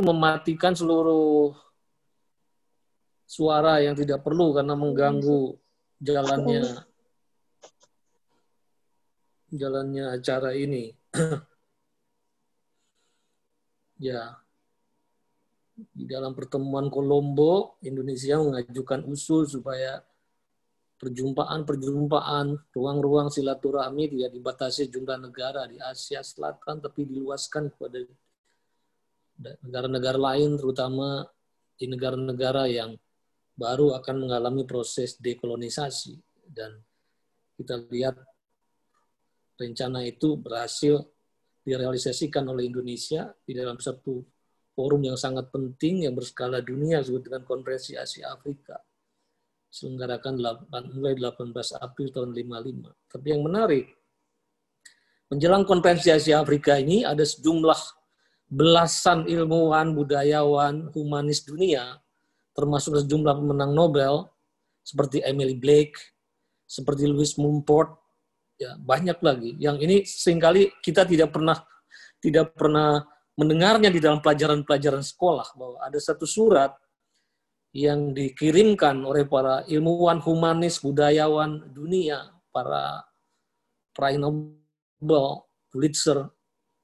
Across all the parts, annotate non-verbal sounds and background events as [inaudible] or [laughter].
mematikan seluruh suara yang tidak perlu karena mengganggu jalannya jalannya acara ini. [clears throat] ya, di dalam pertemuan Kolombo, Indonesia mengajukan usul supaya perjumpaan-perjumpaan, ruang-ruang silaturahmi tidak dibatasi jumlah negara di Asia Selatan, tapi diluaskan kepada negara-negara lain, terutama di negara-negara yang baru akan mengalami proses dekolonisasi. Dan kita lihat rencana itu berhasil direalisasikan oleh Indonesia di dalam satu forum yang sangat penting yang berskala dunia disebut dengan Konferensi Asia Afrika selenggarakan mulai 18 April tahun 55. Tapi yang menarik, menjelang konferensi Asia Afrika ini ada sejumlah belasan ilmuwan, budayawan, humanis dunia, termasuk sejumlah pemenang Nobel, seperti Emily Blake, seperti Louis Mumford, ya banyak lagi. Yang ini sering kali kita tidak pernah tidak pernah mendengarnya di dalam pelajaran-pelajaran sekolah bahwa ada satu surat yang dikirimkan oleh para ilmuwan humanis budayawan dunia, para peraih Nobel, Pulitzer,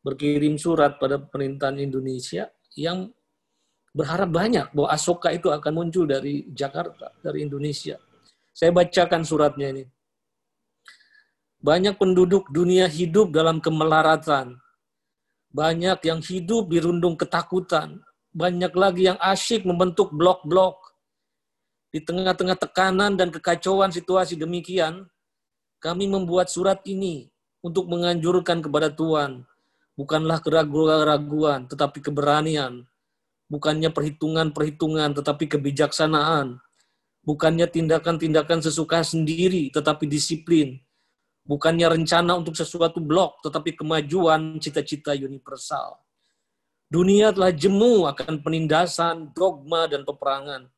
berkirim surat pada pemerintahan Indonesia yang berharap banyak bahwa Asoka itu akan muncul dari Jakarta, dari Indonesia. Saya bacakan suratnya ini. Banyak penduduk dunia hidup dalam kemelaratan. Banyak yang hidup dirundung ketakutan, banyak lagi yang asyik membentuk blok-blok. Di tengah-tengah tekanan dan kekacauan situasi demikian, kami membuat surat ini untuk menganjurkan kepada Tuhan, bukanlah keraguan-keraguan, tetapi keberanian, bukannya perhitungan-perhitungan, tetapi kebijaksanaan, bukannya tindakan-tindakan sesuka sendiri, tetapi disiplin, bukannya rencana untuk sesuatu blok, tetapi kemajuan cita-cita universal. Dunia telah jemu akan penindasan, dogma, dan peperangan.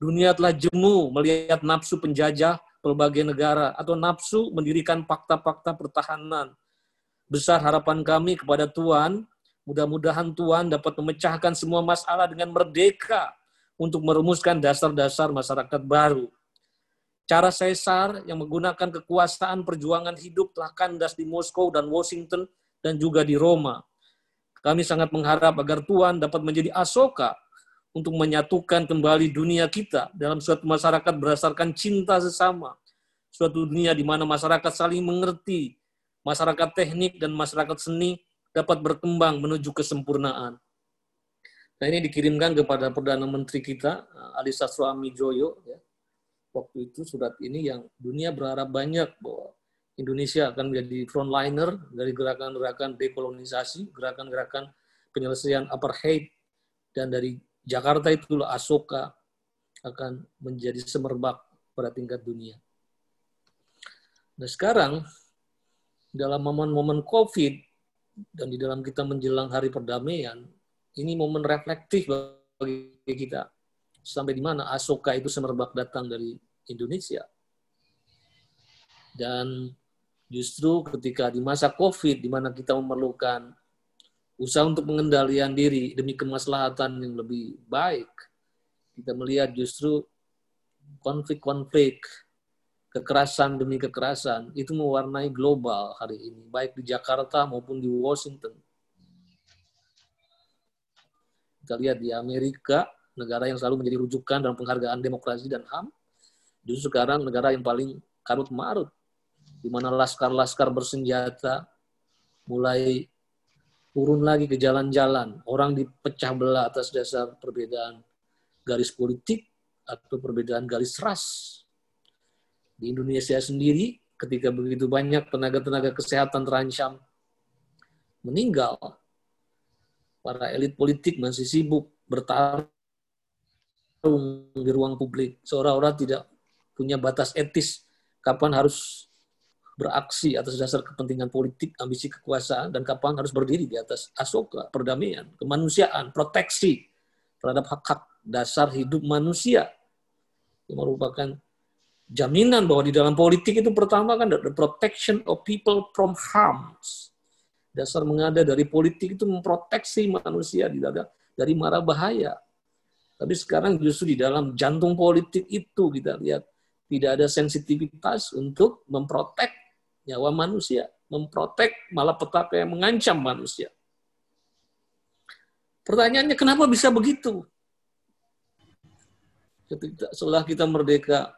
Dunia telah jemu melihat nafsu penjajah berbagai negara atau nafsu mendirikan fakta-fakta pertahanan. Besar harapan kami kepada Tuhan, mudah-mudahan Tuhan dapat memecahkan semua masalah dengan merdeka untuk merumuskan dasar-dasar masyarakat baru. Cara Caesar yang menggunakan kekuasaan perjuangan hidup telah kandas di Moskow dan Washington dan juga di Roma kami sangat mengharap agar Tuhan dapat menjadi asoka untuk menyatukan kembali dunia kita dalam suatu masyarakat berdasarkan cinta sesama. Suatu dunia di mana masyarakat saling mengerti, masyarakat teknik dan masyarakat seni dapat berkembang menuju kesempurnaan. Nah ini dikirimkan kepada Perdana Menteri kita, Ali Sastroami Joyo. Ya. Waktu itu surat ini yang dunia berharap banyak bahwa Indonesia akan menjadi frontliner dari gerakan-gerakan dekolonisasi, gerakan-gerakan penyelesaian apartheid, dan dari Jakarta itulah Asoka akan menjadi semerbak pada tingkat dunia. Nah sekarang, dalam momen-momen COVID, dan di dalam kita menjelang hari perdamaian, ini momen reflektif bagi kita. Sampai di mana Asoka itu semerbak datang dari Indonesia. Dan Justru ketika di masa COVID, di mana kita memerlukan usaha untuk pengendalian diri demi kemaslahatan yang lebih baik, kita melihat justru konflik-konflik, kekerasan demi kekerasan, itu mewarnai global hari ini, baik di Jakarta maupun di Washington. Kita lihat di Amerika, negara yang selalu menjadi rujukan dalam penghargaan demokrasi dan HAM, justru sekarang negara yang paling karut marut di mana laskar-laskar bersenjata mulai turun lagi ke jalan-jalan. Orang dipecah belah atas dasar perbedaan garis politik atau perbedaan garis ras. Di Indonesia sendiri, ketika begitu banyak tenaga-tenaga kesehatan terancam meninggal, para elit politik masih sibuk bertarung di ruang publik, seolah-olah tidak punya batas etis kapan harus beraksi atas dasar kepentingan politik, ambisi kekuasaan, dan kapan harus berdiri di atas asoka, perdamaian, kemanusiaan, proteksi terhadap hak-hak dasar hidup manusia. Yang merupakan jaminan bahwa di dalam politik itu pertama kan the protection of people from harms. Dasar mengada dari politik itu memproteksi manusia di dalam dari mara bahaya. Tapi sekarang justru di dalam jantung politik itu kita lihat tidak ada sensitivitas untuk memprotek nyawa manusia, memprotek malah petaka yang mengancam manusia. Pertanyaannya kenapa bisa begitu? Setelah kita merdeka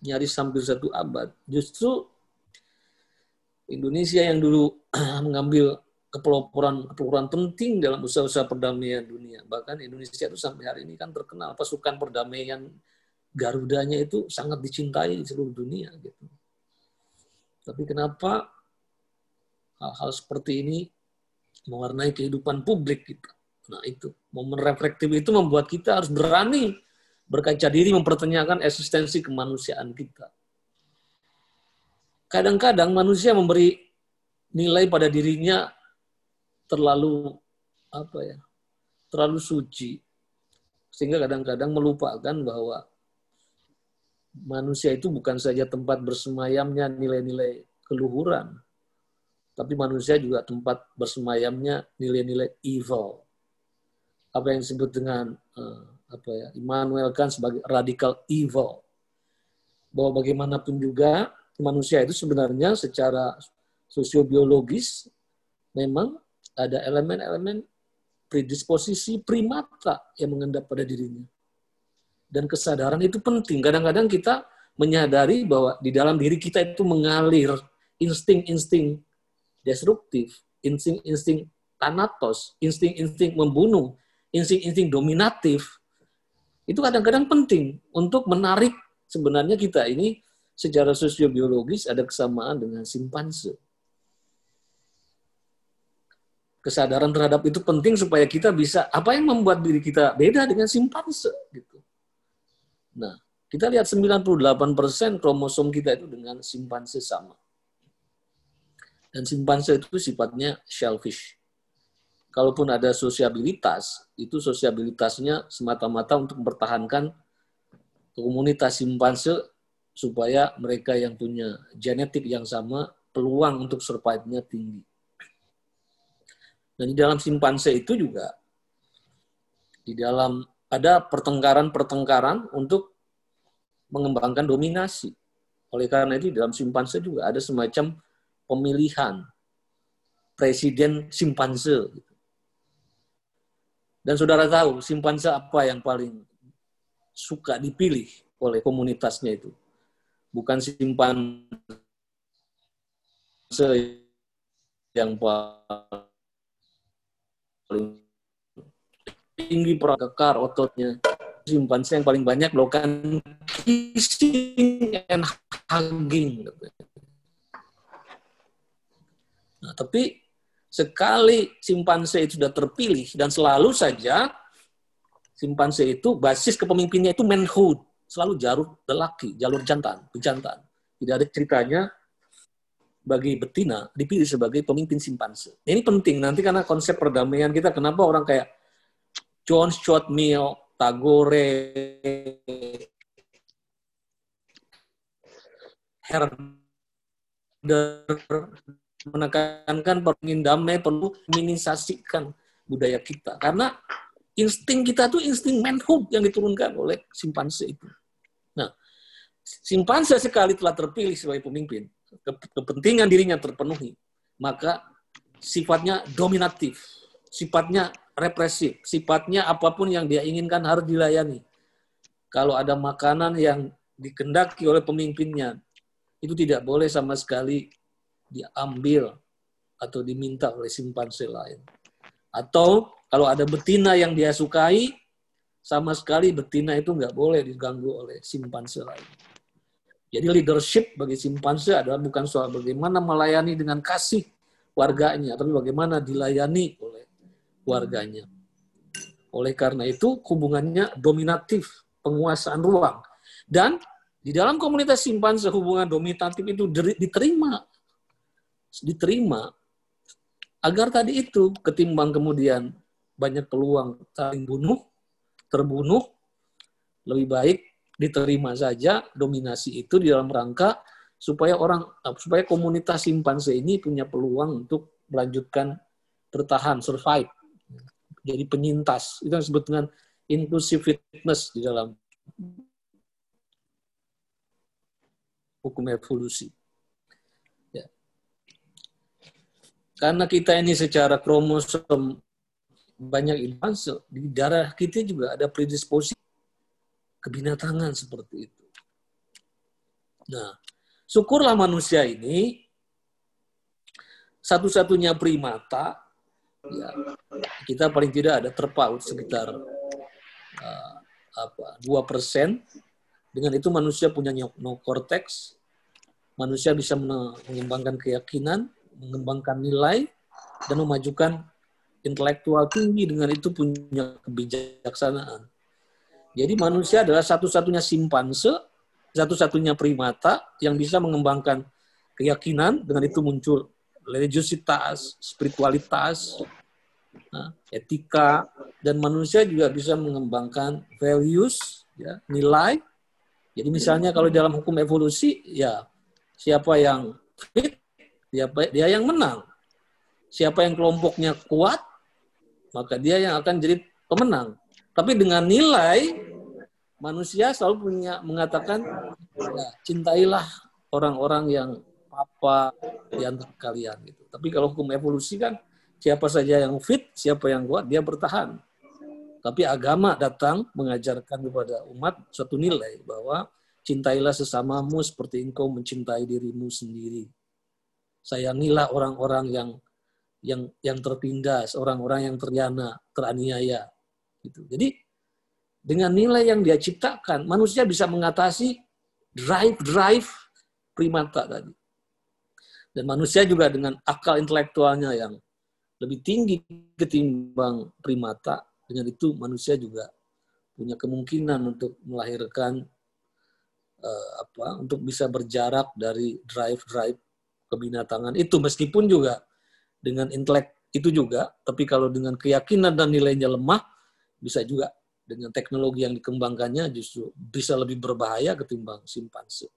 nyaris hampir satu abad, justru Indonesia yang dulu [clears throat] mengambil kepeloporan kepeloporan penting dalam usaha-usaha perdamaian dunia. Bahkan Indonesia itu sampai hari ini kan terkenal pasukan perdamaian Garudanya itu sangat dicintai di seluruh dunia gitu. Tapi kenapa hal-hal seperti ini mewarnai kehidupan publik kita? Nah itu momen reflektif itu membuat kita harus berani berkaca diri mempertanyakan eksistensi kemanusiaan kita. Kadang-kadang manusia memberi nilai pada dirinya terlalu apa ya terlalu suci sehingga kadang-kadang melupakan bahwa manusia itu bukan saja tempat bersemayamnya nilai-nilai keluhuran tapi manusia juga tempat bersemayamnya nilai-nilai evil apa yang disebut dengan uh, apa ya Immanuel kan sebagai radical evil bahwa bagaimanapun juga manusia itu sebenarnya secara sosiobiologis memang ada elemen-elemen predisposisi primata yang mengendap pada dirinya. Dan kesadaran itu penting. Kadang-kadang kita menyadari bahwa di dalam diri kita itu mengalir insting-insting destruktif, insting-insting tanatos, insting-insting membunuh, insting-insting dominatif. Itu kadang-kadang penting untuk menarik sebenarnya kita ini secara sosiobiologis ada kesamaan dengan simpanse kesadaran terhadap itu penting supaya kita bisa apa yang membuat diri kita beda dengan simpanse gitu. Nah, kita lihat 98% kromosom kita itu dengan simpanse sama. Dan simpanse itu sifatnya shellfish. Kalaupun ada sosiabilitas, itu sosiabilitasnya semata-mata untuk mempertahankan komunitas simpanse supaya mereka yang punya genetik yang sama peluang untuk survive-nya tinggi. Dan di dalam simpanse itu juga di dalam ada pertengkaran-pertengkaran untuk mengembangkan dominasi. Oleh karena itu di dalam simpanse juga ada semacam pemilihan presiden simpanse. Dan saudara tahu simpanse apa yang paling suka dipilih oleh komunitasnya itu? Bukan simpanse yang paling tinggi kekar ototnya simpanse yang paling banyak melakukan kissing and hugging nah tapi sekali simpanse itu sudah terpilih dan selalu saja simpanse itu basis kepemimpinnya itu manhood selalu jalur lelaki jalur jantan pejantan tidak ada ceritanya bagi betina dipilih sebagai pemimpin simpanse. Ini penting nanti karena konsep perdamaian kita kenapa orang kayak John Stuart Mill, Tagore, Herder menekankan ingin damai perlu minimisasikan budaya kita karena insting kita tuh insting manhood yang diturunkan oleh simpanse itu. Nah, simpanse sekali telah terpilih sebagai pemimpin, kepentingan dirinya terpenuhi, maka sifatnya dominatif, sifatnya represif, sifatnya apa pun yang dia inginkan harus dilayani. Kalau ada makanan yang dikendaki oleh pemimpinnya, itu tidak boleh sama sekali diambil atau diminta oleh simpanse lain. Atau kalau ada betina yang dia sukai, sama sekali betina itu nggak boleh diganggu oleh simpanse lain. Jadi leadership bagi simpanse adalah bukan soal bagaimana melayani dengan kasih warganya, tapi bagaimana dilayani oleh warganya. Oleh karena itu hubungannya dominatif, penguasaan ruang. Dan di dalam komunitas simpanse hubungan dominatif itu diterima. Diterima agar tadi itu ketimbang kemudian banyak peluang saling bunuh, terbunuh, lebih baik diterima saja dominasi itu di dalam rangka supaya orang supaya komunitas simpanse ini punya peluang untuk melanjutkan bertahan survive jadi penyintas. Itu yang disebut dengan inclusiveness di dalam hukum evolusi. Ya. Karena kita ini secara kromosom banyak ilmu di darah kita juga ada predisposisi kebinatangan seperti itu. Nah, syukurlah manusia ini satu-satunya primata ya kita paling tidak ada terpaut sekitar uh, apa dua persen. Dengan itu manusia punya neokortex manusia bisa mengembangkan keyakinan mengembangkan nilai dan memajukan intelektual tinggi dengan itu punya kebijaksanaan jadi manusia adalah satu-satunya simpanse satu-satunya primata yang bisa mengembangkan keyakinan dengan itu muncul religiositas, spiritualitas, nah, etika, dan manusia juga bisa mengembangkan values, ya, nilai. Jadi misalnya kalau dalam hukum evolusi, ya siapa yang fit, dia, dia yang menang. Siapa yang kelompoknya kuat, maka dia yang akan jadi pemenang. Tapi dengan nilai, manusia selalu punya mengatakan, ya, cintailah orang-orang yang apa di antara kalian gitu. Tapi kalau hukum evolusi kan siapa saja yang fit, siapa yang kuat, dia bertahan. Tapi agama datang mengajarkan kepada umat satu nilai bahwa cintailah sesamamu seperti engkau mencintai dirimu sendiri. Sayangilah orang-orang yang yang yang tertindas, orang-orang yang ternyana, teraniaya. Gitu. Jadi dengan nilai yang dia ciptakan, manusia bisa mengatasi drive-drive primata tadi. Dan manusia juga dengan akal intelektualnya yang lebih tinggi ketimbang primata, dengan itu manusia juga punya kemungkinan untuk melahirkan uh, apa untuk bisa berjarak dari drive-drive kebinatangan itu meskipun juga dengan intelek itu juga tapi kalau dengan keyakinan dan nilainya lemah bisa juga dengan teknologi yang dikembangkannya justru bisa lebih berbahaya ketimbang simpanse.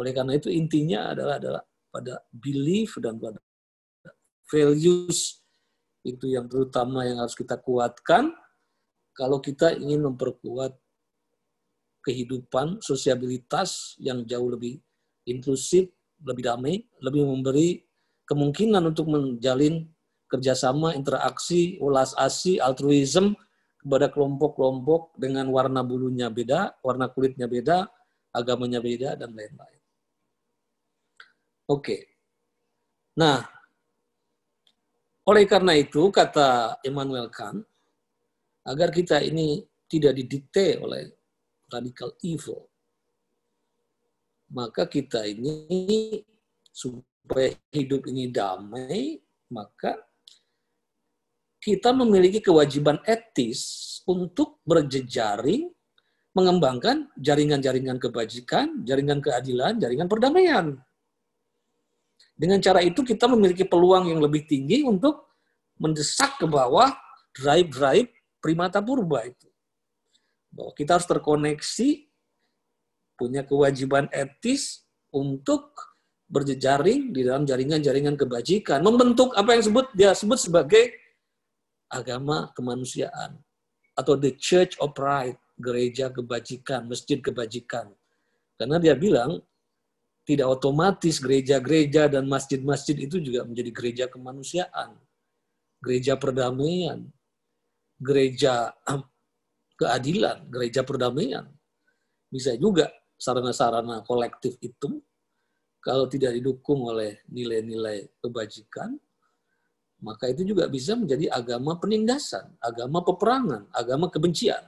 Oleh karena itu intinya adalah adalah pada belief dan pada values itu yang terutama yang harus kita kuatkan kalau kita ingin memperkuat kehidupan sosiabilitas yang jauh lebih inklusif, lebih damai, lebih memberi kemungkinan untuk menjalin kerjasama, interaksi, ulas asi, altruism kepada kelompok-kelompok dengan warna bulunya beda, warna kulitnya beda, agamanya beda, dan lain-lain. Oke. Nah, oleh karena itu kata Immanuel Kant, agar kita ini tidak didikte oleh radical evil, maka kita ini supaya hidup ini damai, maka kita memiliki kewajiban etis untuk berjejaring mengembangkan jaringan-jaringan kebajikan, jaringan keadilan, jaringan perdamaian. Dengan cara itu kita memiliki peluang yang lebih tinggi untuk mendesak ke bawah drive-drive primata purba itu. Bahwa kita harus terkoneksi, punya kewajiban etis untuk berjejaring di dalam jaringan-jaringan kebajikan. Membentuk apa yang sebut dia sebut sebagai agama kemanusiaan atau the church of pride, gereja kebajikan, masjid kebajikan. Karena dia bilang tidak otomatis gereja-gereja dan masjid-masjid itu juga menjadi gereja kemanusiaan, gereja perdamaian, gereja [clears throat] keadilan, gereja perdamaian. Bisa juga sarana-sarana kolektif itu kalau tidak didukung oleh nilai-nilai kebajikan, maka itu juga bisa menjadi agama penindasan, agama peperangan, agama kebencian.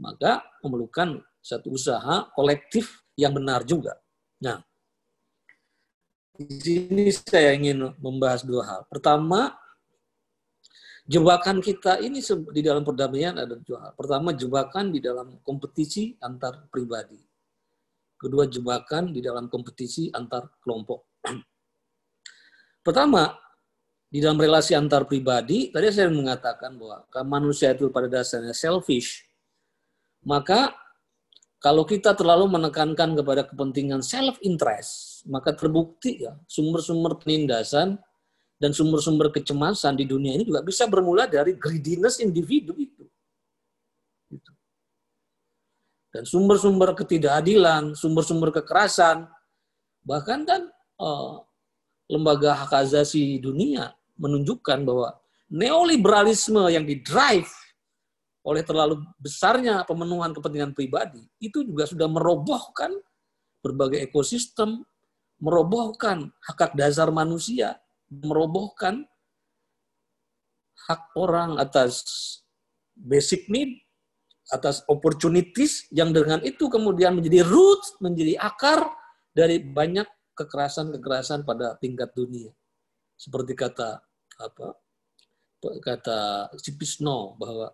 Maka memerlukan satu usaha kolektif yang benar juga. Nah, di sini saya ingin membahas dua hal. Pertama, jebakan kita ini di dalam perdamaian ada dua hal. Pertama, jebakan di dalam kompetisi antar pribadi. Kedua, jebakan di dalam kompetisi antar kelompok. Pertama, di dalam relasi antar pribadi, tadi saya mengatakan bahwa manusia itu pada dasarnya selfish. Maka kalau kita terlalu menekankan kepada kepentingan self interest, maka terbukti ya sumber-sumber penindasan dan sumber-sumber kecemasan di dunia ini juga bisa bermula dari greediness individu itu. Gitu. Dan sumber-sumber ketidakadilan, sumber-sumber kekerasan, bahkan kan uh, lembaga hak asasi dunia menunjukkan bahwa neoliberalisme yang didrive oleh terlalu besarnya pemenuhan kepentingan pribadi itu juga sudah merobohkan berbagai ekosistem, merobohkan hak hak dasar manusia, merobohkan hak orang atas basic need, atas opportunities yang dengan itu kemudian menjadi root, menjadi akar dari banyak kekerasan-kekerasan pada tingkat dunia. Seperti kata apa? kata Cipisno bahwa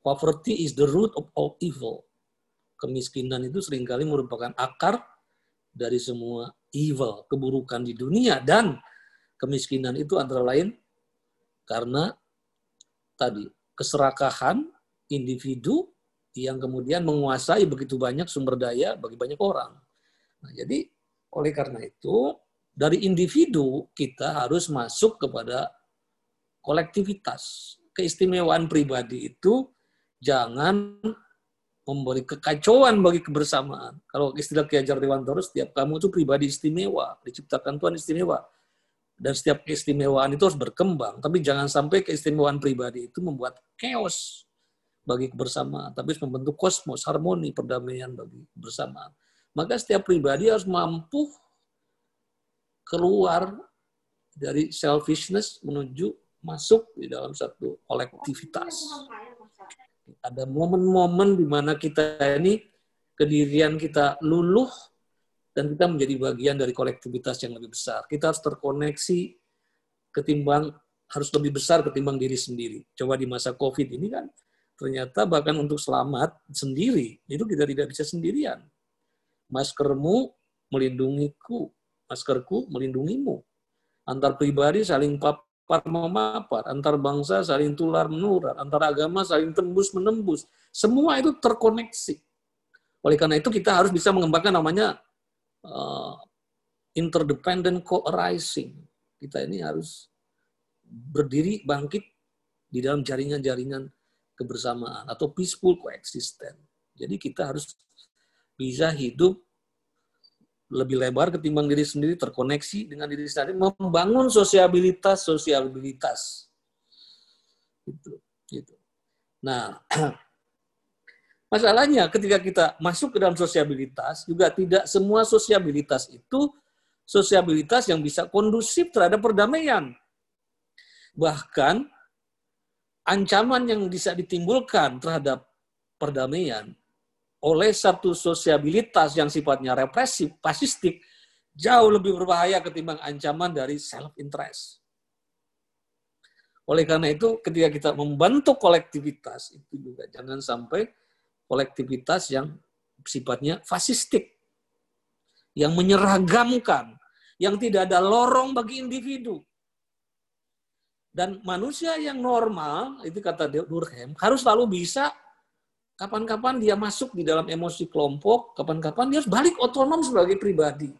poverty is the root of all evil. Kemiskinan itu sering kali merupakan akar dari semua evil, keburukan di dunia dan kemiskinan itu antara lain karena tadi keserakahan individu yang kemudian menguasai begitu banyak sumber daya bagi banyak orang. Nah, jadi oleh karena itu dari individu kita harus masuk kepada kolektivitas. Keistimewaan pribadi itu jangan memberi kekacauan bagi kebersamaan. Kalau istilah Ki Hajar Dewantara, setiap kamu itu pribadi istimewa, diciptakan Tuhan istimewa. Dan setiap keistimewaan itu harus berkembang. Tapi jangan sampai keistimewaan pribadi itu membuat chaos bagi kebersamaan. Tapi membentuk kosmos, harmoni, perdamaian bagi kebersamaan. Maka setiap pribadi harus mampu keluar dari selfishness menuju masuk di dalam satu kolektivitas. Ada momen-momen di mana kita ini kedirian kita luluh dan kita menjadi bagian dari kolektivitas yang lebih besar. Kita harus terkoneksi ketimbang harus lebih besar ketimbang diri sendiri. Coba di masa COVID ini kan ternyata bahkan untuk selamat sendiri itu kita tidak bisa sendirian. Maskermu melindungiku, maskerku melindungimu. Antar pribadi saling pap par memapar, antar bangsa saling tular menular, antar agama saling tembus menembus. Semua itu terkoneksi. Oleh karena itu kita harus bisa mengembangkan namanya uh, interdependent co-arising. Kita ini harus berdiri bangkit di dalam jaringan-jaringan kebersamaan atau peaceful coexistence. Jadi kita harus bisa hidup lebih lebar ketimbang diri sendiri, terkoneksi dengan diri sendiri, membangun sosiabilitas, sosiabilitas. Gitu, gitu. Nah, [clears throat] masalahnya ketika kita masuk ke dalam sosiabilitas, juga tidak semua sosiabilitas itu sosiabilitas yang bisa kondusif terhadap perdamaian. Bahkan ancaman yang bisa ditimbulkan terhadap perdamaian oleh satu sosiabilitas yang sifatnya represif, fasistik, jauh lebih berbahaya ketimbang ancaman dari self-interest. Oleh karena itu, ketika kita membentuk kolektivitas, itu juga jangan sampai kolektivitas yang sifatnya fasistik, yang menyeragamkan, yang tidak ada lorong bagi individu. Dan manusia yang normal, itu kata Durkheim, harus selalu bisa Kapan-kapan dia masuk di dalam emosi kelompok, kapan-kapan dia harus balik otonom sebagai pribadi.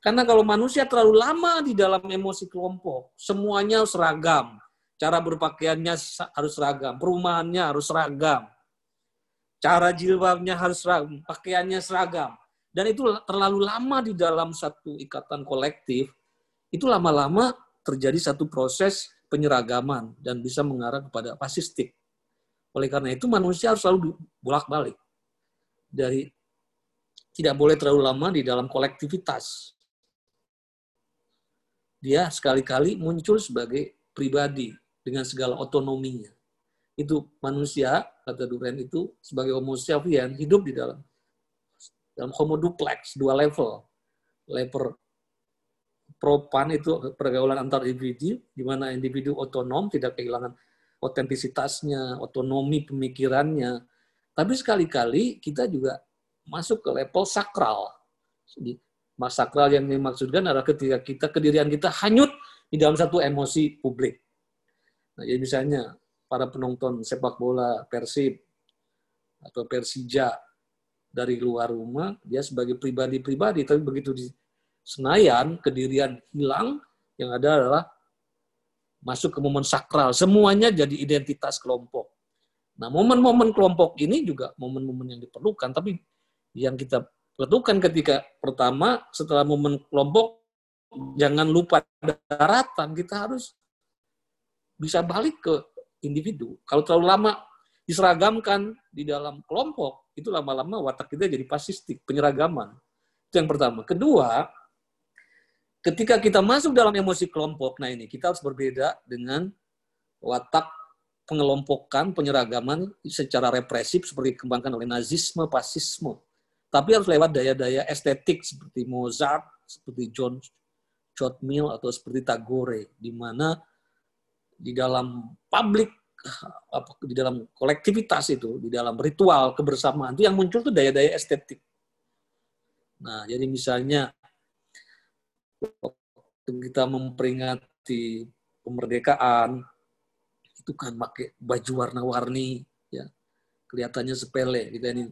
Karena kalau manusia terlalu lama di dalam emosi kelompok, semuanya seragam. Cara berpakaiannya harus seragam, perumahannya harus seragam. Cara jilbabnya harus seragam, pakaiannya seragam. Dan itu terlalu lama di dalam satu ikatan kolektif, itu lama-lama terjadi satu proses penyeragaman dan bisa mengarah kepada fasistik. Oleh karena itu manusia harus selalu bolak-balik dari tidak boleh terlalu lama di dalam kolektivitas. Dia sekali-kali muncul sebagai pribadi dengan segala otonominya. Itu manusia, kata Duren itu, sebagai homo sapien, hidup di dalam dalam homo duplex, dua level. Level propan itu pergaulan antar individu, di mana individu otonom, tidak kehilangan otentisitasnya, otonomi pemikirannya. Tapi sekali-kali kita juga masuk ke level sakral. Jadi, mas sakral yang dimaksudkan adalah ketika kita kedirian kita hanyut di dalam satu emosi publik. Nah, jadi misalnya para penonton sepak bola Persib atau Persija dari luar rumah, dia sebagai pribadi-pribadi, tapi begitu di Senayan, kedirian hilang, yang ada adalah masuk ke momen sakral, semuanya jadi identitas kelompok. Nah, momen-momen kelompok ini juga momen-momen yang diperlukan, tapi yang kita perlukan ketika pertama setelah momen kelompok jangan lupa daratan, kita harus bisa balik ke individu. Kalau terlalu lama diseragamkan di dalam kelompok, itu lama-lama watak kita jadi pasistik, penyeragaman. Itu yang pertama. Kedua, ketika kita masuk dalam emosi kelompok, nah ini kita harus berbeda dengan watak pengelompokan, penyeragaman secara represif seperti dikembangkan oleh nazisme, fasisme. Tapi harus lewat daya-daya estetik seperti Mozart, seperti John Stuart Mill atau seperti Tagore, di mana di dalam publik di dalam kolektivitas itu, di dalam ritual kebersamaan itu yang muncul tuh daya-daya estetik. Nah, jadi misalnya waktu kita memperingati kemerdekaan itu kan pakai baju warna-warni ya. Kelihatannya sepele kita ini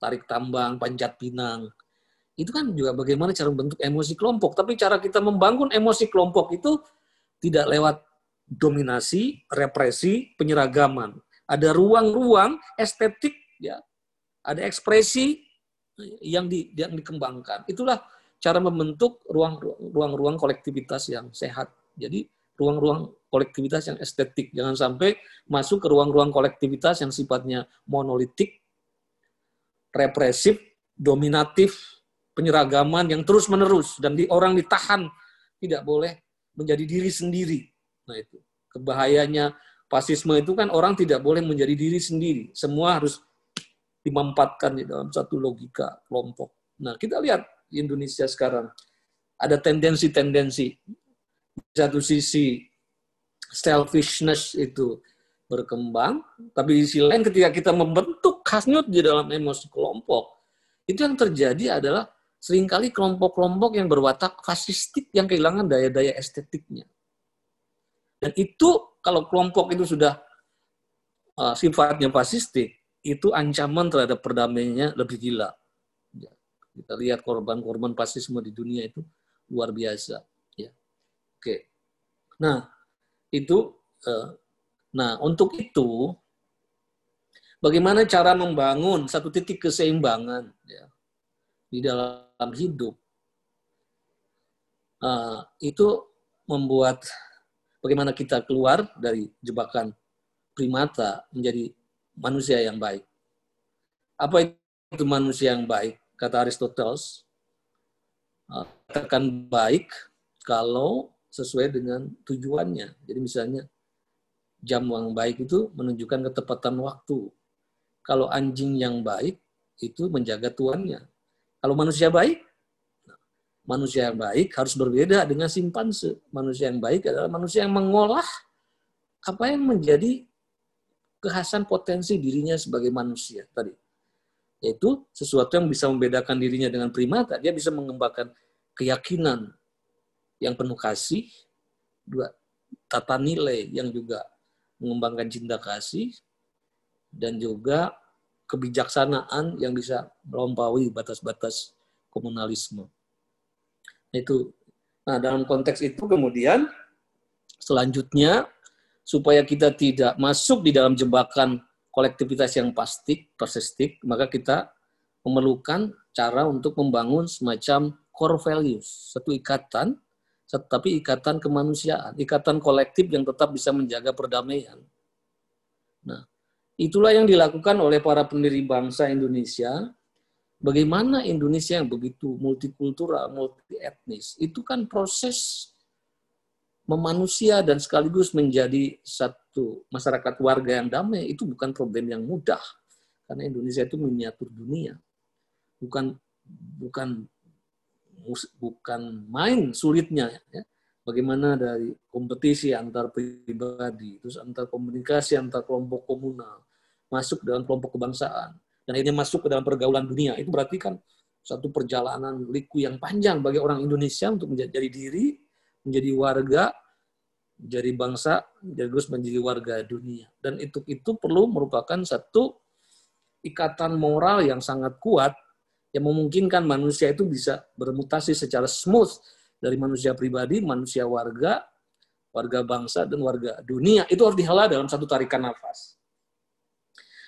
tarik tambang, panjat pinang. Itu kan juga bagaimana cara membentuk emosi kelompok, tapi cara kita membangun emosi kelompok itu tidak lewat dominasi, represi, penyeragaman. Ada ruang-ruang estetik, ya, ada ekspresi yang, di, yang dikembangkan. Itulah cara membentuk ruang-ruang kolektivitas yang sehat. Jadi ruang-ruang kolektivitas yang estetik. Jangan sampai masuk ke ruang-ruang kolektivitas yang sifatnya monolitik, represif, dominatif, penyeragaman yang terus-menerus dan di orang ditahan tidak boleh menjadi diri sendiri. Nah itu kebahayanya fasisme itu kan orang tidak boleh menjadi diri sendiri. Semua harus dimampatkan di dalam satu logika kelompok. Nah kita lihat Indonesia sekarang ada tendensi-tendensi di satu sisi selfishness itu berkembang, tapi di sisi lain ketika kita membentuk khasnyut di dalam emosi kelompok, itu yang terjadi adalah sering kali kelompok-kelompok yang berwatak fasistik yang kehilangan daya-daya estetiknya. Dan itu kalau kelompok itu sudah uh, sifatnya fasistik, itu ancaman terhadap perdamaiannya lebih gila. Kita lihat korban-korban fasisme di dunia itu luar biasa. Ya. Oke. Nah, itu uh, nah untuk itu bagaimana cara membangun satu titik keseimbangan ya, di dalam hidup uh, itu membuat bagaimana kita keluar dari jebakan primata menjadi manusia yang baik. Apa itu manusia yang baik? Kata Aristoteles, uh, katakan baik kalau sesuai dengan tujuannya. Jadi misalnya jam yang baik itu menunjukkan ketepatan waktu. Kalau anjing yang baik itu menjaga tuannya. Kalau manusia baik manusia yang baik harus berbeda dengan simpanse. Manusia yang baik adalah manusia yang mengolah apa yang menjadi kekhasan potensi dirinya sebagai manusia tadi. Yaitu sesuatu yang bisa membedakan dirinya dengan primata. Dia bisa mengembangkan keyakinan yang penuh kasih, dua tata nilai yang juga mengembangkan cinta kasih, dan juga kebijaksanaan yang bisa melampaui batas-batas komunalisme. Itu. Nah, dalam konteks itu kemudian selanjutnya supaya kita tidak masuk di dalam jebakan kolektivitas yang pasti, persistik, maka kita memerlukan cara untuk membangun semacam core values, satu ikatan, tetapi ikatan kemanusiaan, ikatan kolektif yang tetap bisa menjaga perdamaian. Nah, itulah yang dilakukan oleh para pendiri bangsa Indonesia bagaimana Indonesia yang begitu multikultural, multi etnis, itu kan proses memanusia dan sekaligus menjadi satu masyarakat warga yang damai itu bukan problem yang mudah karena Indonesia itu miniatur dunia bukan bukan bukan main sulitnya ya. bagaimana dari kompetisi antar pribadi terus antar komunikasi antar kelompok komunal masuk dalam kelompok kebangsaan dan akhirnya masuk ke dalam pergaulan dunia. Itu berarti kan satu perjalanan liku yang panjang bagi orang Indonesia untuk menjadi diri, menjadi warga, menjadi bangsa, terus menjadi warga dunia. Dan itu itu perlu merupakan satu ikatan moral yang sangat kuat yang memungkinkan manusia itu bisa bermutasi secara smooth dari manusia pribadi, manusia warga, warga bangsa dan warga dunia. Itu harus dihela dalam satu tarikan nafas.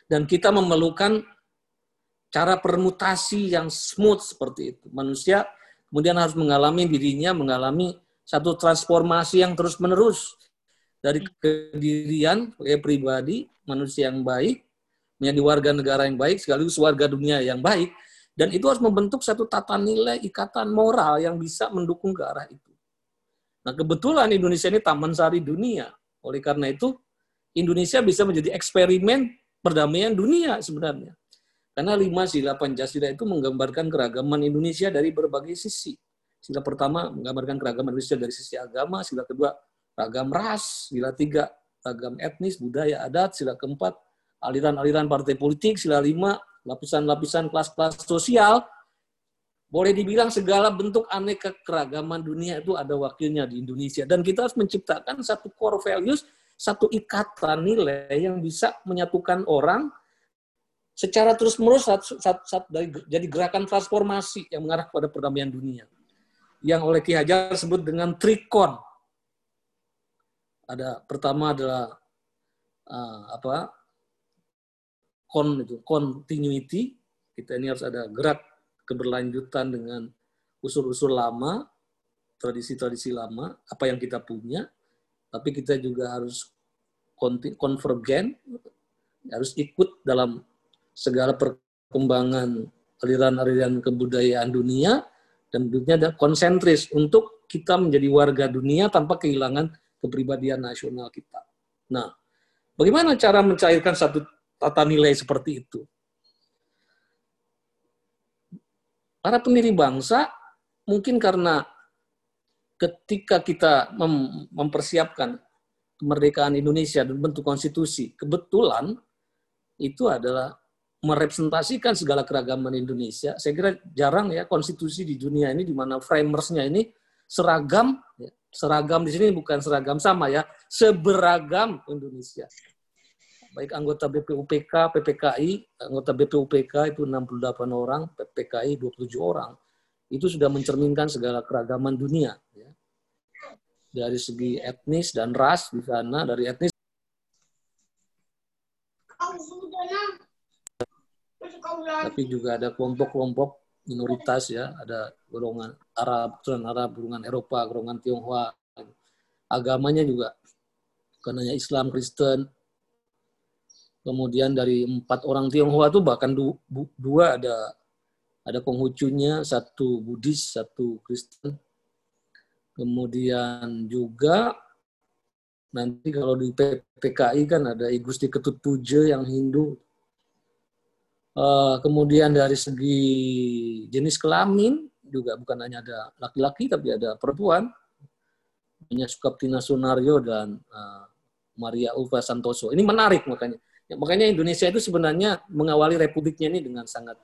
Dan kita memerlukan cara permutasi yang smooth seperti itu. Manusia kemudian harus mengalami dirinya, mengalami satu transformasi yang terus-menerus dari kedirian sebagai pribadi, manusia yang baik, menjadi warga negara yang baik, sekaligus warga dunia yang baik, dan itu harus membentuk satu tata nilai ikatan moral yang bisa mendukung ke arah itu. Nah kebetulan Indonesia ini taman sari dunia. Oleh karena itu, Indonesia bisa menjadi eksperimen perdamaian dunia sebenarnya. Karena lima sila Pancasila itu menggambarkan keragaman Indonesia dari berbagai sisi. Sila pertama menggambarkan keragaman Indonesia dari sisi agama, sila kedua ragam ras, sila tiga ragam etnis, budaya, adat, sila keempat aliran-aliran partai politik, sila lima lapisan-lapisan kelas-kelas sosial, boleh dibilang segala bentuk aneka keragaman dunia itu ada wakilnya di Indonesia. Dan kita harus menciptakan satu core values, satu ikatan nilai yang bisa menyatukan orang secara terus-menerus jadi gerakan transformasi yang mengarah kepada perdamaian dunia. Yang oleh Ki Hajar sebut dengan trikon. Ada pertama adalah uh, apa? Kon itu continuity kita ini harus ada gerak keberlanjutan dengan usul-usul lama tradisi-tradisi lama apa yang kita punya. Tapi kita juga harus konvergen harus ikut dalam segala perkembangan aliran-aliran kebudayaan dunia dan tentunya konsentris untuk kita menjadi warga dunia tanpa kehilangan kepribadian nasional kita. Nah, bagaimana cara mencairkan satu tata nilai seperti itu. Para pendiri bangsa mungkin karena ketika kita mem mempersiapkan kemerdekaan Indonesia dan bentuk konstitusi, kebetulan itu adalah merepresentasikan segala keragaman Indonesia. Saya kira jarang ya konstitusi di dunia ini di mana framersnya ini seragam, ya, seragam di sini bukan seragam sama ya, seberagam Indonesia baik anggota BPUPK, PPKI, anggota BPUPK itu 68 orang, PPKI 27 orang, itu sudah mencerminkan segala keragaman dunia. Ya. Dari segi etnis dan ras di sana, dari etnis tapi juga ada kelompok-kelompok minoritas ya, ada golongan Arab, golongan Arab, golongan Eropa, golongan Tionghoa. Agamanya juga karena Islam, Kristen, Kemudian dari empat orang Tionghoa itu bahkan dua ada ada Konghucunya, satu Buddhis, satu Kristen. Kemudian juga nanti kalau di PPKI kan ada I Gusti Ketut Puja yang Hindu. Uh, kemudian dari segi jenis kelamin juga bukan hanya ada laki-laki tapi ada perempuan. Hanya Sukaptina Sunario dan uh, Maria Ulfa Santoso. Ini menarik makanya Ya, makanya Indonesia itu sebenarnya mengawali republiknya ini dengan sangat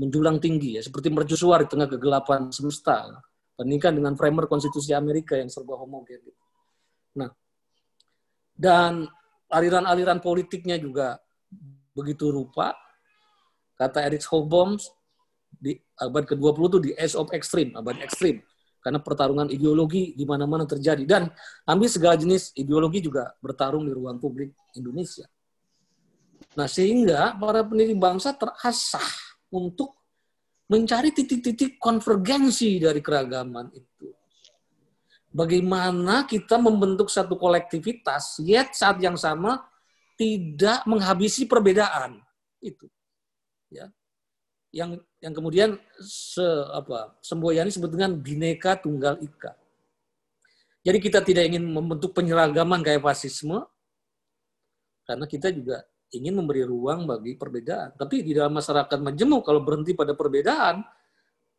menjulang tinggi ya, seperti mercusuar di tengah kegelapan semesta. Bandingkan dengan framer konstitusi Amerika yang serba homogen. Nah, dan aliran-aliran politiknya juga begitu rupa. Kata Eric Hobsbawm di abad ke-20 itu di Age of Extreme, abad ekstrim. Karena pertarungan ideologi di mana-mana terjadi. Dan ambil segala jenis ideologi juga bertarung di ruang publik Indonesia. Nah, sehingga para pendiri bangsa terasah untuk mencari titik-titik konvergensi dari keragaman itu. Bagaimana kita membentuk satu kolektivitas, yet saat yang sama tidak menghabisi perbedaan itu. Ya. Yang yang kemudian se apa semboyani sebut dengan bineka tunggal ika. Jadi kita tidak ingin membentuk penyeragaman kayak fasisme karena kita juga ingin memberi ruang bagi perbedaan. Tapi di dalam masyarakat majemuk kalau berhenti pada perbedaan,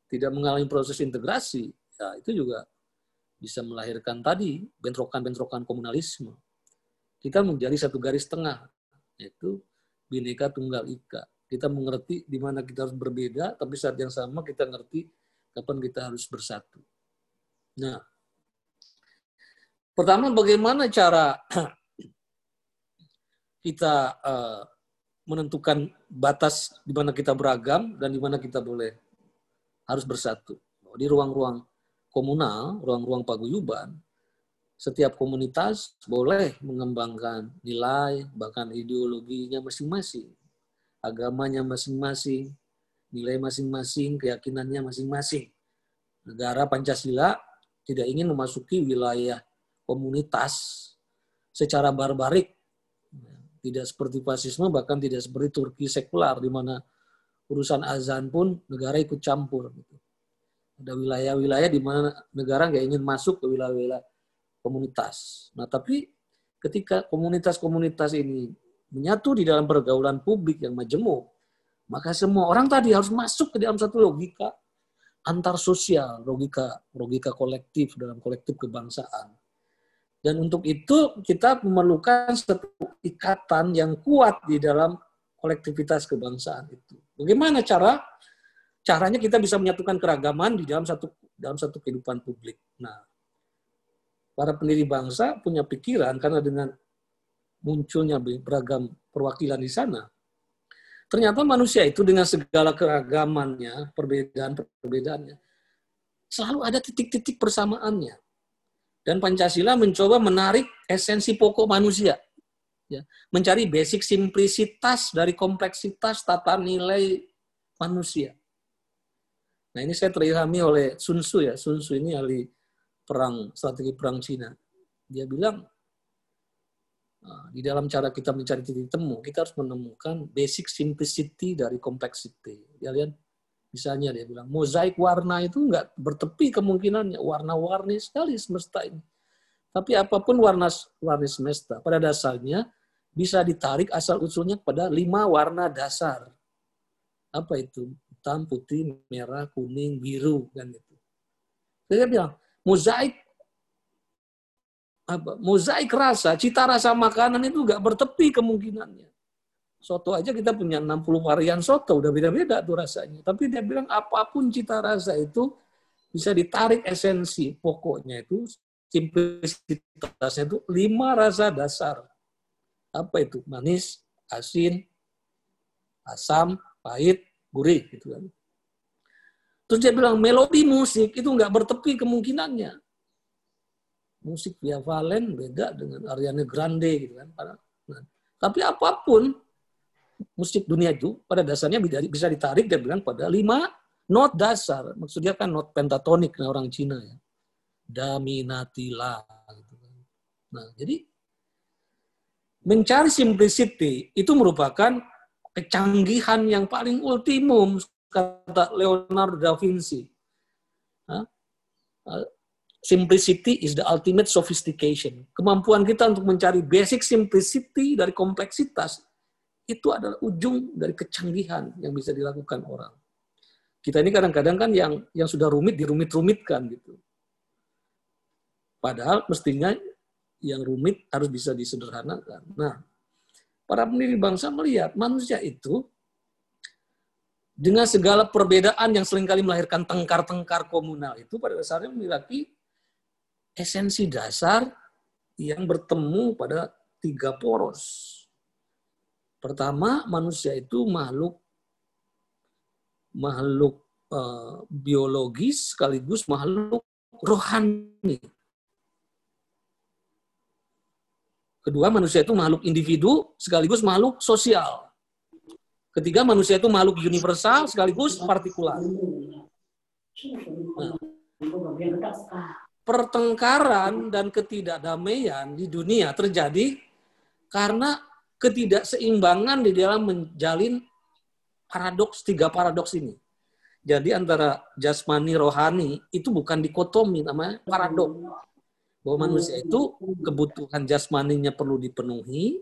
tidak mengalami proses integrasi, ya itu juga bisa melahirkan tadi bentrokan-bentrokan komunalisme. Kita menjadi satu garis tengah, yaitu bineka tunggal ika. Kita mengerti di mana kita harus berbeda, tapi saat yang sama kita ngerti kapan kita harus bersatu. Nah, pertama bagaimana cara [clears throat] kita uh, menentukan batas di mana kita beragam dan di mana kita boleh harus bersatu. Di ruang-ruang komunal, ruang-ruang paguyuban, setiap komunitas boleh mengembangkan nilai, bahkan ideologinya masing-masing, agamanya masing-masing, nilai masing-masing, keyakinannya masing-masing. Negara Pancasila tidak ingin memasuki wilayah komunitas secara barbarik. Tidak seperti fasisme, bahkan tidak seperti Turki sekular, di mana urusan azan pun negara ikut campur. Ada wilayah-wilayah di mana negara nggak ingin masuk ke wilayah-wilayah komunitas. Nah, tapi ketika komunitas-komunitas ini menyatu di dalam pergaulan publik yang majemuk, maka semua orang tadi harus masuk ke dalam satu logika antar sosial, logika logika kolektif dalam kolektif kebangsaan. Dan untuk itu kita memerlukan satu ikatan yang kuat di dalam kolektivitas kebangsaan itu. Bagaimana cara caranya kita bisa menyatukan keragaman di dalam satu dalam satu kehidupan publik. Nah, para pendiri bangsa punya pikiran karena dengan munculnya beragam perwakilan di sana, ternyata manusia itu dengan segala keragamannya, perbedaan-perbedaannya, selalu ada titik-titik persamaannya. Dan Pancasila mencoba menarik esensi pokok manusia, ya, mencari basic simplisitas dari kompleksitas tata nilai manusia. Nah ini saya terilhami oleh Sun Tzu ya. Sun Tzu ini ahli perang strategi perang Cina. Dia bilang di dalam cara kita mencari titik temu, kita harus menemukan basic simplicity dari complexity. Dia lihat misalnya dia bilang mozaik warna itu enggak bertepi kemungkinannya warna-warni sekali semesta ini. Tapi apa pun warna warni semesta pada dasarnya bisa ditarik asal usulnya pada lima warna dasar. Apa itu? Hitam, putih, merah, kuning, biru kan itu. Dia bilang mozaik apa, mozaik rasa, cita rasa makanan itu nggak bertepi kemungkinannya. Soto aja kita punya 60 varian soto, udah beda-beda tuh rasanya. Tapi dia bilang apa pun cita rasa itu bisa ditarik esensi pokoknya itu simplisitasnya itu lima rasa dasar. Apa itu? Manis, asin, asam, pahit, gurih gitu kan. Terus dia bilang melodi musik itu nggak bertepi kemungkinannya. Musik via Valen beda dengan Ariana Grande gitu kan. Nah, tapi apa pun musik dunia itu pada dasarnya bisa ditarik dia bilang pada lima not dasar. Maksudnya kan not pentatonik nah orang Cina ya. Daminatila. Gitu kan. Nah, jadi mencari simplicity itu merupakan kecanggihan yang paling ultimum kata Leonardo da Vinci. Simplicity is the ultimate sophistication. Kemampuan kita untuk mencari basic simplicity dari kompleksitas itu adalah ujung dari kecanggihan yang bisa dilakukan orang. Kita ini kadang-kadang kan yang yang sudah rumit dirumit-rumitkan gitu. Padahal mestinya yang rumit harus bisa disederhanakan. Nah, para pendiri bangsa melihat manusia itu dengan segala perbedaan yang sering kali melahirkan tengkar-tengkar komunal itu pada dasarnya memiliki esensi dasar yang bertemu pada tiga poros. Pertama, manusia itu makhluk makhluk uh, biologis sekaligus makhluk rohani. Kedua, manusia itu makhluk individu sekaligus makhluk sosial. Ketiga, manusia itu makhluk universal sekaligus partikular. Nah, pertengkaran dan ketidakdamaian di dunia terjadi karena ketidakseimbangan di dalam menjalin paradoks tiga paradoks ini. Jadi antara jasmani rohani itu bukan dikotomi namanya paradok. Bahwa manusia itu kebutuhan jasmaninya perlu dipenuhi,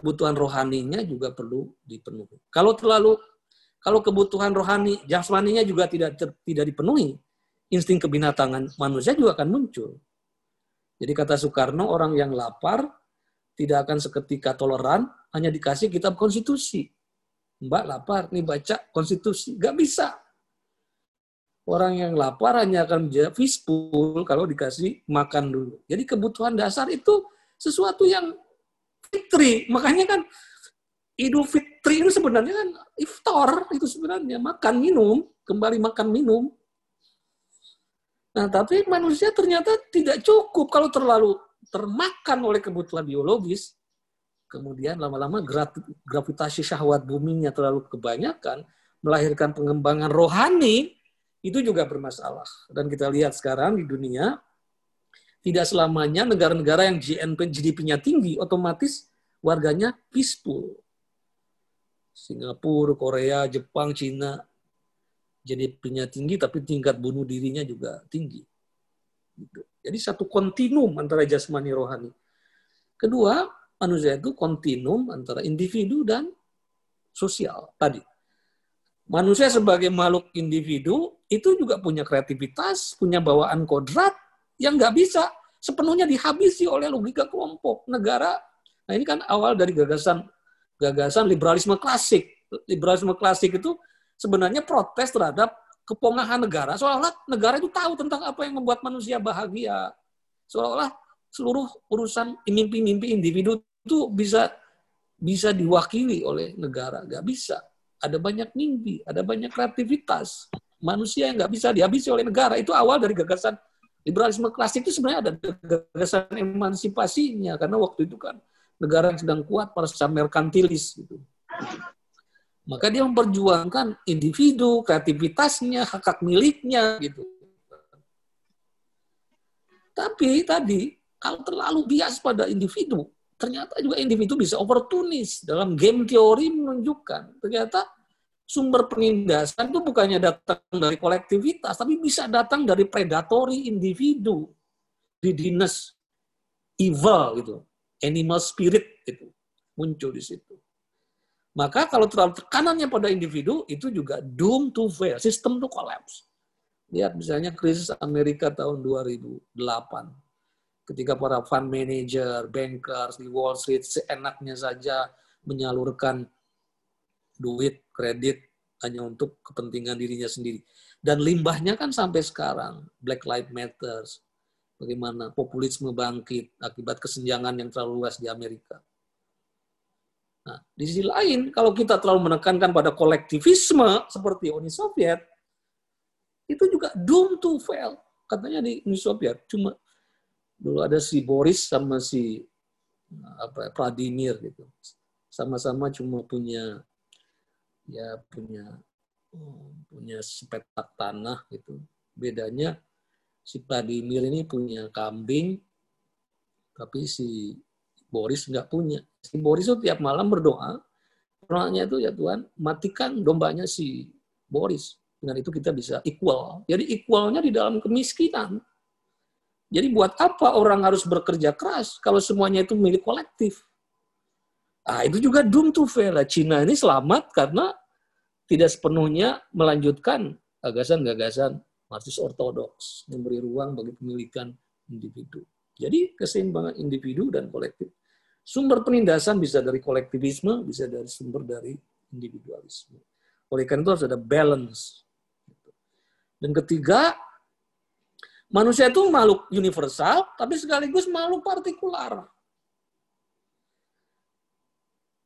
kebutuhan rohaninya juga perlu dipenuhi. Kalau terlalu kalau kebutuhan rohani jasmaninya juga tidak tidak dipenuhi, insting kebinatangan manusia juga akan muncul. Jadi kata Soekarno, orang yang lapar tidak akan seketika toleran, hanya dikasih kitab konstitusi. Mbak lapar, nih baca konstitusi. Gak bisa. Orang yang lapar hanya akan menjadi fishbowl kalau dikasih makan dulu. Jadi kebutuhan dasar itu sesuatu yang Fitri. Makanya kan Idul Fitri itu sebenarnya kan iftar itu sebenarnya makan minum, kembali makan minum. Nah, tapi manusia ternyata tidak cukup kalau terlalu termakan oleh kebutuhan biologis. Kemudian lama-lama gravitasi syahwat buminya terlalu kebanyakan, melahirkan pengembangan rohani, itu juga bermasalah. Dan kita lihat sekarang di dunia, tidak selamanya negara-negara yang GNP GDP-nya tinggi, otomatis warganya peaceful. Singapura, Korea, Jepang, Cina, GDP-nya tinggi, tapi tingkat bunuh dirinya juga tinggi. Gitu. Jadi satu kontinum antara jasmani rohani. Kedua, manusia itu kontinum antara individu dan sosial tadi. Manusia sebagai makhluk individu itu juga punya kreativitas, punya bawaan kodrat yang nggak bisa sepenuhnya dihabisi oleh logika kelompok negara. Nah ini kan awal dari gagasan gagasan liberalisme klasik. Liberalisme klasik itu sebenarnya protes terhadap kepongahan negara, seolah-olah negara itu tahu tentang apa yang membuat manusia bahagia. Seolah-olah seluruh urusan mimpi-mimpi individu itu bisa bisa diwakili oleh negara. Nggak bisa. Ada banyak mimpi, ada banyak kreativitas. Manusia yang nggak bisa dihabisi oleh negara. Itu awal dari gagasan liberalisme klasik itu sebenarnya ada gagasan emansipasinya. Karena waktu itu kan negara yang sedang kuat pada merkantilis. Gitu. Maka dia memperjuangkan individu, kreativitasnya, hak hak miliknya gitu. Tapi tadi kalau terlalu bias pada individu, ternyata juga individu bisa oportunis. Dalam game teori menunjukkan ternyata sumber penindasan itu bukannya datang dari kolektivitas, tapi bisa datang dari predatory individu, greediness, evil gitu, animal spirit itu muncul di situ. Maka kalau terlalu tekanannya pada individu, itu juga doom to fail, sistem to collapse. Lihat misalnya krisis Amerika tahun 2008. Ketika para fund manager, bankers di Wall Street seenaknya saja menyalurkan duit, kredit hanya untuk kepentingan dirinya sendiri. Dan limbahnya kan sampai sekarang, Black Lives Matter, bagaimana populisme bangkit akibat kesenjangan yang terlalu luas di Amerika. Nah, di sisi lain, kalau kita terlalu menekankan pada kolektivisme seperti Uni Soviet, itu juga doom to fail. Katanya di Uni Soviet, cuma dulu ada si Boris sama si apa Vladimir gitu. Sama-sama cuma punya ya punya punya sepetak tanah gitu. Bedanya si Vladimir ini punya kambing, tapi si Boris nggak punya. Si Boris itu tiap malam berdoa, doanya itu ya Tuhan, matikan dombanya si Boris. Dengan itu kita bisa equal. Jadi equalnya di dalam kemiskinan. Jadi buat apa orang harus bekerja keras kalau semuanya itu milik kolektif? Ah, itu juga doom to fail. Cina ini selamat karena tidak sepenuhnya melanjutkan gagasan-gagasan Marxis ortodoks yang beri ruang bagi pemilikan individu. Jadi keseimbangan individu dan kolektif Sumber penindasan bisa dari kolektivisme, bisa dari sumber dari individualisme. Oleh karena itu harus ada balance. Dan ketiga, manusia itu makhluk universal, tapi sekaligus makhluk partikular.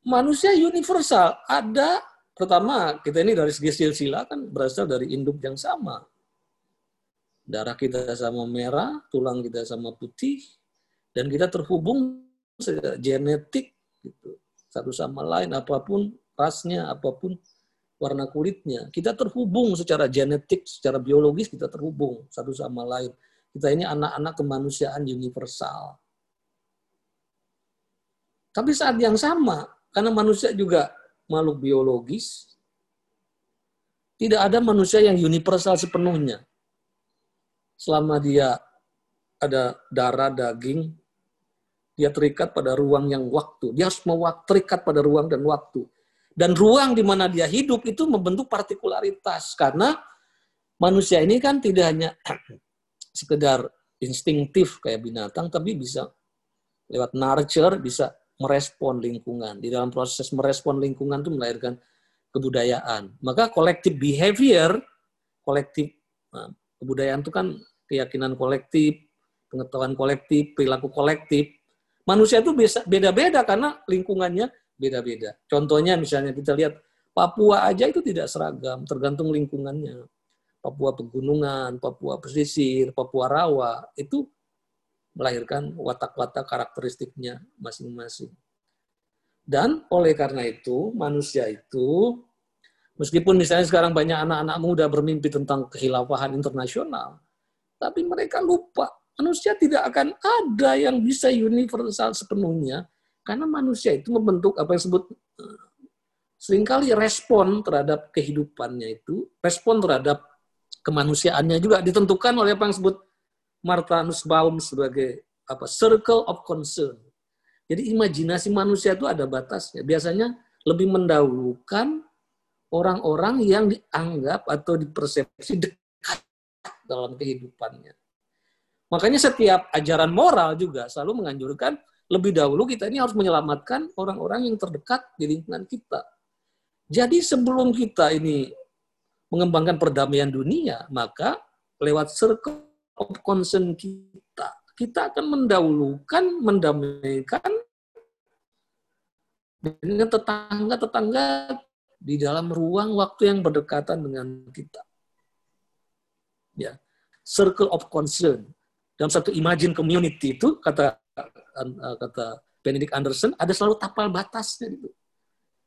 Manusia universal ada pertama kita ini dari segi silsilah kan berasal dari induk yang sama. Darah kita sama merah, tulang kita sama putih, dan kita terhubung genetik gitu. Satu sama lain apa pun rasnya, apa pun warna kulitnya. Kita terhubung secara genetik, secara biologis kita terhubung satu sama lain. Kita ini anak-anak kemanusiaan universal. Tapi saat yang sama, karena manusia juga makhluk biologis, tidak ada manusia yang universal sepenuhnya. Selama dia ada darah, daging, dia terikat pada ruang yang waktu. Dia harus terikat pada ruang dan waktu. Dan ruang di mana dia hidup itu membentuk partikularitas. Karena manusia ini kan tidak hanya [clears throat] sekedar instingtif kayak binatang, tapi bisa lewat nurture, bisa merespon lingkungan. Di dalam proses merespon lingkungan itu melahirkan kebudayaan. Maka kolektif behavior, kolektif nah, kebudayaan itu kan keyakinan kolektif, pengetahuan kolektif, perilaku kolektif, Manusia itu beda-beda karena lingkungannya beda-beda. Contohnya misalnya kita lihat Papua aja itu tidak seragam, tergantung lingkungannya. Papua Pegunungan, Papua Pesisir, Papua Rawa, itu melahirkan watak-watak karakteristiknya masing-masing. Dan oleh karena itu, manusia itu, meskipun misalnya sekarang banyak anak-anak muda bermimpi tentang kehilafahan internasional, tapi mereka lupa, manusia tidak akan ada yang bisa universal sepenuhnya, karena manusia itu membentuk apa yang disebut eh, sering kali respon terhadap kehidupannya itu, respon terhadap kemanusiaannya juga ditentukan oleh apa yang disebut Martha Nussbaum sebagai apa circle of concern. Jadi imajinasi manusia itu ada batasnya. Biasanya lebih mendahulukan orang-orang yang dianggap atau dipersepsi dekat dalam kehidupannya. Makanya setiap ajaran moral juga selalu menganjurkan lebih dahulu kita ini harus menyelamatkan orang-orang yang terdekat di lingkungan kita. Jadi sebelum kita ini mengembangkan perdamaian dunia, maka lewat circle of concern kita. Kita akan mendahulukan, mendamaikan dengan tetangga-tetangga di dalam ruang waktu yang berdekatan dengan kita. Ya, circle of concern. Dalam satu imagine community itu kata kata Benedict Anderson ada selalu tapal batasnya gitu.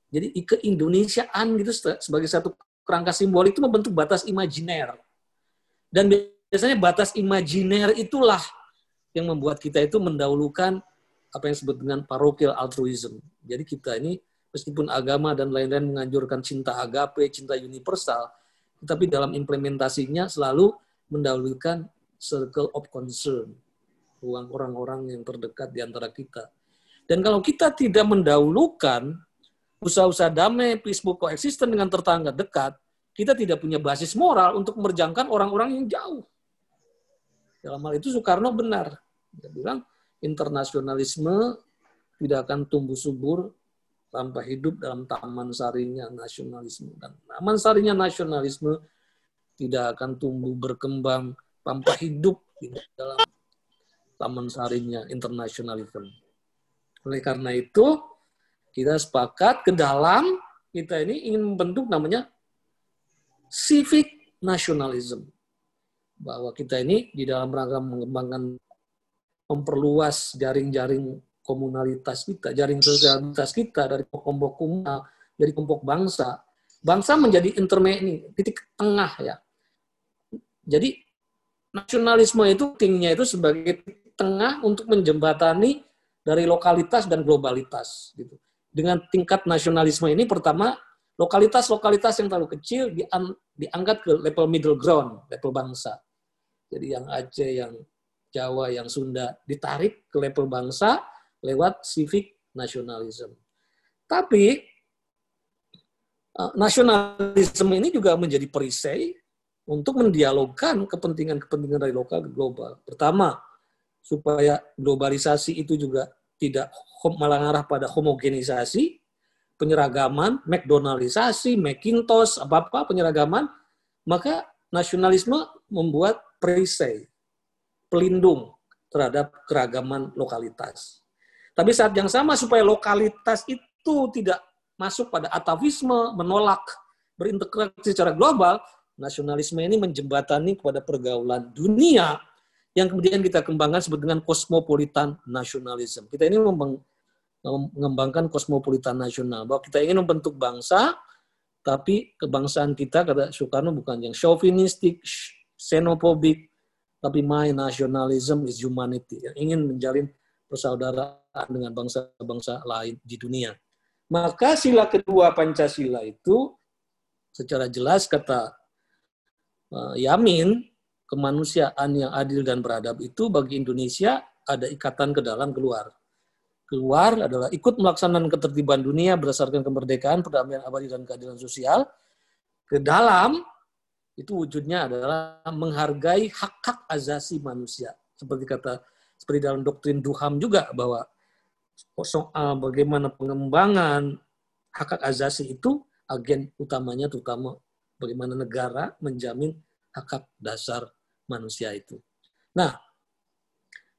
Jadi keindonesiaan gitu sebagai satu kerangka simbol itu membentuk batas imajiner. Dan biasanya batas imajiner itulah yang membuat kita itu mendahulukan apa yang disebut dengan parochial altruism. Jadi kita ini meskipun agama dan lain-lain menganjurkan cinta agape, cinta universal, tetapi dalam implementasinya selalu mendahulukan circle of concern, ruang orang-orang yang terdekat di antara kita. Dan kalau kita tidak mendahulukan usaha-usaha damai, peaceful coexistence dengan tetangga dekat, kita tidak punya basis moral untuk memerjangkan orang-orang yang jauh. Dalam hal itu Soekarno benar. Dia bilang internasionalisme tidak akan tumbuh subur tanpa hidup dalam taman sarinya nasionalisme. Dan taman sarinya nasionalisme tidak akan tumbuh berkembang tanpa hidup di dalam taman sarinya internasionalisme. Oleh karena itu, kita sepakat ke dalam kita ini ingin membentuk namanya civic nationalism bahwa kita ini di dalam rangka mengembangkan memperluas jaring-jaring komunalitas kita, jaring sosialitas kita dari kelompok komunal, dari kelompok bangsa. Bangsa menjadi interme ini, titik tengah ya. Jadi nasionalisme itu tingginya itu sebagai tengah untuk menjembatani dari lokalitas dan globalitas gitu. Dengan tingkat nasionalisme ini pertama lokalitas-lokalitas yang terlalu kecil diangkat ke level middle ground, level bangsa. Jadi yang Aceh, yang Jawa, yang Sunda ditarik ke level bangsa lewat civic nationalism. Tapi eh, nasionalisme ini juga menjadi perisai untuk mendialogkan kepentingan-kepentingan dari lokal ke global. Pertama, supaya globalisasi itu juga tidak malah ngarah pada homogenisasi, penyeragaman, McDonaldisasi, Macintosh, apa-apa penyeragaman, maka nasionalisme membuat perisai, pelindung terhadap keragaman lokalitas. Tapi saat yang sama supaya lokalitas itu tidak masuk pada atavisme, menolak berintegrasi secara global, nasionalisme ini menjembatani kepada pergaulan dunia yang kemudian kita kembangkan sebut dengan kosmopolitan nasionalisme. Kita ini mengembangkan kosmopolitan nasional, bahwa kita ingin membentuk bangsa, tapi kebangsaan kita, kata Soekarno, bukan yang chauvinistik, xenophobic, tapi my nationalism is humanity, yang ingin menjalin persaudaraan dengan bangsa-bangsa lain di dunia. Maka sila kedua Pancasila itu secara jelas kata Yamin, kemanusiaan yang adil dan beradab itu bagi Indonesia ada ikatan ke dalam keluar. Keluar adalah ikut melaksanakan ketertiban dunia berdasarkan kemerdekaan, perdamaian abadi dan keadilan sosial. Ke dalam itu wujudnya adalah menghargai hak-hak azasi manusia. Seperti kata seperti dalam doktrin Duham juga bahwa soal bagaimana pengembangan hak-hak azasi itu agen utamanya terutama bagaimana negara menjamin hak-hak dasar manusia itu. Nah,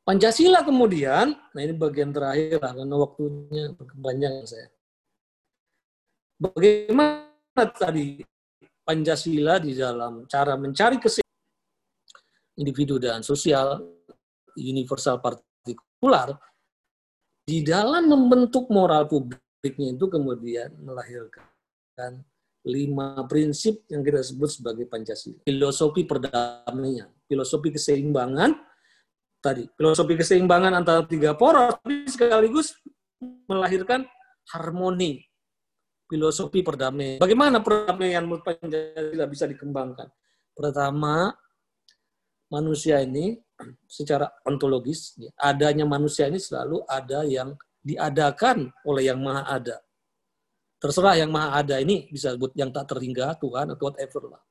Pancasila kemudian, nah ini bagian terakhir lah, karena waktunya kepanjangan saya. Bagaimana tadi Pancasila di dalam cara mencari kesehatan individu dan sosial universal partikular di dalam membentuk moral publiknya itu kemudian melahirkan lima prinsip yang kita sebut sebagai Pancasila. Filosofi perdamaian, filosofi keseimbangan, tadi filosofi keseimbangan antara tiga poros, tapi sekaligus melahirkan harmoni, filosofi perdamaian. Bagaimana perdamaian menurut Pancasila bisa dikembangkan? Pertama, manusia ini secara ontologis, adanya manusia ini selalu ada yang diadakan oleh yang maha ada terserah yang maha ada ini bisa sebut yang tak terhingga Tuhan atau whatever lah.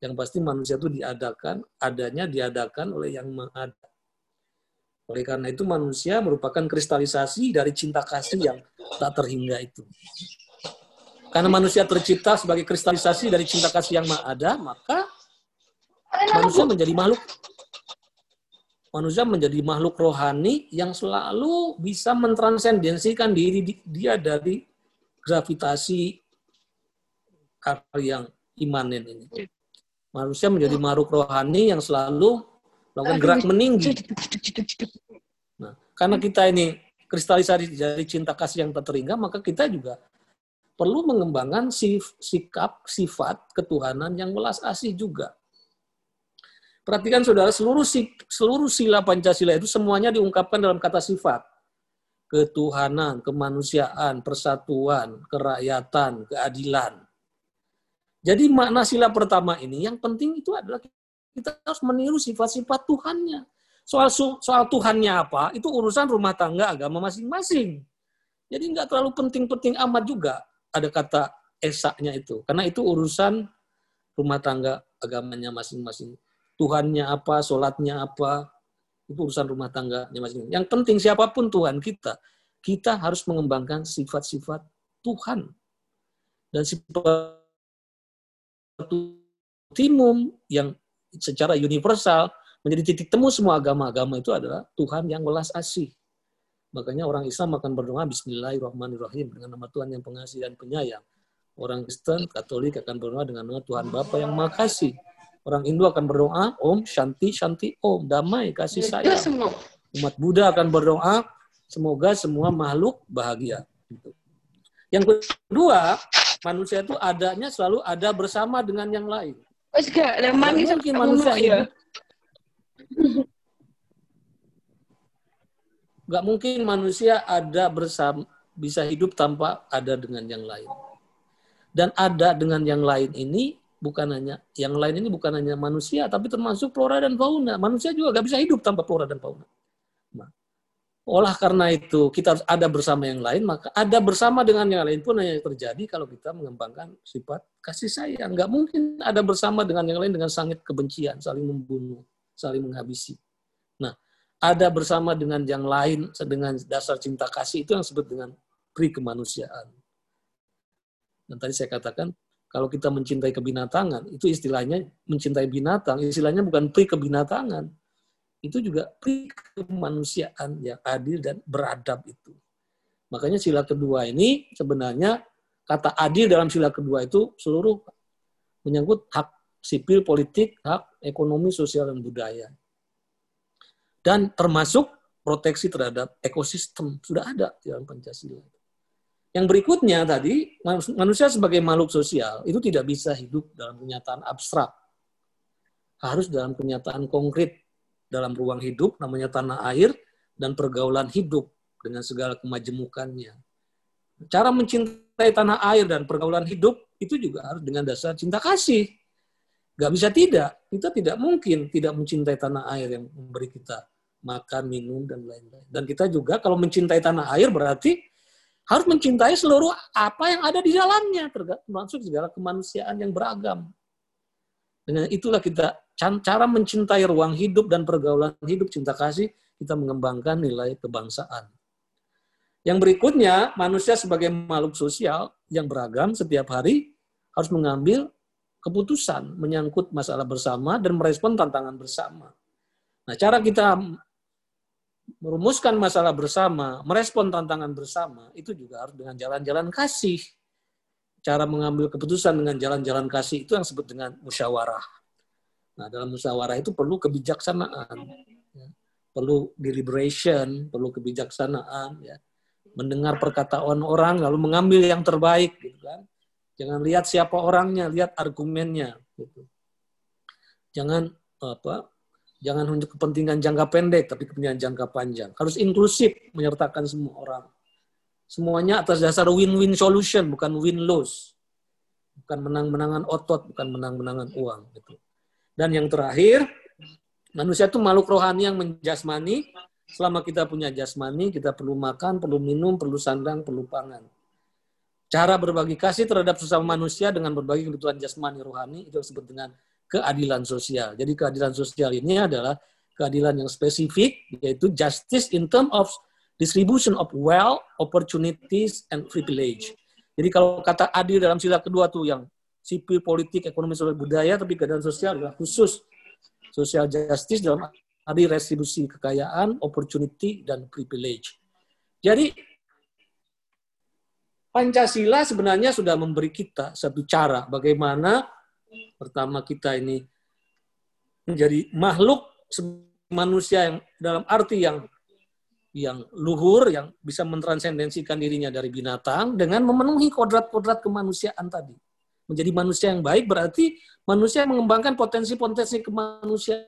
Yang pasti manusia itu diadakan, adanya diadakan oleh yang maha ada. Oleh karena itu manusia merupakan kristalisasi dari cinta kasih yang tak terhingga itu. Karena manusia tercipta sebagai kristalisasi dari cinta kasih yang maha ada, maka manusia menjadi makhluk manusia menjadi makhluk rohani yang selalu bisa mentransendensikan diri dia dari gravitasi karya yang imanen ini. Manusia menjadi makhluk rohani yang selalu melakukan gerak meninggi. Nah, karena kita ini kristalisasi dari cinta kasih yang tak terhingga, maka kita juga perlu mengembangkan sikap, sifat ketuhanan yang welas asih juga. Perhatikan saudara, seluruh seluruh sila Pancasila itu semuanya diungkapkan dalam kata sifat ketuhanan, kemanusiaan, persatuan, kerakyatan, keadilan. Jadi makna sila pertama ini yang penting itu adalah kita harus meniru sifat-sifat Tuhannya. Soal soal Tuhannya apa, itu urusan rumah tangga agama masing-masing. Jadi nggak terlalu penting-penting amat juga ada kata esaknya itu. Karena itu urusan rumah tangga agamanya masing-masing. Tuhannya apa, sholatnya apa, itu urusan rumah tangga masing-masing. Yang penting siapa pun Tuhan kita, kita harus mengembangkan sifat-sifat Tuhan. Dan sifat timum yang secara universal menjadi titik temu semua agama-agama itu adalah Tuhan yang welas asih. Makanya orang Islam akan berdoa Bismillahirrahmanirrahim dengan nama Tuhan yang pengasih dan penyayang. Orang Kristen, Katolik akan berdoa dengan nama Tuhan Bapa yang makasih. Orang Hindu akan berdoa, Om Shanti Shanti Om, damai kasih sayang. Umat Buddha akan berdoa, semoga semua makhluk bahagia. Yang kedua, manusia itu adanya selalu ada bersama dengan yang lain. Mungkin manusia hidup. Gak mungkin manusia ada bersama bisa hidup tanpa ada dengan yang lain. Dan ada dengan yang lain ini bukan hanya yang lain ini bukan hanya manusia tapi termasuk flora dan fauna. Manusia juga gak bisa hidup tanpa flora dan fauna. Nah, olah karena itu kita harus ada bersama yang lain, maka ada bersama dengan yang lain pun hanya terjadi kalau kita mengembangkan sifat kasih sayang. Gak mungkin ada bersama dengan yang lain dengan sangat kebencian, saling membunuh, saling menghabisi. Nah, ada bersama dengan yang lain dengan dasar cinta kasih itu yang disebut dengan pri kemanusiaan. Dan tadi saya katakan kalau kita mencintai kebinatangan, itu istilahnya mencintai binatang, istilahnya bukan pri kebinatangan. Itu juga pri kemanusiaan yang adil dan beradab itu. Makanya sila kedua ini sebenarnya kata adil dalam sila kedua itu seluruh menyangkut hak sipil, politik, hak ekonomi, sosial, dan budaya. Dan termasuk proteksi terhadap ekosistem sudah ada dalam Pancasila. Yang berikutnya tadi, manusia sebagai makhluk sosial itu tidak bisa hidup dalam kenyataan abstrak. Harus dalam kenyataan konkret, dalam ruang hidup, namanya tanah air, dan pergaulan hidup dengan segala kemajemukannya. Cara mencintai tanah air dan pergaulan hidup itu juga harus dengan dasar cinta kasih. Gak bisa tidak. Kita tidak mungkin tidak mencintai tanah air yang memberi kita makan, minum, dan lain-lain. Dan kita juga kalau mencintai tanah air berarti harus mencintai seluruh apa yang ada di dalamnya, termasuk segala kemanusiaan yang beragam. Dengan itulah kita cara mencintai ruang hidup dan pergaulan hidup cinta kasih, kita mengembangkan nilai kebangsaan. Yang berikutnya, manusia sebagai makhluk sosial yang beragam setiap hari harus mengambil keputusan menyangkut masalah bersama dan merespon tantangan bersama. Nah, cara kita merumuskan masalah bersama, merespon tantangan bersama, itu juga harus dengan jalan-jalan kasih. cara mengambil keputusan dengan jalan-jalan kasih itu yang disebut dengan musyawarah. Nah, dalam musyawarah itu perlu kebijaksanaan, ya. perlu deliberation, perlu kebijaksanaan, ya. mendengar perkataan orang lalu mengambil yang terbaik, gitu kan. Jangan lihat siapa orangnya, lihat argumennya. Gitu. Jangan apa? Jangan untuk kepentingan jangka pendek, tapi kepentingan jangka panjang. Harus inklusif, menyertakan semua orang. Semuanya atas dasar win-win solution, bukan win-lose. Bukan menang-menangan otot, bukan menang-menangan uang. Gitu. Dan yang terakhir, manusia itu makhluk rohani yang menjasmani. Selama kita punya jasmani, kita perlu makan, perlu minum, perlu sandang, perlu pangan. Cara berbagi kasih terhadap sesama manusia dengan berbagi kebutuhan jasmani rohani itu disebut dengan keadilan sosial. Jadi keadilan sosial ini adalah keadilan yang spesifik, yaitu justice in term of distribution of wealth, opportunities, and privilege. Jadi kalau kata adil dalam sila kedua tuh yang sipil, politik, ekonomi, sosial, budaya, tapi keadaan sosial adalah khusus social justice dalam adil restribusi kekayaan, opportunity, dan privilege. Jadi Pancasila sebenarnya sudah memberi kita satu cara bagaimana pertama kita ini menjadi makhluk manusia yang dalam arti yang yang luhur yang bisa mentransendensikan dirinya dari binatang dengan memenuhi kodrat-kodrat kemanusiaan tadi. Menjadi manusia yang baik berarti manusia yang mengembangkan potensi-potensi kemanusiaan.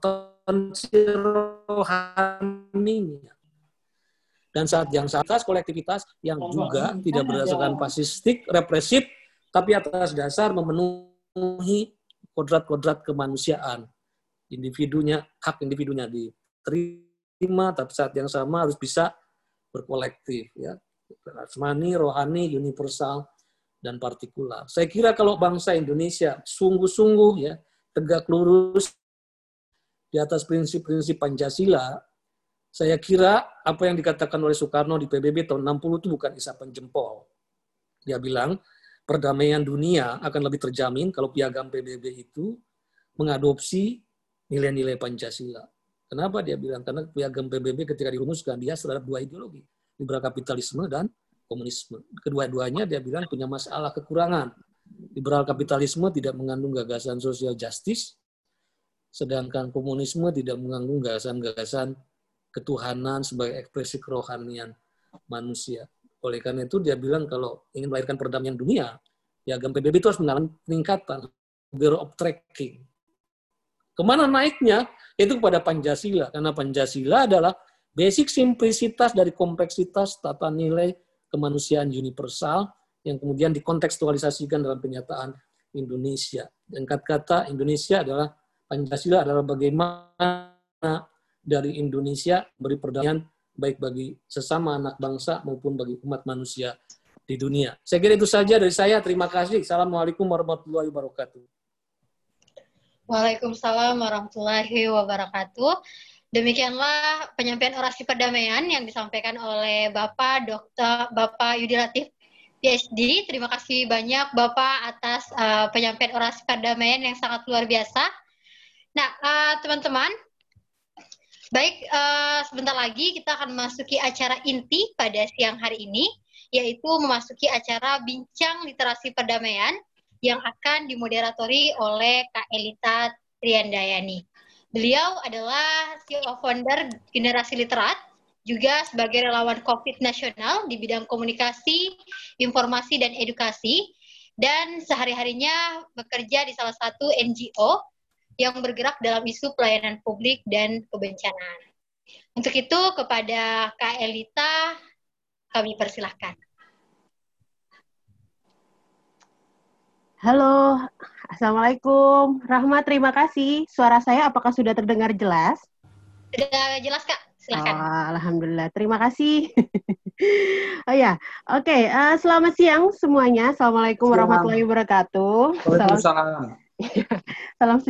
Potensi rohaninya. Dan saat yang atas kolektivitas yang juga tidak berdasarkan fasistik, represif, tapi atas dasar memenuhi kodrat-kodrat kemanusiaan. Individunya hak individunya diterima tapi saat yang sama harus bisa berkolektif ya. Asmani rohani universal dan partikular. Saya kira kalau bangsa Indonesia sungguh-sungguh ya tegak lurus di atas prinsip-prinsip Pancasila saya kira apa yang dikatakan oleh Soekarno di PBB tahun 60 itu bukan isapan jempol. Dia bilang, perdamaian dunia akan lebih terjamin kalau piagam PBB itu mengadopsi nilai-nilai Pancasila. Kenapa dia bilang? Karena piagam PBB ketika dirumuskan, dia terhadap dua ideologi, liberal kapitalisme dan komunisme. Kedua-duanya dia bilang punya masalah kekurangan. Liberal kapitalisme tidak mengandung gagasan sosial justice, sedangkan komunisme tidak mengandung gagasan-gagasan ketuhanan sebagai ekspresi kerohanian manusia. Oleh karena itu dia bilang kalau ingin melahirkan perdamaian dunia, piagam PBB itu harus mengalami peningkatan, zero of tracking, Ke mana naiknya? Itu kepada Pancasila. Karena Pancasila adalah basic simplicitas dari kompleksitas tata nilai kemanusiaan universal yang kemudian dikontekstualisasikan dalam penyataan Indonesia. Dan kata-kata Indonesia adalah Pancasila adalah bagaimana dari Indonesia beri perdamaian baik bagi sesama anak bangsa maupun bagi umat manusia di dunia. Saya kira itu saja dari saya. Terima kasih. Assalamualaikum warahmatullahi wabarakatuh. Waalaikumsalam warahmatullahi wabarakatuh. Demikianlah penyampaian orasi perdamaian yang disampaikan oleh Bapak Dr. Bapak Yudi Latif PhD. Terima kasih banyak Bapak atas uh, penyampaian orasi perdamaian yang sangat luar biasa. Nah, uh, teman-teman, baik uh, sebentar lagi kita akan memasuki acara inti pada siang hari ini, yaitu memasuki acara bincang literasi perdamaian yang akan dimoderatori oleh Kak Elita Triandayani. Beliau adalah CEO founder Generasi Literat, juga sebagai relawan COVID nasional di bidang komunikasi, informasi, dan edukasi, dan sehari-harinya bekerja di salah satu NGO yang bergerak dalam isu pelayanan publik dan kebencanaan. Untuk itu, kepada Kak Elita, kami persilahkan. Halo, Assalamualaikum. Rahma, terima kasih. Suara saya apakah sudah terdengar jelas? Sudah jelas, Kak. Silakan. Oh, Alhamdulillah. Terima kasih. [laughs] oh ya, oke. Okay. Uh, eh, selamat siang semuanya. Assalamualaikum warahmatullahi wabarakatuh. Waalaikumsalam. Salam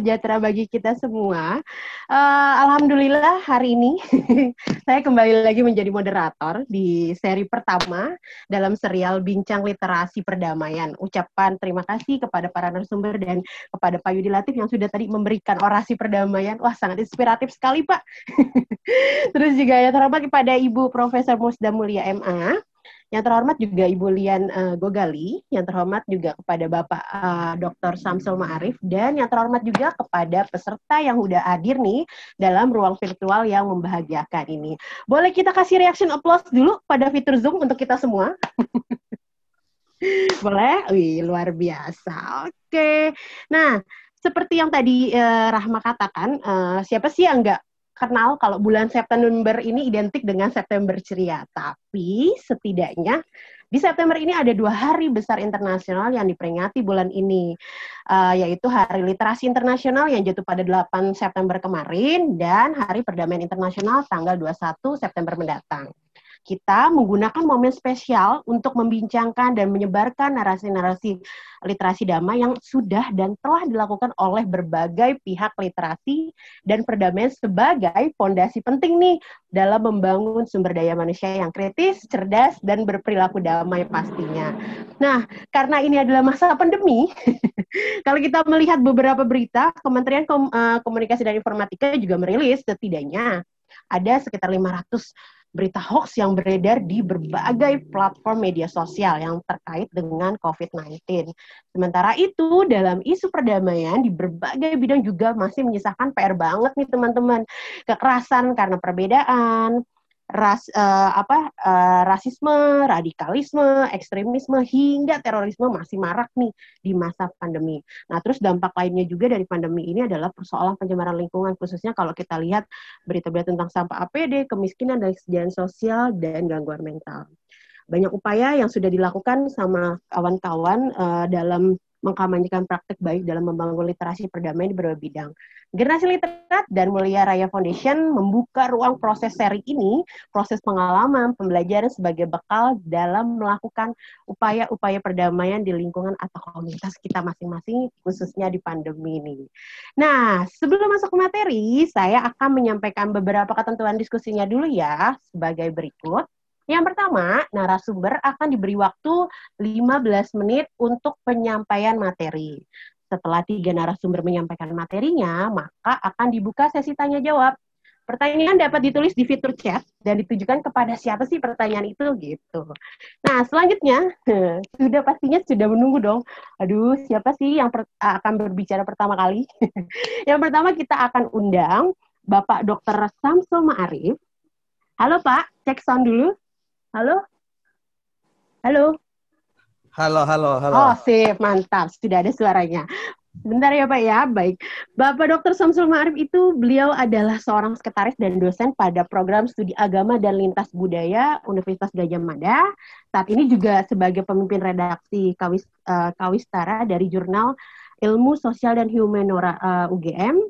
sejahtera bagi kita semua. Uh, Alhamdulillah hari ini [laughs] saya kembali lagi menjadi moderator di seri pertama dalam serial Bincang Literasi Perdamaian. Ucapan terima kasih kepada para narasumber dan kepada Pak Yudi Latif yang sudah tadi memberikan orasi perdamaian. Wah, sangat inspiratif sekali, Pak. [laughs] Terus juga ya terhormat kepada Ibu Profesor Musda Mulia MA Yang terhormat juga Ibu Lian uh, Gogali, yang terhormat juga kepada Bapak uh, Dr. Samsul Ma'arif, dan yang terhormat juga kepada peserta yang udah hadir nih dalam ruang virtual yang membahagiakan ini. Boleh kita kasih reaction applause dulu pada fitur Zoom untuk kita semua? [laughs] Boleh? Wih, luar biasa. Oke. Nah, seperti yang tadi uh, Rahma katakan, uh, siapa sih yang nggak kenal kalau bulan September ini identik dengan September ceria. Tapi setidaknya di September ini ada dua hari besar internasional yang diperingati bulan ini, uh, yaitu Hari Literasi Internasional yang jatuh pada 8 September kemarin dan Hari Perdamaian Internasional tanggal 21 September mendatang kita menggunakan momen spesial untuk membincangkan dan menyebarkan narasi-narasi literasi damai yang sudah dan telah dilakukan oleh berbagai pihak literasi dan perdamaian sebagai fondasi penting nih dalam membangun sumber daya manusia yang kritis, cerdas, dan berperilaku damai pastinya. Nah, karena ini adalah masa pandemi, [laughs] kalau kita melihat beberapa berita, Kementerian eh, Komunikasi dan Informatika juga merilis setidaknya ada sekitar 500 berita hoax yang beredar di berbagai platform media sosial yang terkait dengan COVID-19. Sementara itu, dalam isu perdamaian di berbagai bidang juga masih menyisakan PR banget nih teman-teman. Kekerasan karena perbedaan, ras uh, apa uh, rasisme, radikalisme, ekstremisme hingga terorisme masih marak nih di masa pandemi. Nah, terus dampak lainnya juga dari pandemi ini adalah persoalan pencemaran lingkungan khususnya kalau kita lihat berita-berita tentang sampah APD, kemiskinan dan kesejahteraan sosial dan gangguan mental. Banyak upaya yang sudah dilakukan sama kawan-kawan uh, dalam mengkampanyekan praktek baik dalam membangun literasi perdamaian di berbagai bidang. Generasi Literat dan Mulia Raya Foundation membuka ruang proses seri ini, proses pengalaman, pembelajaran sebagai bekal dalam melakukan upaya-upaya perdamaian di lingkungan atau komunitas kita masing-masing, khususnya di pandemi ini. Nah, sebelum masuk ke materi, saya akan menyampaikan beberapa ketentuan diskusinya dulu ya, sebagai berikut. Yang pertama, narasumber akan diberi waktu 15 menit untuk penyampaian materi. Setelah tiga narasumber menyampaikan materinya, maka akan dibuka sesi tanya jawab. Pertanyaan dapat ditulis di fitur chat dan ditujukan kepada siapa sih pertanyaan itu gitu. Nah, selanjutnya [laughs] sudah pastinya sudah menunggu dong. Aduh, siapa sih yang per akan berbicara pertama kali? [laughs] yang pertama kita akan undang Bapak Dr. Samsul Ma'arif. Halo Pak, cek sound dulu. Halo? Halo? Halo, halo, halo. Oh, sip, mantap. Sudah ada suaranya. Bentar ya Pak ya, baik. Bapak Dr. Samsul Ma'arif itu beliau adalah seorang sekretaris dan dosen pada program studi agama dan lintas budaya Universitas Gajah Mada. Saat ini juga sebagai pemimpin redaksi Kawis, uh, Kawistara dari jurnal Ilmu Sosial dan Humanora uh, eh, UGM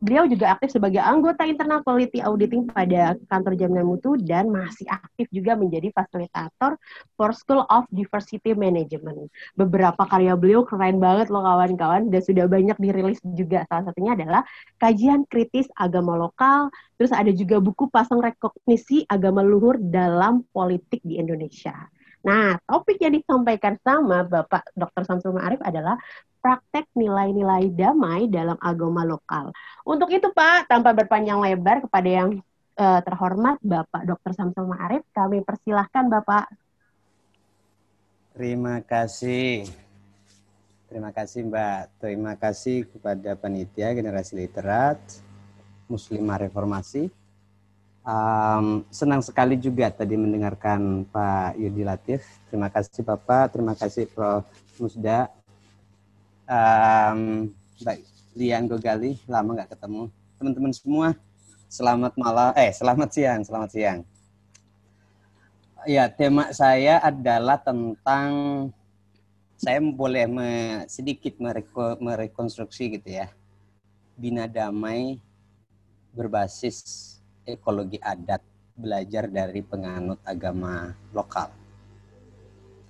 beliau juga aktif sebagai anggota internal quality auditing pada kantor jaminan mutu dan masih aktif juga menjadi fasilitator for School of Diversity Management. Beberapa karya beliau keren banget loh kawan-kawan dan sudah banyak dirilis juga. Salah satunya adalah kajian kritis agama lokal, terus ada juga buku pasang rekognisi agama luhur dalam politik di Indonesia. Nah, topik yang disampaikan sama Bapak Dr. Samsul Ma'arif adalah praktek nilai-nilai damai dalam agama lokal. Untuk itu Pak, tanpa berpanjang lebar kepada yang uh, terhormat Bapak Dr. Samsul Ma'arif, kami persilahkan Bapak. Terima kasih. Terima kasih Mbak. Terima kasih kepada panitia generasi literat Muslimah Reformasi Um, senang sekali juga tadi mendengarkan Pak Yudi Latif. Terima kasih Bapak, terima kasih Prof. Musda. Um, Mbak Lian Gogali, lama nggak ketemu. Teman-teman semua, selamat malam, eh selamat siang, selamat siang. Ya, tema saya adalah tentang saya boleh me, sedikit mereko, merekonstruksi gitu ya. Bina damai berbasis ekologi adat belajar dari penganut agama lokal.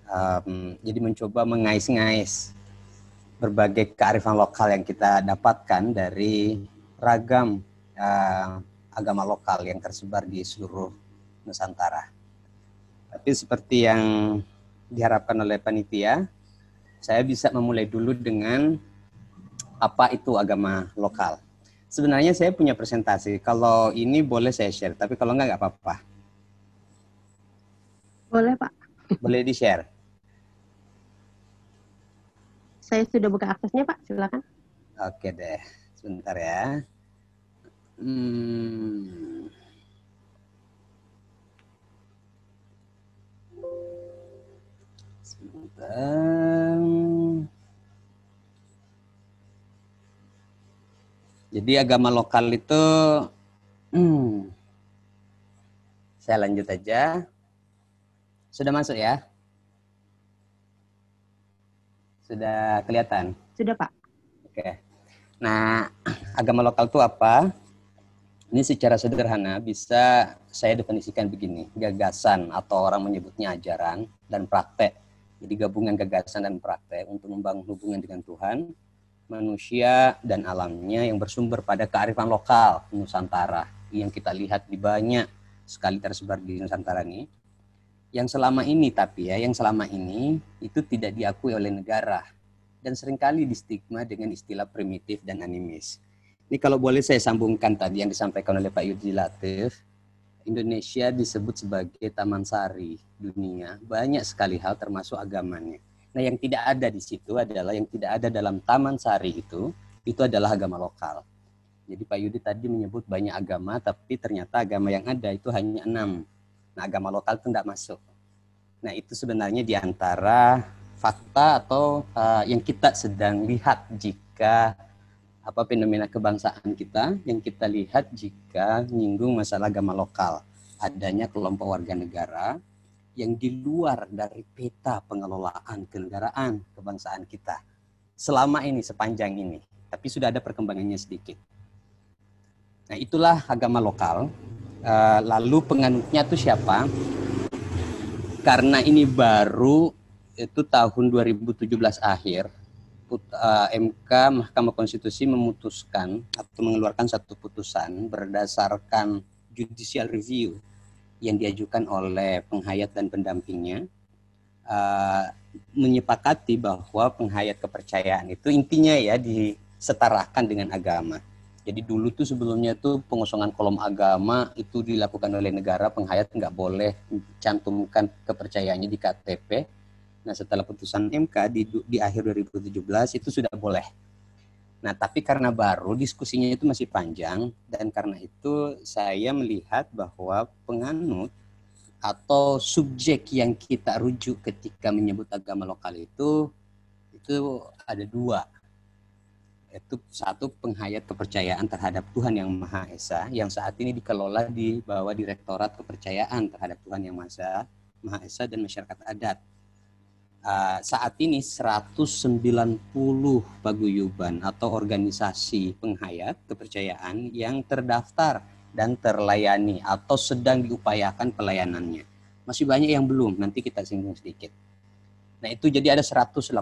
Um, jadi mencoba mengais-ngais berbagai kearifan lokal yang kita dapatkan dari ragam uh, agama lokal yang tersebar di seluruh Nusantara. Tapi seperti yang diharapkan oleh panitia, saya bisa memulai dulu dengan apa itu agama lokal. Sebenarnya saya punya presentasi. Kalau ini boleh saya share, tapi kalau enggak nggak apa-apa. Boleh Pak. Boleh di-share? Saya sudah buka aksesnya, Pak. Silakan. Oke deh. Sebentar ya. Hmm. Sebentar. Jadi agama lokal itu, hmm, saya lanjut aja. Sudah masuk ya? Sudah kelihatan? Sudah, Pak. Oke. Nah, agama lokal itu apa? Ini secara sederhana bisa saya definisikan begini, gagasan atau orang menyebutnya ajaran dan praktek. Jadi gabungan gagasan dan praktek untuk membangun hubungan dengan Tuhan, manusia, dan alamnya yang bersumber pada kearifan lokal Nusantara yang kita lihat di banyak sekali tersebar di Nusantara ini. Yang selama ini tapi ya, yang selama ini itu tidak diakui oleh negara dan sering kali distigma dengan istilah primitif dan animis. Ini kalau boleh saya sambungkan tadi yang disampaikan oleh Pak Yudi Latif, Indonesia disebut sebagai taman sari dunia. Banyak sekali hal termasuk agamanya. Nah, yang tidak ada di situ adalah yang tidak ada dalam taman sari itu, itu adalah agama lokal. Jadi Pak Yudi tadi menyebut banyak agama, tapi ternyata agama yang ada itu hanya enam. Nah, agama lokal itu tidak masuk. Nah, itu sebenarnya di antara fakta atau uh, yang kita sedang lihat jika apa fenomena kebangsaan kita yang kita lihat jika menyinggung masalah agama lokal. Adanya kelompok warga negara yang di luar dari peta pengelolaan kenegaraan kebangsaan kita selama ini sepanjang ini tapi sudah ada perkembangannya sedikit Nah, itulah agama lokal. Uh, lalu penganutnya itu siapa? Karena ini baru itu tahun 2017 akhir, eh, MK Mahkamah Konstitusi memutuskan atau mengeluarkan satu putusan berdasarkan judicial review yang diajukan oleh penghayat dan pendampingnya uh, menyepakati bahwa penghayat kepercayaan itu intinya ya disetarakan dengan agama. Jadi dulu tuh sebelumnya tuh pengosongan kolom agama itu dilakukan oleh negara penghayat nggak boleh cantumkan kepercayaannya di KTP. Nah setelah putusan MK di, di akhir 2017 itu sudah boleh. Nah tapi karena baru diskusinya itu masih panjang dan karena itu saya melihat bahwa penganut atau subjek yang kita rujuk ketika menyebut agama lokal itu itu ada dua itu satu penghayat kepercayaan terhadap Tuhan yang Maha Esa yang saat ini dikelola di bawah Direktorat Kepercayaan terhadap Tuhan yang Maha, Maha Esa dan masyarakat adat. Uh, saat ini 190 paguyuban atau organisasi penghayat kepercayaan yang terdaftar dan terlayani atau sedang diupayakan pelayanannya. Masih banyak yang belum, nanti kita singgung sedikit. Nah itu jadi ada 180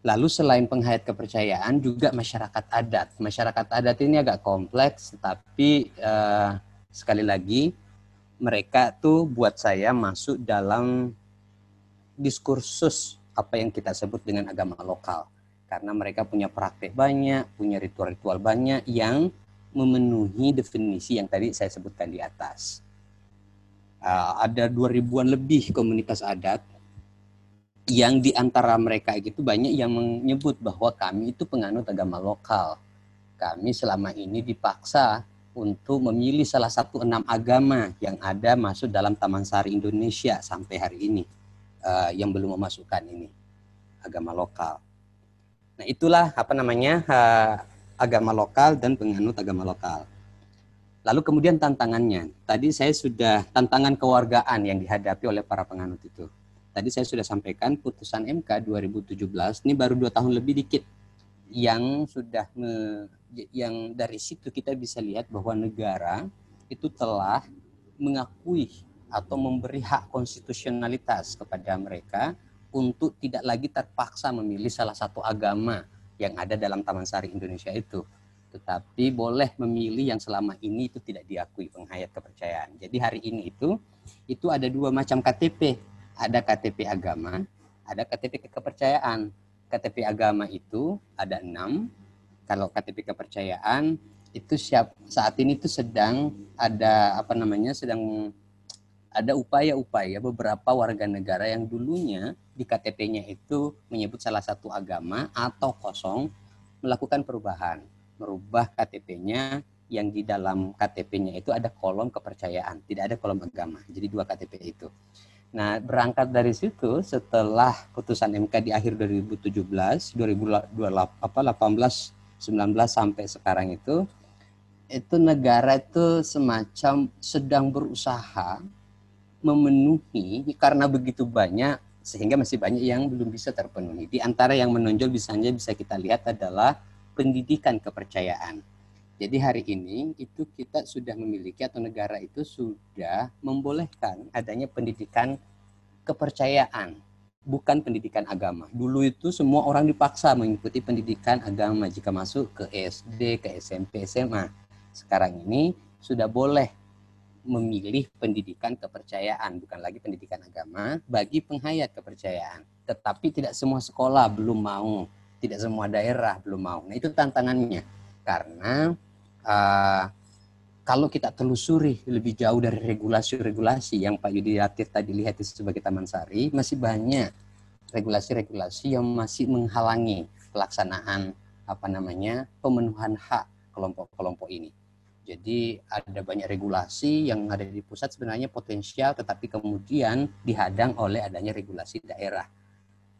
Lalu selain penghayat kepercayaan juga masyarakat adat. Masyarakat adat ini agak kompleks, tapi uh, sekali lagi mereka tuh buat saya masuk dalam diskursus apa yang kita sebut dengan agama lokal. Karena mereka punya praktek banyak, punya ritual-ritual banyak yang memenuhi definisi yang tadi saya sebutkan di atas. Uh, ada dua ribuan lebih komunitas adat yang di antara mereka itu banyak yang menyebut bahwa kami itu penganut agama lokal. Kami selama ini dipaksa untuk memilih salah satu enam agama yang ada masuk dalam Taman Sari Indonesia sampai hari ini uh, yang belum memasukkan ini agama lokal. Nah itulah apa namanya uh, agama lokal dan penganut agama lokal. Lalu kemudian tantangannya, tadi saya sudah tantangan kewargaan yang dihadapi oleh para penganut itu tadi saya sudah sampaikan putusan MK 2017 ini baru dua tahun lebih dikit yang sudah me, yang dari situ kita bisa lihat bahwa negara itu telah mengakui atau memberi hak konstitusionalitas kepada mereka untuk tidak lagi terpaksa memilih salah satu agama yang ada dalam Taman Sari Indonesia itu tetapi boleh memilih yang selama ini itu tidak diakui penghayat kepercayaan. Jadi hari ini itu itu ada dua macam KTP ada KTP agama, ada KTP kepercayaan. KTP agama itu ada enam. Kalau KTP kepercayaan itu siap saat ini itu sedang ada apa namanya sedang ada upaya-upaya beberapa warga negara yang dulunya di KTP-nya itu menyebut salah satu agama atau kosong melakukan perubahan, merubah KTP-nya yang di dalam KTP-nya itu ada kolom kepercayaan, tidak ada kolom agama. Jadi dua KTP itu. Nah, berangkat dari situ setelah putusan MK di akhir 2017, 2018, 19 sampai sekarang itu itu negara itu semacam sedang berusaha memenuhi karena begitu banyak sehingga masih banyak yang belum bisa terpenuhi. Di antara yang menonjol misalnya bisa kita lihat adalah pendidikan kepercayaan. Jadi hari ini itu kita sudah memiliki atau negara itu sudah membolehkan adanya pendidikan kepercayaan, bukan pendidikan agama. Dulu itu semua orang dipaksa mengikuti pendidikan agama jika masuk ke SD, ke SMP, SMA. Sekarang ini sudah boleh memilih pendidikan kepercayaan, bukan lagi pendidikan agama, bagi penghayat kepercayaan. Tetapi tidak semua sekolah belum mau, tidak semua daerah belum mau. Nah itu tantangannya. Karena uh, kalau kita telusuri lebih jauh dari regulasi-regulasi yang Pak Yudi Latif tadi lihat itu sebagai Taman Sari, masih banyak regulasi-regulasi yang masih menghalangi pelaksanaan apa namanya pemenuhan hak kelompok-kelompok ini. Jadi ada banyak regulasi yang ada di pusat sebenarnya potensial tetapi kemudian dihadang oleh adanya regulasi daerah.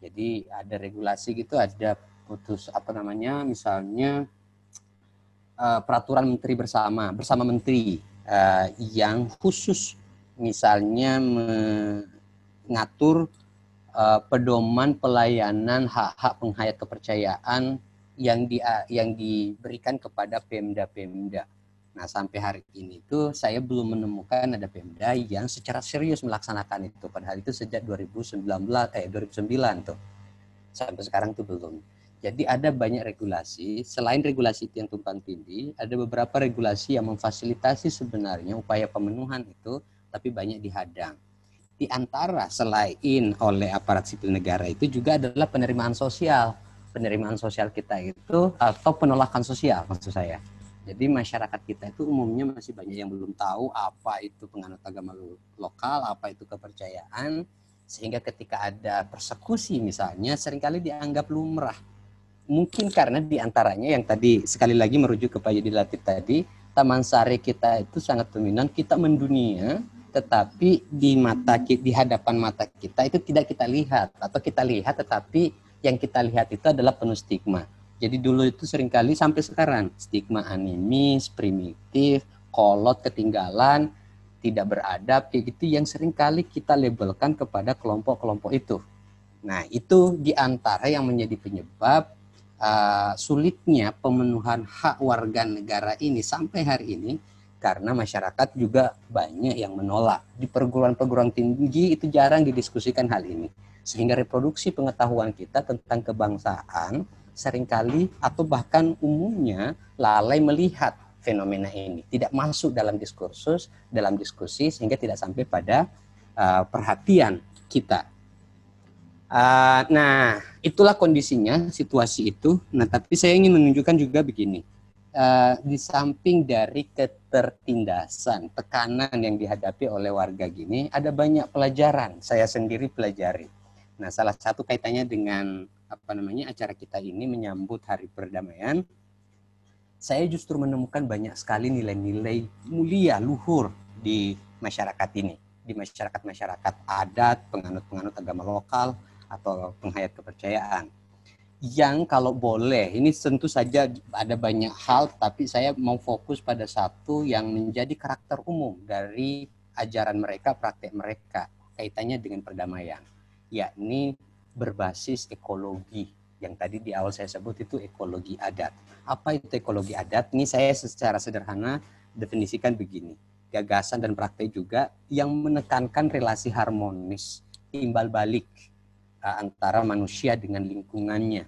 Jadi ada regulasi gitu ada putus apa namanya misalnya uh, peraturan menteri bersama bersama menteri uh, yang khusus misalnya mengatur uh, pedoman pelayanan hak-hak penghayat kepercayaan yang di yang diberikan kepada pemda-pemda. Nah, sampai hari ini tuh saya belum menemukan ada Pemda yang secara serius melaksanakan itu. Padahal itu sejak 2019 eh 2009 tuh. Sampai sekarang tuh belum. Jadi ada banyak regulasi, selain regulasi yang tumpang tindih, ada beberapa regulasi yang memfasilitasi sebenarnya upaya pemenuhan itu, tapi banyak dihadang. Di antara selain oleh aparat sipil negara itu juga adalah penerimaan sosial. Penerimaan sosial kita itu atau penolakan sosial maksud saya. Jadi masyarakat kita itu umumnya masih banyak yang belum tahu apa itu penganut agama lokal, apa itu kepercayaan, sehingga ketika ada persekusi misalnya sering kali dianggap lumrah. Mungkin karena di antaranya yang tadi sekali lagi merujuk ke Pak Yudi Latif tadi, Taman Sari kita itu sangat dominan, kita mendunia, tetapi di mata di hadapan mata kita itu tidak kita lihat. Atau kita lihat tetapi yang kita lihat itu adalah penuh stigma. Jadi dulu itu sering kali sampai sekarang stigma animis, primitif, kolot, ketinggalan, tidak beradab kayak gitu yang sering kali kita labelkan kepada kelompok-kelompok itu. Nah, itu di antara yang menjadi penyebab uh, sulitnya pemenuhan hak warga negara ini sampai hari ini karena masyarakat juga banyak yang menolak. Di perguruan-perguruan tinggi itu jarang didiskusikan hal ini. Sehingga reproduksi pengetahuan kita tentang kebangsaan sering kali atau bahkan umumnya lalai melihat fenomena ini. Tidak masuk dalam diskursus, dalam diskusi sehingga tidak sampai pada uh, perhatian kita. Uh, nah, itulah kondisinya, situasi itu. Nah, tapi saya ingin menunjukkan juga begini. Uh, di samping dari ketertindasan, tekanan yang dihadapi oleh warga gini, ada banyak pelajaran. Saya sendiri pelajari. Nah, salah satu kaitannya dengan apa namanya acara kita ini menyambut Hari Perdamaian. Saya justru menemukan banyak sekali nilai-nilai mulia, luhur di masyarakat ini, di masyarakat-masyarakat adat, penganut-penganut agama lokal, atau penghayat kepercayaan yang kalau boleh ini tentu saja ada banyak hal tapi saya mau fokus pada satu yang menjadi karakter umum dari ajaran mereka praktek mereka kaitannya dengan perdamaian yakni berbasis ekologi. Yang tadi di awal saya sebut itu ekologi adat. Apa itu ekologi adat? Ini saya secara sederhana definisikan begini. Gagasan dan praktek juga yang menekankan relasi harmonis timbal balik uh, antara manusia dengan lingkungannya.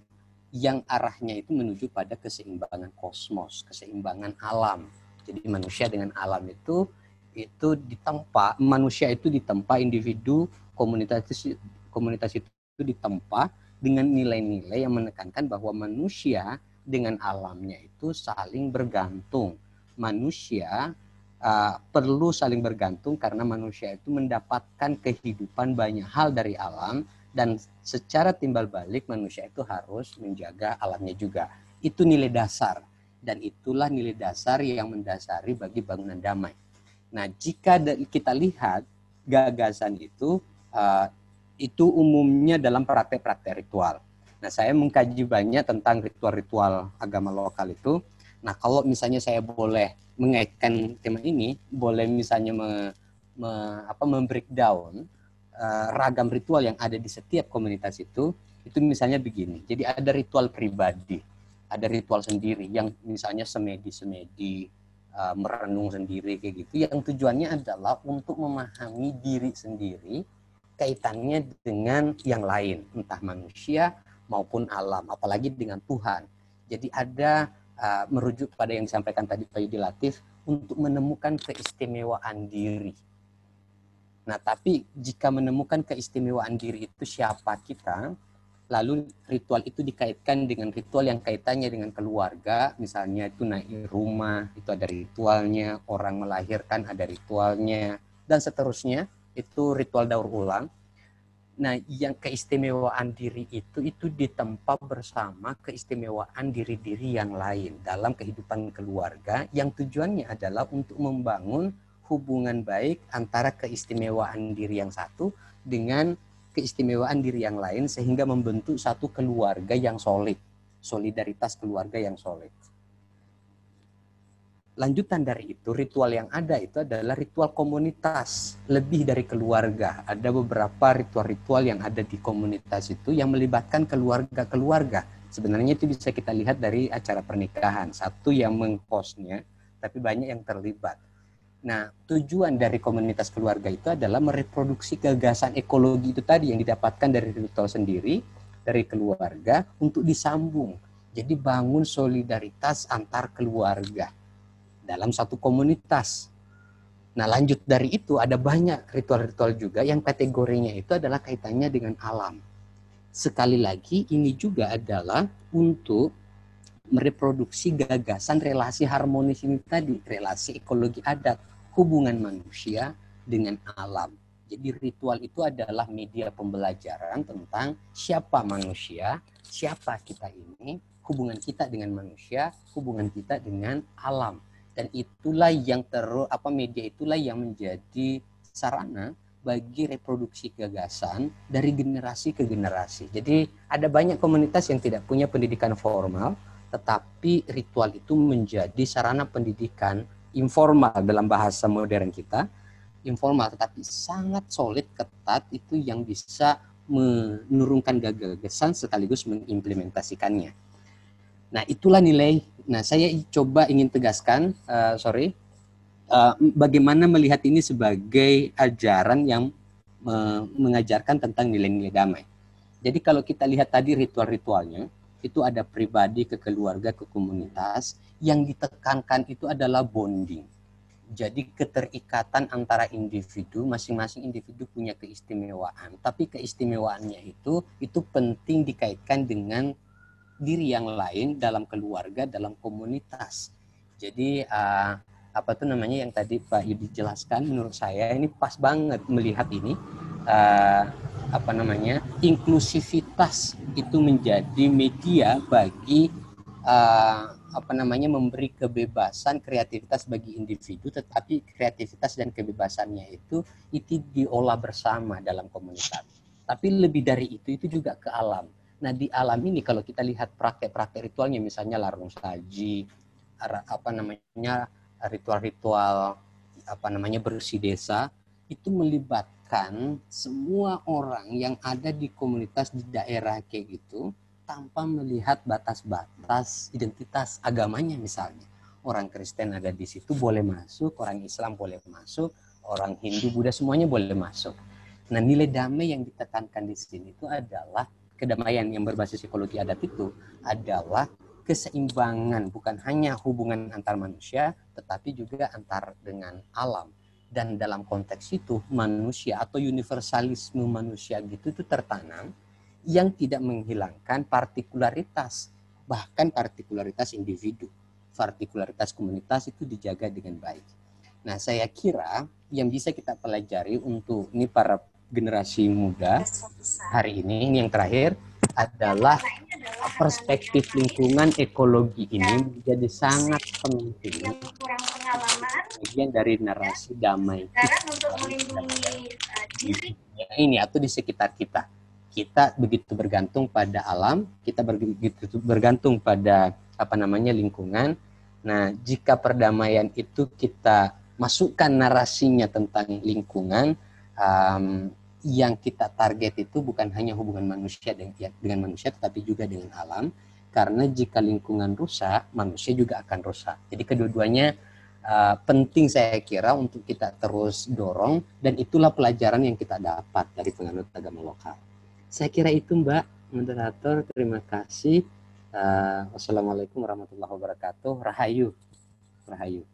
Yang arahnya itu menuju pada keseimbangan kosmos, keseimbangan alam. Jadi manusia dengan alam itu itu ditempa, manusia itu ditempa individu, komunitas komunitas itu ditempa dengan nilai-nilai yang menekankan bahwa manusia dengan alamnya itu saling bergantung. Manusia uh, perlu saling bergantung karena manusia itu mendapatkan kehidupan banyak hal dari alam dan secara timbal balik manusia itu harus menjaga alamnya juga. Itu nilai dasar dan itulah nilai dasar yang mendasari bagi bangunan damai. Nah, jika kita lihat gagasan itu uh, itu umumnya dalam praktek-praktek ritual. Nah, saya mengkaji banyak tentang ritual-ritual agama lokal itu. Nah, kalau misalnya saya boleh mengaitkan tema ini, boleh misalnya me, me, apa, membreakdown uh, ragam ritual yang ada di setiap komunitas itu, itu misalnya begini. Jadi ada ritual pribadi, ada ritual sendiri yang misalnya semedi-semedi, uh, merenung sendiri kayak gitu. Yang tujuannya adalah untuk memahami diri sendiri, kaitannya dengan yang lain, entah manusia maupun alam, apalagi dengan Tuhan. Jadi ada uh, merujuk pada yang disampaikan tadi Pak Yudi Latif untuk menemukan keistimewaan diri. Nah, tapi jika menemukan keistimewaan diri itu siapa kita, lalu ritual itu dikaitkan dengan ritual yang kaitannya dengan keluarga, misalnya itu naik rumah, itu ada ritualnya, orang melahirkan ada ritualnya, dan seterusnya, itu ritual daur ulang. Nah, yang keistimewaan diri itu itu ditempa bersama keistimewaan diri-diri yang lain dalam kehidupan keluarga yang tujuannya adalah untuk membangun hubungan baik antara keistimewaan diri yang satu dengan keistimewaan diri yang lain sehingga membentuk satu keluarga yang solid, solidaritas keluarga yang solid lanjutan dari itu ritual yang ada itu adalah ritual komunitas. Lebih dari keluarga. Ada beberapa ritual-ritual yang ada di komunitas itu yang melibatkan keluarga-keluarga. Sebenarnya itu bisa kita lihat dari acara pernikahan. Satu yang mengkosnya tapi banyak yang terlibat. Nah tujuan dari komunitas keluarga itu adalah mereproduksi gagasan ekologi itu tadi yang didapatkan dari ritual sendiri dari keluarga untuk disambung. Jadi bangun solidaritas antar keluarga dalam satu komunitas. Nah, lanjut dari itu ada banyak ritual-ritual juga yang kategorinya itu adalah kaitannya dengan alam. Sekali lagi ini juga adalah untuk mereproduksi gagasan relasi harmonis ini tadi, relasi ekologi adat, hubungan manusia dengan alam. Jadi ritual itu adalah media pembelajaran tentang siapa manusia, siapa kita ini, hubungan kita dengan manusia, hubungan kita dengan alam dan itulah yang terus apa media itulah yang menjadi sarana bagi reproduksi gagasan dari generasi ke generasi. Jadi ada banyak komunitas yang tidak punya pendidikan formal, tetapi ritual itu menjadi sarana pendidikan informal dalam bahasa modern kita, informal tetapi sangat solid ketat itu yang bisa menurunkan gagasan sekaligus mengimplementasikannya. Nah, itulah nilai. Nah, saya coba ingin tegaskan, uh, sorry, uh, bagaimana melihat ini sebagai ajaran yang uh, mengajarkan tentang nilai-nilai damai. Jadi kalau kita lihat tadi ritual-ritualnya, itu ada pribadi ke keluarga ke komunitas yang ditekankan itu adalah bonding. Jadi keterikatan antara individu, masing-masing individu punya keistimewaan, tapi keistimewaannya itu itu penting dikaitkan dengan diri yang lain dalam keluarga, dalam komunitas. Jadi uh, apa tuh namanya yang tadi Pak Yudi jelaskan menurut saya ini pas banget melihat ini. Uh, apa namanya inklusivitas itu menjadi media bagi uh, apa namanya memberi kebebasan kreativitas bagi individu tetapi kreativitas dan kebebasannya itu itu diolah bersama dalam komunitas. Tapi lebih dari itu itu juga ke alam Nah di alam ini kalau kita lihat praktek-praktek ritualnya misalnya larung saji, apa namanya ritual-ritual apa namanya bersih desa itu melibatkan semua orang yang ada di komunitas di daerah kayak gitu tanpa melihat batas-batas identitas agamanya misalnya. Orang Kristen ada di situ boleh masuk orang Islam boleh masuk orang Hindu Buddha semuanya boleh masuk. Nah nilai damai yang ditekankan di sini itu adalah kedamaian yang berbasis psikologi adat itu adalah keseimbangan bukan hanya hubungan antar manusia tetapi juga antar dengan alam. Dan dalam konteks itu manusia atau universalisme manusia gitu itu tertanam yang tidak menghilangkan partikularitas bahkan partikularitas individu. Partikularitas komunitas itu dijaga dengan baik. Nah, saya kira yang bisa kita pelajari untuk ini para generasi muda hari ini, ini yang terakhir adalah perspektif lingkungan ekologi ini menjadi sangat penting. bagian dari narasi damai kita. ini atau di sekitar kita. Kita begitu bergantung pada alam kita begitu bergantung pada apa namanya lingkungan. Nah jika perdamaian itu kita masukkan narasinya tentang lingkungan um, yang kita target itu bukan hanya hubungan manusia dengan, ya, dengan manusia tetapi juga dengan alam. Karena jika lingkungan rusak manusia juga akan rusak. Jadi kedua-duanya uh, penting saya kira untuk kita terus dorong dan itulah pelajaran yang kita dapat dari penganut agama lokal. Saya kira itu Mbak moderator. Terima kasih. Uh, wassalamualaikum warahmatullahi wabarakatuh. Rahayu. Rahayu.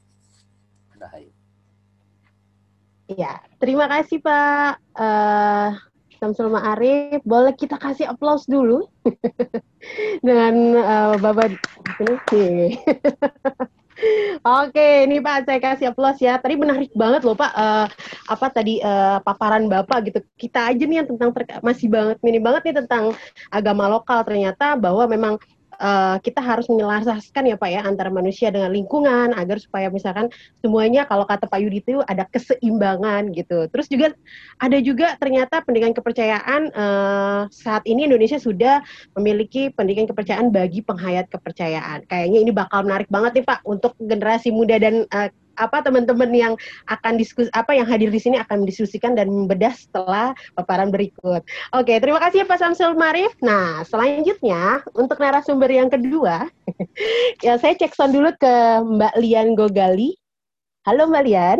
Rahayu Ya, terima kasih Pak uh, Samsul Ma'arif. Boleh kita kasih aplaus dulu [laughs] dengan uh, Bapak. [laughs] Oke, ini Pak saya kasih aplaus ya. Tadi menarik banget loh Pak. Uh, apa tadi uh, paparan Bapak gitu. Kita aja nih yang tentang masih banget minim banget nih tentang agama lokal ternyata bahwa memang uh, kita harus menyelaraskan ya Pak ya antara manusia dengan lingkungan agar supaya misalkan semuanya kalau kata Pak Yudi itu ada keseimbangan gitu. Terus juga ada juga ternyata pendidikan kepercayaan uh, saat ini Indonesia sudah memiliki pendidikan kepercayaan bagi penghayat kepercayaan. Kayaknya ini bakal menarik banget nih Pak untuk generasi muda dan uh, apa teman-teman yang akan diskusi apa yang hadir di sini akan mendiskusikan dan membedah setelah paparan berikut. Oke, terima kasih ya Pak Samsul Marif. Nah, selanjutnya untuk narasumber yang kedua, [laughs] ya saya cek sound dulu ke Mbak Lian Gogali. Halo Mbak Lian.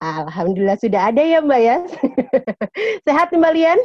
Alhamdulillah sudah ada ya Mbak ya. [laughs] Sehat Mbak Lian?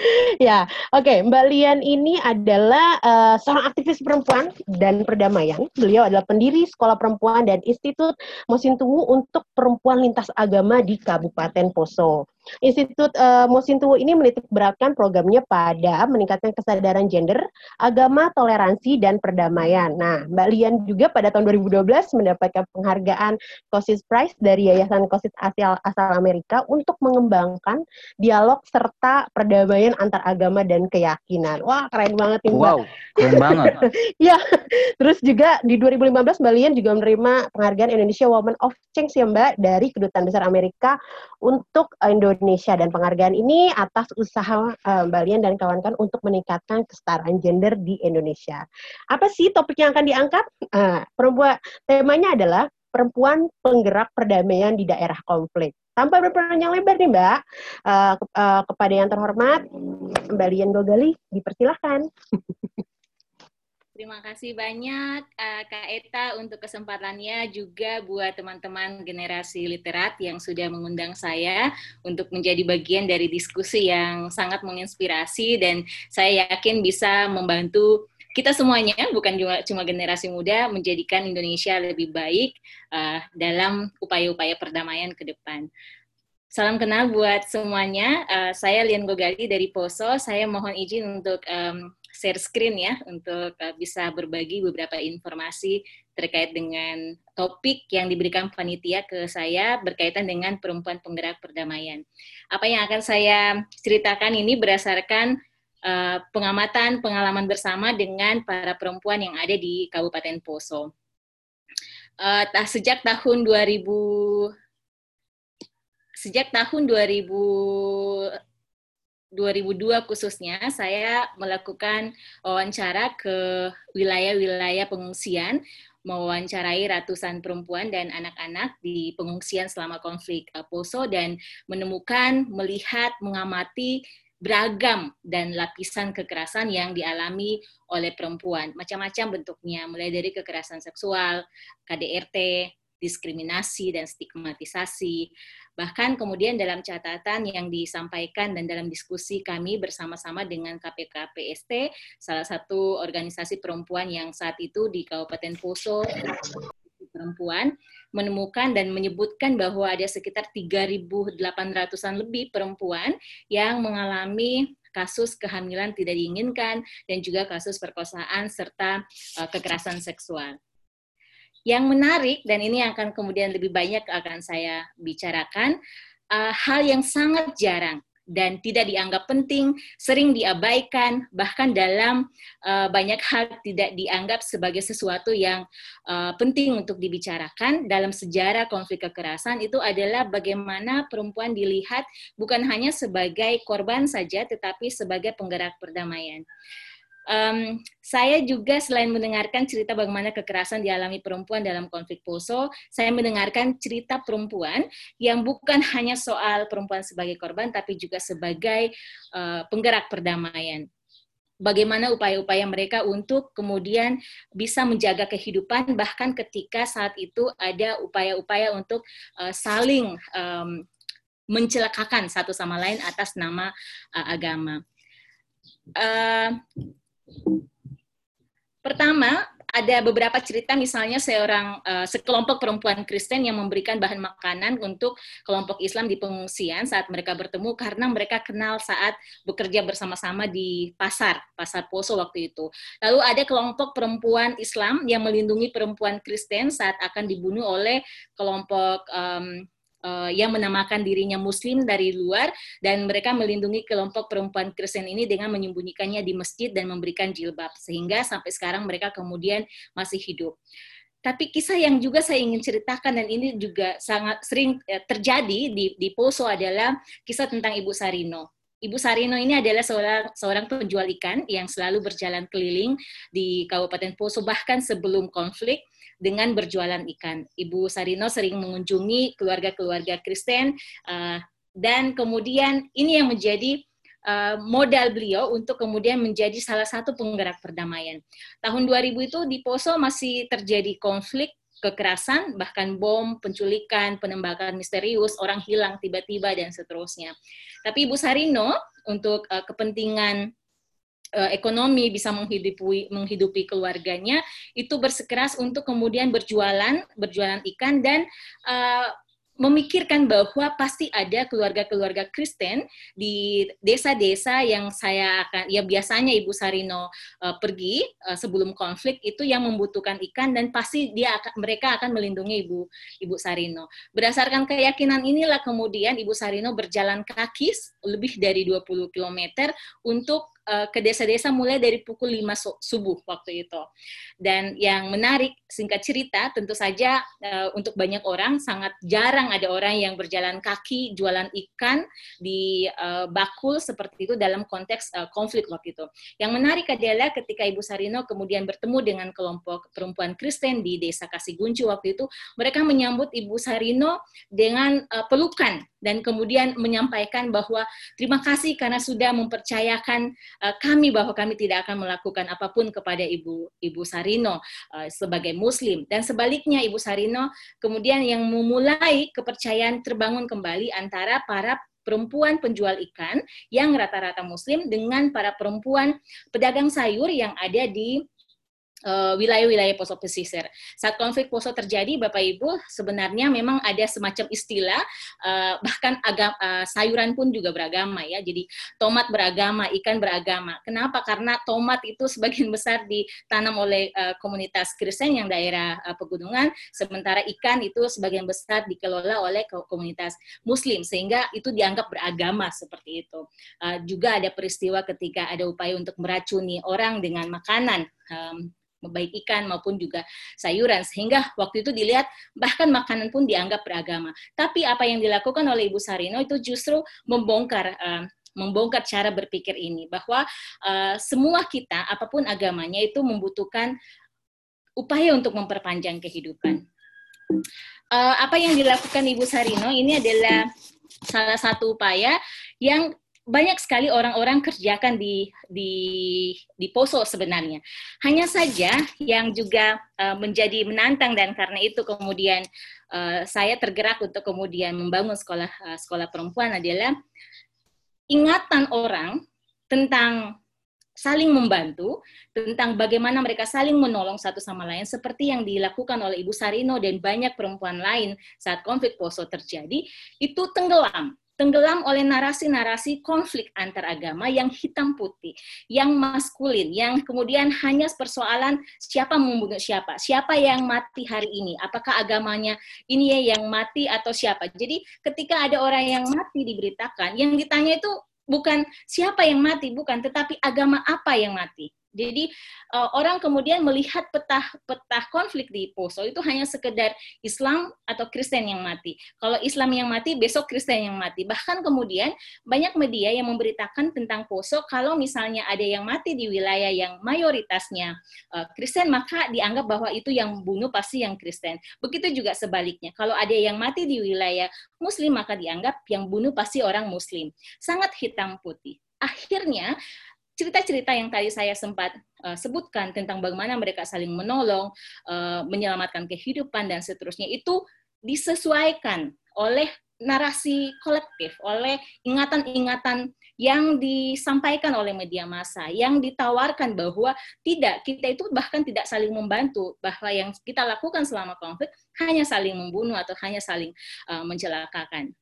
[laughs] ya, oke. Okay. Mbak Lian ini adalah uh, seorang aktivis perempuan dan perdamaian. Beliau adalah pendiri Sekolah Perempuan dan Institut Mosintowo untuk Perempuan Lintas Agama di Kabupaten Poso. Institut uh, Mosintowo ini menitik beratkan programnya pada meningkatkan kesadaran gender, agama, toleransi, dan perdamaian. Nah, Mbak Lian juga pada tahun 2012 mendapatkan penghargaan COSIS Prize dari Yayasan COSIS Asal, Asal Amerika untuk mengembangkan dialog serta perdamaian antar agama dan keyakinan. Wah, keren banget nih Mbak. Wow, keren banget. [laughs] ya, terus juga di 2015 Mbak Lian juga menerima penghargaan Indonesia Woman of Change ya Mbak dari Kedutaan Besar Amerika untuk Indonesia Indonesia dan penghargaan ini atas usaha uh, Mbak Lian dan kawan-kawan untuk meningkatkan kesetaraan gender di Indonesia. Apa sih topik yang akan diangkat? Uh, perempuan temanya adalah perempuan penggerak perdamaian di daerah konflik. Tanpa berpanjang lebar nih Mbak, uh, uh, kepada yang terhormat Mbak Lian Gogali, dipersilahkan. [laughs] Terima kasih banyak uh, Kak Eta untuk kesempatannya juga buat teman-teman generasi literat yang sudah mengundang saya untuk menjadi bagian dari diskusi yang sangat menginspirasi dan saya yakin bisa membantu kita semuanya bukan cuma, cuma generasi muda menjadikan Indonesia lebih baik uh, dalam upaya-upaya perdamaian ke depan. Salam kenal buat semuanya. Uh, saya Lian Gogali dari Poso. Saya mohon izin untuk um, share screen ya untuk uh, bisa berbagi beberapa informasi terkait dengan topik yang diberikan panitia ke saya berkaitan dengan perempuan penggerak perdamaian. Apa yang akan saya ceritakan ini berdasarkan uh, pengamatan pengalaman bersama dengan para perempuan yang ada di Kabupaten Poso. Uh, sejak tahun 2000 sejak tahun 2000 2002 khususnya saya melakukan wawancara ke wilayah-wilayah pengungsian mewawancarai ratusan perempuan dan anak-anak di pengungsian selama konflik uh, Poso dan menemukan, melihat, mengamati beragam dan lapisan kekerasan yang dialami oleh perempuan. Macam-macam bentuknya, mulai dari kekerasan seksual, KDRT, diskriminasi dan stigmatisasi, Bahkan kemudian dalam catatan yang disampaikan dan dalam diskusi kami bersama-sama dengan KPK PST, salah satu organisasi perempuan yang saat itu di Kabupaten Poso perempuan menemukan dan menyebutkan bahwa ada sekitar 3.800-an lebih perempuan yang mengalami kasus kehamilan tidak diinginkan dan juga kasus perkosaan serta uh, kekerasan seksual. Yang menarik dan ini akan kemudian lebih banyak akan saya bicarakan uh, hal yang sangat jarang dan tidak dianggap penting, sering diabaikan, bahkan dalam uh, banyak hal tidak dianggap sebagai sesuatu yang uh, penting untuk dibicarakan. Dalam sejarah konflik kekerasan itu adalah bagaimana perempuan dilihat bukan hanya sebagai korban saja, tetapi sebagai penggerak perdamaian um, saya juga selain mendengarkan cerita bagaimana kekerasan dialami perempuan dalam konflik Poso, saya mendengarkan cerita perempuan yang bukan [laughs] hanya soal perempuan sebagai korban, tapi juga sebagai uh, penggerak perdamaian bagaimana upaya-upaya mereka untuk kemudian bisa menjaga kehidupan bahkan ketika saat itu ada upaya-upaya untuk uh, saling um, mencelakakan satu sama lain atas nama uh, agama. Uh, Pertama, ada beberapa cerita misalnya seorang uh, sekelompok perempuan Kristen yang memberikan bahan makanan untuk kelompok Islam di pengungsian saat mereka bertemu karena mereka kenal saat bekerja bersama-sama di pasar pasar Poso waktu itu. Lalu ada kelompok perempuan Islam yang melindungi perempuan Kristen saat akan dibunuh oleh kelompok um, uh, yang menamakan dirinya Muslim dari luar dan mereka melindungi kelompok perempuan Kristen ini dengan menyembunyikannya di masjid dan memberikan jilbab sehingga sampai sekarang mereka kemudian masih hidup. Tapi kisah yang juga saya ingin ceritakan dan ini juga sangat sering eh, terjadi di, di Poso adalah kisah tentang Ibu Sarino. Ibu Sarino ini adalah seorang, seorang penjual ikan yang selalu berjalan keliling di Kabupaten Poso bahkan sebelum konflik dengan berjualan ikan. Ibu Sarino sering mengunjungi keluarga-keluarga Kristen uh, dan kemudian ini yang menjadi uh, modal beliau untuk kemudian menjadi salah satu penggerak perdamaian. Tahun 2000 itu di Poso masih terjadi konflik kekerasan, bahkan bom, penculikan, penembakan misterius, orang hilang tiba-tiba, dan seterusnya. Tapi Ibu Sarino, untuk uh, kepentingan uh, ekonomi bisa menghidupi menghidupi keluarganya itu bersikeras untuk kemudian berjualan berjualan ikan dan uh, memikirkan bahwa pasti ada keluarga-keluarga Kristen di desa-desa yang saya akan ya biasanya Ibu Sarino uh, pergi uh, sebelum konflik itu yang membutuhkan ikan dan pasti dia akan mereka akan melindungi Ibu Ibu Sarino. Berdasarkan keyakinan inilah kemudian Ibu Sarino berjalan kaki lebih dari 20 km untuk Eh, ke desa-desa mulai dari pukul 5 subuh waktu itu. Dan yang menarik, singkat cerita, tentu saja uh, untuk banyak orang sangat jarang ada orang yang berjalan kaki jualan ikan di uh, bakul seperti itu dalam konteks uh, konflik waktu itu. Yang menarik adalah ketika Ibu Sarino kemudian bertemu dengan kelompok perempuan Kristen di desa Kasiguncu waktu itu, mereka menyambut Ibu Sarino dengan uh, pelukan dan kemudian menyampaikan bahwa terima kasih karena sudah mempercayakan uh, kami bahwa kami tidak akan melakukan apa pun kepada Ibu Ibu Sarino uh, sebagai muslim. Dan sebaliknya Ibu Sarino kemudian yang memulai kepercayaan terbangun kembali antara para perempuan penjual ikan yang rata-rata muslim dengan para perempuan pedagang sayur yang ada di Eh, wilayah-wilayah Poso pesisir. Saat konflik Poso terjadi, Bapak Ibu, sebenarnya memang ada semacam istilah, uh, bahkan agam, uh, sayuran pun juga beragama ya. Jadi tomat beragama, ikan beragama. Kenapa? Karena tomat itu sebagian [laughs] besar ditanam oleh uh, komunitas Kristen yang daerah uh, pegunungan, sementara ikan itu sebagian besar dikelola oleh komunitas Muslim, sehingga itu dianggap beragama seperti itu. Uh, juga ada peristiwa ketika ada upaya untuk meracuni orang dengan makanan. Um, baik ikan maupun juga sayuran sehingga waktu itu dilihat bahkan makanan pun dianggap beragama. Tapi apa yang dilakukan oleh Ibu Sarino itu justru membongkar uh, membongkar cara berpikir ini bahwa uh, semua kita apa pun agamanya itu membutuhkan upaya untuk memperpanjang kehidupan. Uh, apa yang dilakukan Ibu Sarino ini adalah salah satu upaya yang banyak sekali orang-orang kerjakan di di di Poso sebenarnya. Hanya saja yang juga uh, menjadi menantang dan karena itu kemudian uh, saya tergerak untuk kemudian membangun sekolah uh, sekolah perempuan adalah ingatan orang tentang saling membantu, tentang bagaimana mereka saling menolong satu sama lain, seperti yang dilakukan oleh Ibu Sarino dan banyak perempuan lain saat konflik Poso terjadi, itu tenggelam tenggelam oleh narasi-narasi konflik antar agama yang hitam putih, yang maskulin, yang kemudian hanya persoalan siapa membunuh siapa, siapa yang mati hari ini, apakah agamanya ini ya yang mati atau siapa. Jadi ketika ada orang yang mati diberitakan, yang ditanya itu bukan siapa yang mati, bukan, tetapi agama apa yang mati. Jadi uh, orang kemudian melihat peta-peta konflik di Poso itu hanya sekedar Islam atau Kristen yang mati. Kalau Islam yang mati, besok Kristen yang mati. Bahkan kemudian banyak media yang memberitakan tentang Poso kalau misalnya ada yang mati di wilayah yang mayoritasnya uh, Kristen, maka dianggap bahwa itu yang bunuh pasti yang Kristen. Begitu juga sebaliknya. Kalau ada yang mati di wilayah Muslim, maka dianggap yang bunuh pasti orang Muslim. Sangat hitam putih. Akhirnya cerita-cerita yang tadi saya sempat uh, sebutkan tentang bagaimana mereka saling menolong, uh, menyelamatkan kehidupan dan seterusnya itu disesuaikan oleh narasi kolektif, oleh ingatan-ingatan yang disampaikan oleh media massa, yang ditawarkan bahwa tidak, kita itu bahkan tidak saling membantu, bahwa yang kita lakukan selama konflik hanya saling membunuh atau hanya saling uh, mencelakakan.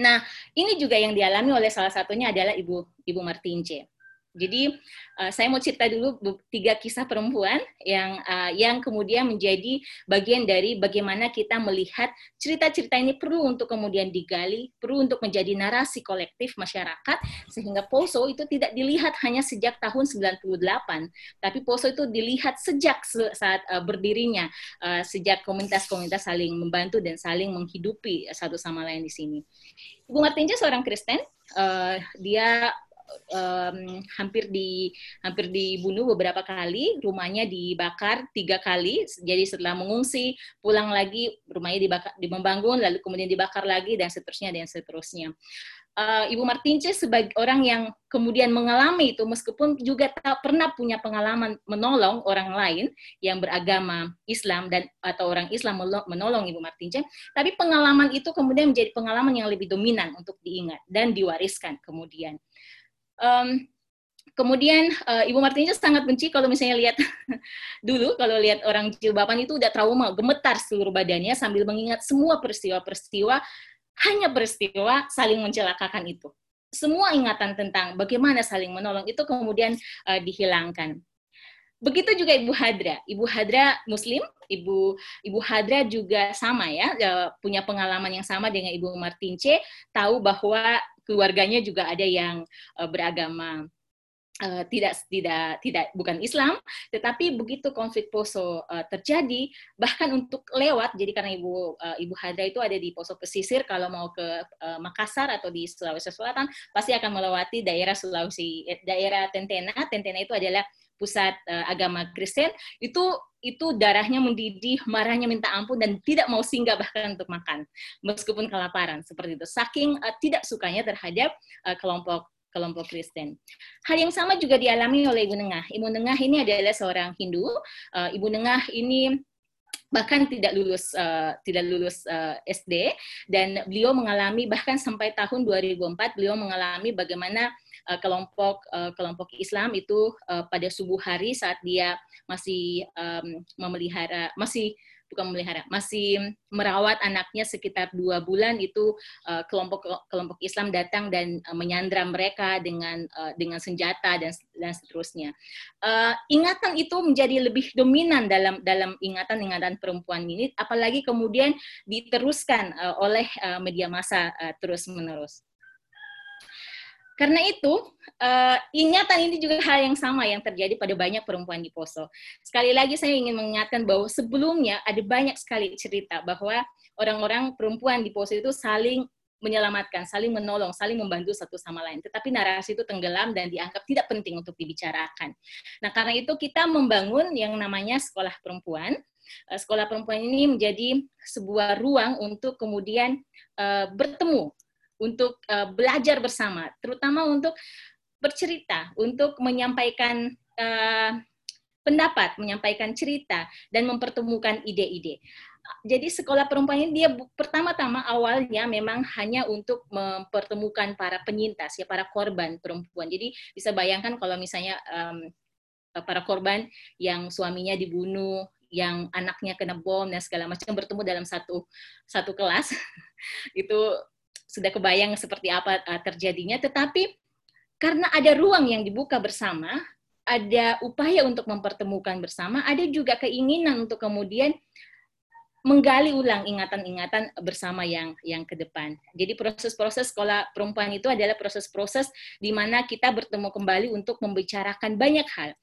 Nah, ini juga yang dialami oleh salah satunya adalah Ibu Ibu Martince. Jadi uh, saya mau cerita dulu tiga kisah perempuan yang uh, yang kemudian menjadi bagian dari bagaimana kita melihat cerita-cerita ini perlu untuk kemudian digali, perlu untuk menjadi narasi kolektif masyarakat sehingga Poso itu tidak dilihat hanya sejak tahun 98, tapi Poso itu dilihat sejak saat uh, berdirinya, uh, sejak komunitas-komunitas saling membantu dan saling menghidupi satu sama lain di sini. Ibu Martinja seorang Kristen, uh, dia um, hampir di hampir dibunuh beberapa kali, rumahnya dibakar tiga kali. Jadi setelah mengungsi, pulang lagi rumahnya dibakar, membangun, lalu kemudian dibakar lagi dan seterusnya dan seterusnya. Uh, Ibu Martince sebagai orang yang kemudian mengalami itu meskipun juga tak pernah punya pengalaman menolong orang lain yang beragama Islam dan atau orang Islam menolong Ibu Martince, tapi pengalaman itu kemudian menjadi pengalaman yang lebih dominan untuk diingat dan diwariskan kemudian. Um, kemudian uh, Ibu Martinus sangat benci kalau misalnya lihat [laughs] dulu kalau lihat orang jilbaban itu udah trauma, gemetar seluruh badannya sambil mengingat semua peristiwa-peristiwa hanya peristiwa saling mencelakakan itu. Semua ingatan tentang bagaimana saling menolong itu kemudian uh, dihilangkan. Begitu juga Ibu Hadra. Ibu Hadra Muslim, Ibu Ibu Hadra juga sama ya, eh, punya pengalaman yang sama dengan Ibu Martince, tahu bahwa keluarganya juga ada yang uh, beragama uh, tidak tidak tidak bukan Islam, tetapi begitu konflik Poso terjadi, bahkan untuk lewat, jadi karena ibu ibu Hadra itu ada di Poso pesisir, kalau mau ke Makassar atau di Sulawesi Selatan pasti akan melewati daerah Sulawesi, daerah Tentena. Tentena itu adalah pusat uh, agama Kristen itu itu darahnya mendidih, marahnya minta ampun dan tidak mau singgah bahkan untuk makan meskipun kelaparan seperti itu. Saking uh, tidak sukanya terhadap uh, kelompok kelompok Kristen. Hal yang sama juga dialami oleh Ibu Nengah. Ibu Nengah ini adalah seorang Hindu. Uh, Ibu Nengah ini bahkan tidak lulus uh, tidak lulus uh, SD dan beliau mengalami bahkan sampai tahun 2004 beliau mengalami bagaimana uh, kelompok uh, kelompok Islam itu uh, pada subuh hari saat dia masih um, memelihara masih bukan memelihara masih merawat anaknya sekitar dua bulan itu kelompok kelompok Islam datang dan menyandra mereka dengan dengan senjata dan dan seterusnya. Ingatan itu menjadi lebih dominan dalam dalam ingatan-ingatan perempuan ini apalagi kemudian diteruskan oleh media massa terus menerus karena itu, uh, ingatan ini juga hal yang sama yang terjadi pada banyak perempuan di Poso. Sekali lagi saya ingin mengingatkan bahwa sebelumnya ada banyak sekali cerita bahwa orang-orang perempuan di Poso itu saling menyelamatkan, saling menolong, saling membantu satu sama lain. Tetapi narasi itu tenggelam dan dianggap tidak penting untuk dibicarakan. Nah, karena itu kita membangun yang namanya sekolah perempuan. Eh, sekolah perempuan ini menjadi sebuah ruang untuk kemudian uh, bertemu untuk uh, belajar bersama, terutama untuk bercerita, untuk menyampaikan uh, pendapat, menyampaikan cerita, dan mempertemukan ide-ide. Jadi sekolah perempuan ini dia pertama-tama awalnya memang hanya untuk mempertemukan para penyintas ya para korban perempuan. Jadi bisa bayangkan kalau misalnya um, para korban yang suaminya dibunuh, yang anaknya kena bom dan segala macam bertemu dalam satu satu kelas [laughs] itu sudah kebayang seperti apa uh, terjadinya, tetapi karena ada ruang yang dibuka bersama, ada upaya untuk mempertemukan bersama, ada juga keinginan untuk kemudian menggali ulang ingatan-ingatan bersama yang yang ke depan. Jadi proses-proses sekolah perempuan itu adalah proses-proses di mana kita bertemu kembali untuk membicarakan banyak hal.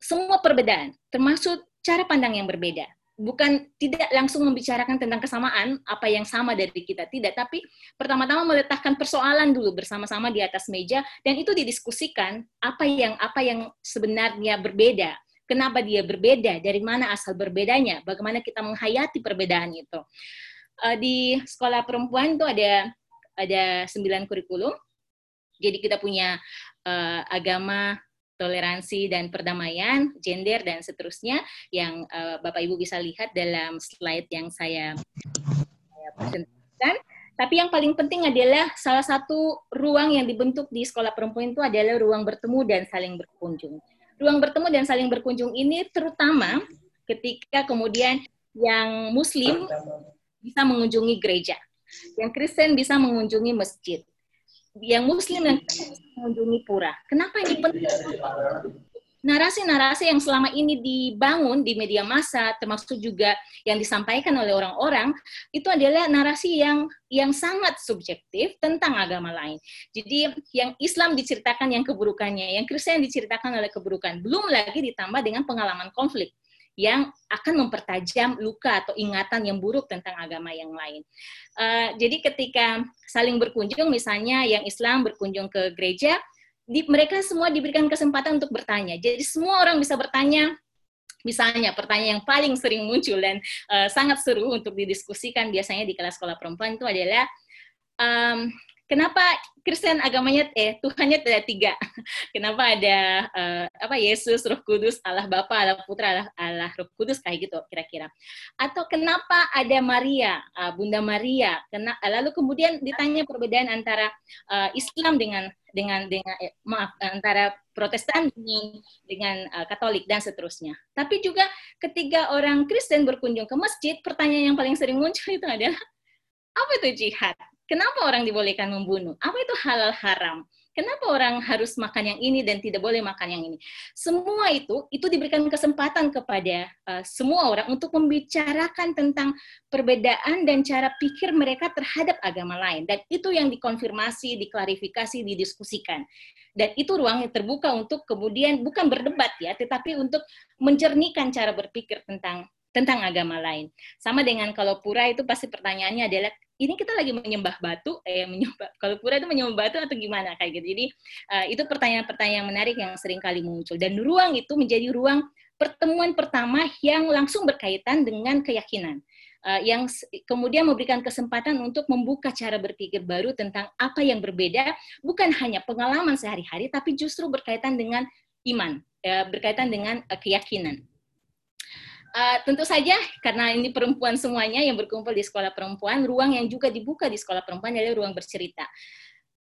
Semua perbedaan, termasuk cara pandang yang berbeda bukan tidak langsung membicarakan tentang kesamaan apa yang sama dari kita tidak. Tapi pertama-tama meletakkan persoalan dulu bersama-sama di atas meja dan itu didiskusikan apa yang apa yang sebenarnya berbeda. Kenapa dia berbeda? Dari mana asal berbedanya? Bagaimana kita menghayati perbedaan itu? Uh, di sekolah perempuan itu ada ada sembilan kurikulum. Jadi kita punya uh, agama toleransi dan perdamaian, gender dan seterusnya yang uh, Bapak Ibu bisa lihat dalam slide yang saya, saya presentasikan. Tapi yang paling penting adalah salah satu ruang yang dibentuk di sekolah perempuan itu adalah ruang bertemu dan saling berkunjung. Ruang bertemu dan saling berkunjung ini terutama ketika kemudian yang Muslim bisa mengunjungi gereja, yang Kristen bisa mengunjungi masjid, yang Muslim yang mengunjungi pura. Kenapa ini penting? Narasi-narasi yang selama ini dibangun di media massa, termasuk juga yang disampaikan oleh orang-orang, itu adalah narasi yang yang sangat subjektif tentang agama lain. Jadi yang Islam diceritakan yang keburukannya, yang Kristen diceritakan oleh keburukan. Belum lagi ditambah dengan pengalaman konflik yang akan mempertajam luka atau ingatan yang buruk tentang agama yang lain. Uh, jadi ketika saling berkunjung, misalnya yang Islam berkunjung ke gereja, di, mereka semua diberikan kesempatan untuk bertanya. Jadi semua orang bisa bertanya. Misalnya pertanyaan yang paling sering muncul dan uh, sangat seru untuk didiskusikan biasanya di kelas sekolah perempuan itu adalah um, kenapa Kristen agamanya eh Tuhannya tidak tiga? [laughs] Kenapa ada uh, apa Yesus, Roh Kudus, Allah Bapa, Allah Putra, Allah, Allah Roh Kudus kayak gitu kira-kira? Atau kenapa ada Maria, uh, Bunda Maria? Kena, lalu kemudian ditanya perbedaan antara uh, Islam dengan dengan dengan eh, maaf antara Protestan dengan dengan uh, Katolik dan seterusnya. Tapi juga ketika orang Kristen berkunjung ke masjid, pertanyaan yang paling sering muncul itu adalah apa itu jihad? Kenapa orang dibolehkan membunuh? Apa itu halal haram? Kenapa orang harus makan yang ini dan tidak boleh makan yang ini? Semua itu itu diberikan kesempatan kepada uh, semua orang untuk membicarakan tentang perbedaan dan cara pikir mereka terhadap agama lain dan itu yang dikonfirmasi, diklarifikasi, didiskusikan. Dan itu ruang yang terbuka untuk kemudian bukan berdebat ya, tetapi untuk menjernihkan cara berpikir tentang tentang agama lain. Sama dengan kalau pura itu pasti pertanyaannya adalah ini kita lagi menyembah batu, eh menyembah kalau pura itu menyembah batu atau gimana kayak gitu. Jadi uh, itu pertanyaan-pertanyaan menarik yang sering kali muncul dan ruang itu menjadi ruang pertemuan pertama yang langsung berkaitan dengan keyakinan. Uh, yang kemudian memberikan kesempatan untuk membuka cara berpikir baru tentang apa yang berbeda, bukan hanya pengalaman sehari-hari, tapi justru berkaitan dengan iman, uh, berkaitan dengan uh, keyakinan. Uh, tentu saja karena ini perempuan semuanya yang berkumpul di sekolah perempuan, ruang yang juga dibuka di sekolah perempuan adalah ruang bercerita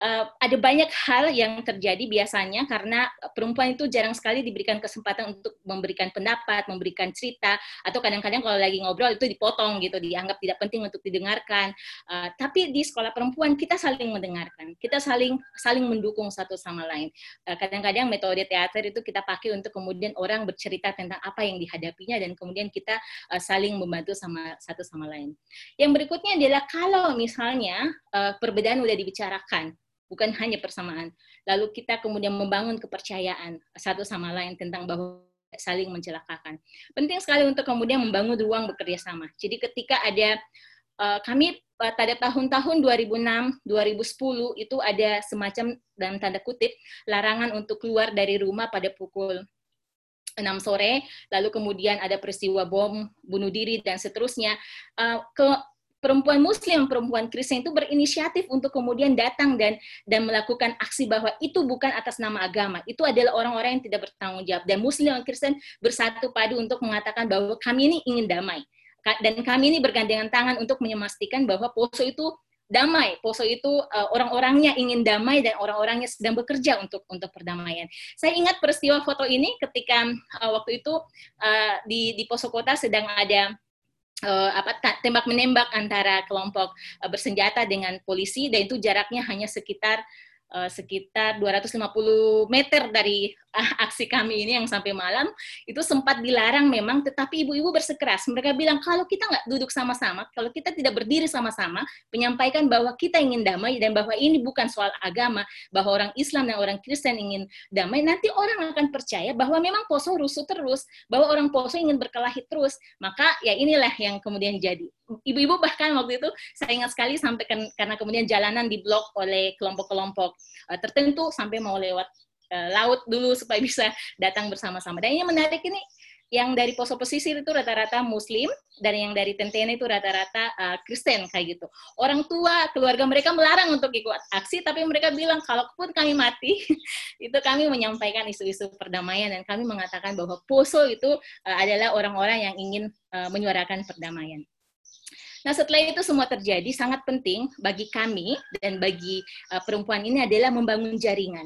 uh, ada banyak hal yang terjadi biasanya karena perempuan itu jarang sekali diberikan kesempatan untuk memberikan pendapat, memberikan cerita, atau kadang-kadang kalau lagi ngobrol itu dipotong gitu, dianggap tidak penting untuk didengarkan. Uh, tapi di sekolah perempuan kita saling mendengarkan, kita saling saling mendukung satu sama lain. Uh, kadang-kadang metode teater itu kita pakai untuk kemudian orang bercerita tentang apa yang dihadapinya dan kemudian kita uh, saling membantu sama satu sama lain. Yang berikutnya adalah kalau misalnya uh, perbedaan sudah dibicarakan, bukan hanya persamaan. Lalu kita kemudian membangun kepercayaan satu sama lain tentang bahwa saling mencelakakan. Penting sekali untuk kemudian membangun ruang bekerja sama. Jadi ketika ada uh, kami pada tahun-tahun 2006, 2010 itu ada semacam dalam tanda kutip larangan untuk keluar dari rumah pada pukul 6 sore, lalu kemudian ada peristiwa bom, bunuh diri dan seterusnya. Ke perempuan muslim, perempuan Kristen itu berinisiatif untuk kemudian datang dan dan melakukan aksi bahwa itu bukan atas nama agama. Itu adalah orang-orang yang tidak bertanggung jawab dan muslim dan Kristen bersatu padu untuk mengatakan bahwa kami ini ingin damai. Dan kami ini bergandengan tangan untuk memastikan bahwa Poso itu damai. Poso itu uh, orang-orangnya ingin damai dan orang-orangnya sedang bekerja untuk untuk perdamaian. Saya ingat peristiwa foto ini ketika uh, waktu itu uh, di di Poso Kota sedang ada uh, apa tembak menembak antara kelompok uh, bersenjata dengan polisi dan itu jaraknya hanya sekitar uh, sekitar 250 meter dari [laughs] aksi kami ini yang sampai malam itu sempat dilarang memang tetapi ibu-ibu bersikeras mereka bilang kalau kita nggak duduk sama-sama kalau kita tidak berdiri sama-sama menyampaikan bahwa kita ingin damai dan bahwa ini bukan soal agama bahwa orang Islam dan orang Kristen ingin damai nanti orang akan percaya bahwa memang Poso rusuh terus bahwa orang Poso ingin berkelahi terus. Maka ya inilah yang kemudian jadi. Ibu-ibu bahkan waktu itu saya ingat sekali sampai kan, karena kemudian jalanan diblok oleh kelompok-kelompok uh, tertentu sampai mau lewat uh, laut dulu supaya [laughs] bisa datang bersama-sama. Dan yang menarik ini yang dari poso pesisir itu rata-rata Muslim dan yang dari Tentene itu rata-rata uh, Kristen kayak gitu. Orang tua keluarga mereka melarang untuk ikut aksi, tapi mereka bilang kalaupun kami mati, [laughs] itu kami menyampaikan isu-isu perdamaian dan kami mengatakan bahwa Poso itu uh, adalah orang-orang yang ingin uh, menyuarakan perdamaian. Nah, setelah itu semua terjadi, sangat penting bagi kami dan bagi uh, perempuan ini adalah membangun jaringan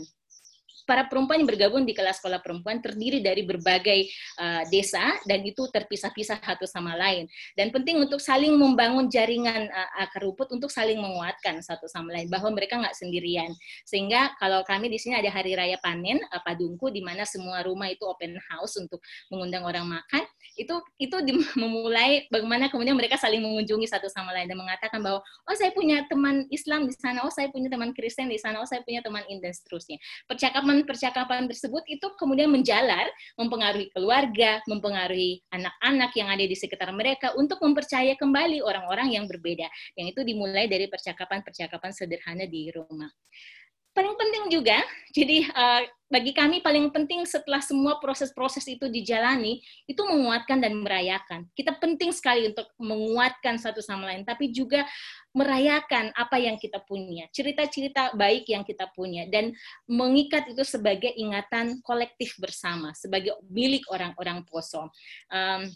para perempuan yang bergabung di kelas sekolah perempuan terdiri dari berbagai uh, desa dan itu terpisah-pisah satu sama lain. Dan penting untuk saling membangun jaringan uh, akar rumput untuk saling menguatkan satu sama lain bahwa mereka nggak sendirian. Sehingga kalau kami di sini ada hari raya panen uh, Padungku di mana semua rumah itu open house untuk mengundang orang makan, itu itu [laughs] memulai bagaimana kemudian mereka saling mengunjungi satu sama lain dan mengatakan bahwa oh saya punya teman Islam di sana, oh saya punya teman Kristen di sana, oh saya punya teman dan seterusnya. Percakapan percakapan tersebut itu kemudian menjalar, mempengaruhi keluarga, mempengaruhi anak-anak yang ada di sekitar mereka untuk mempercaya kembali orang-orang yang berbeda. Yang itu dimulai dari percakapan-percakapan sederhana di rumah paling penting juga, [laughs] jadi uh, bagi kami paling penting setelah semua proses-proses itu dijalani, itu menguatkan dan merayakan. Kita penting sekali untuk menguatkan satu sama lain, tapi juga merayakan apa yang kita punya, cerita-cerita baik yang kita punya, dan mengikat itu sebagai ingatan kolektif bersama, sebagai milik orang-orang Poso. Um,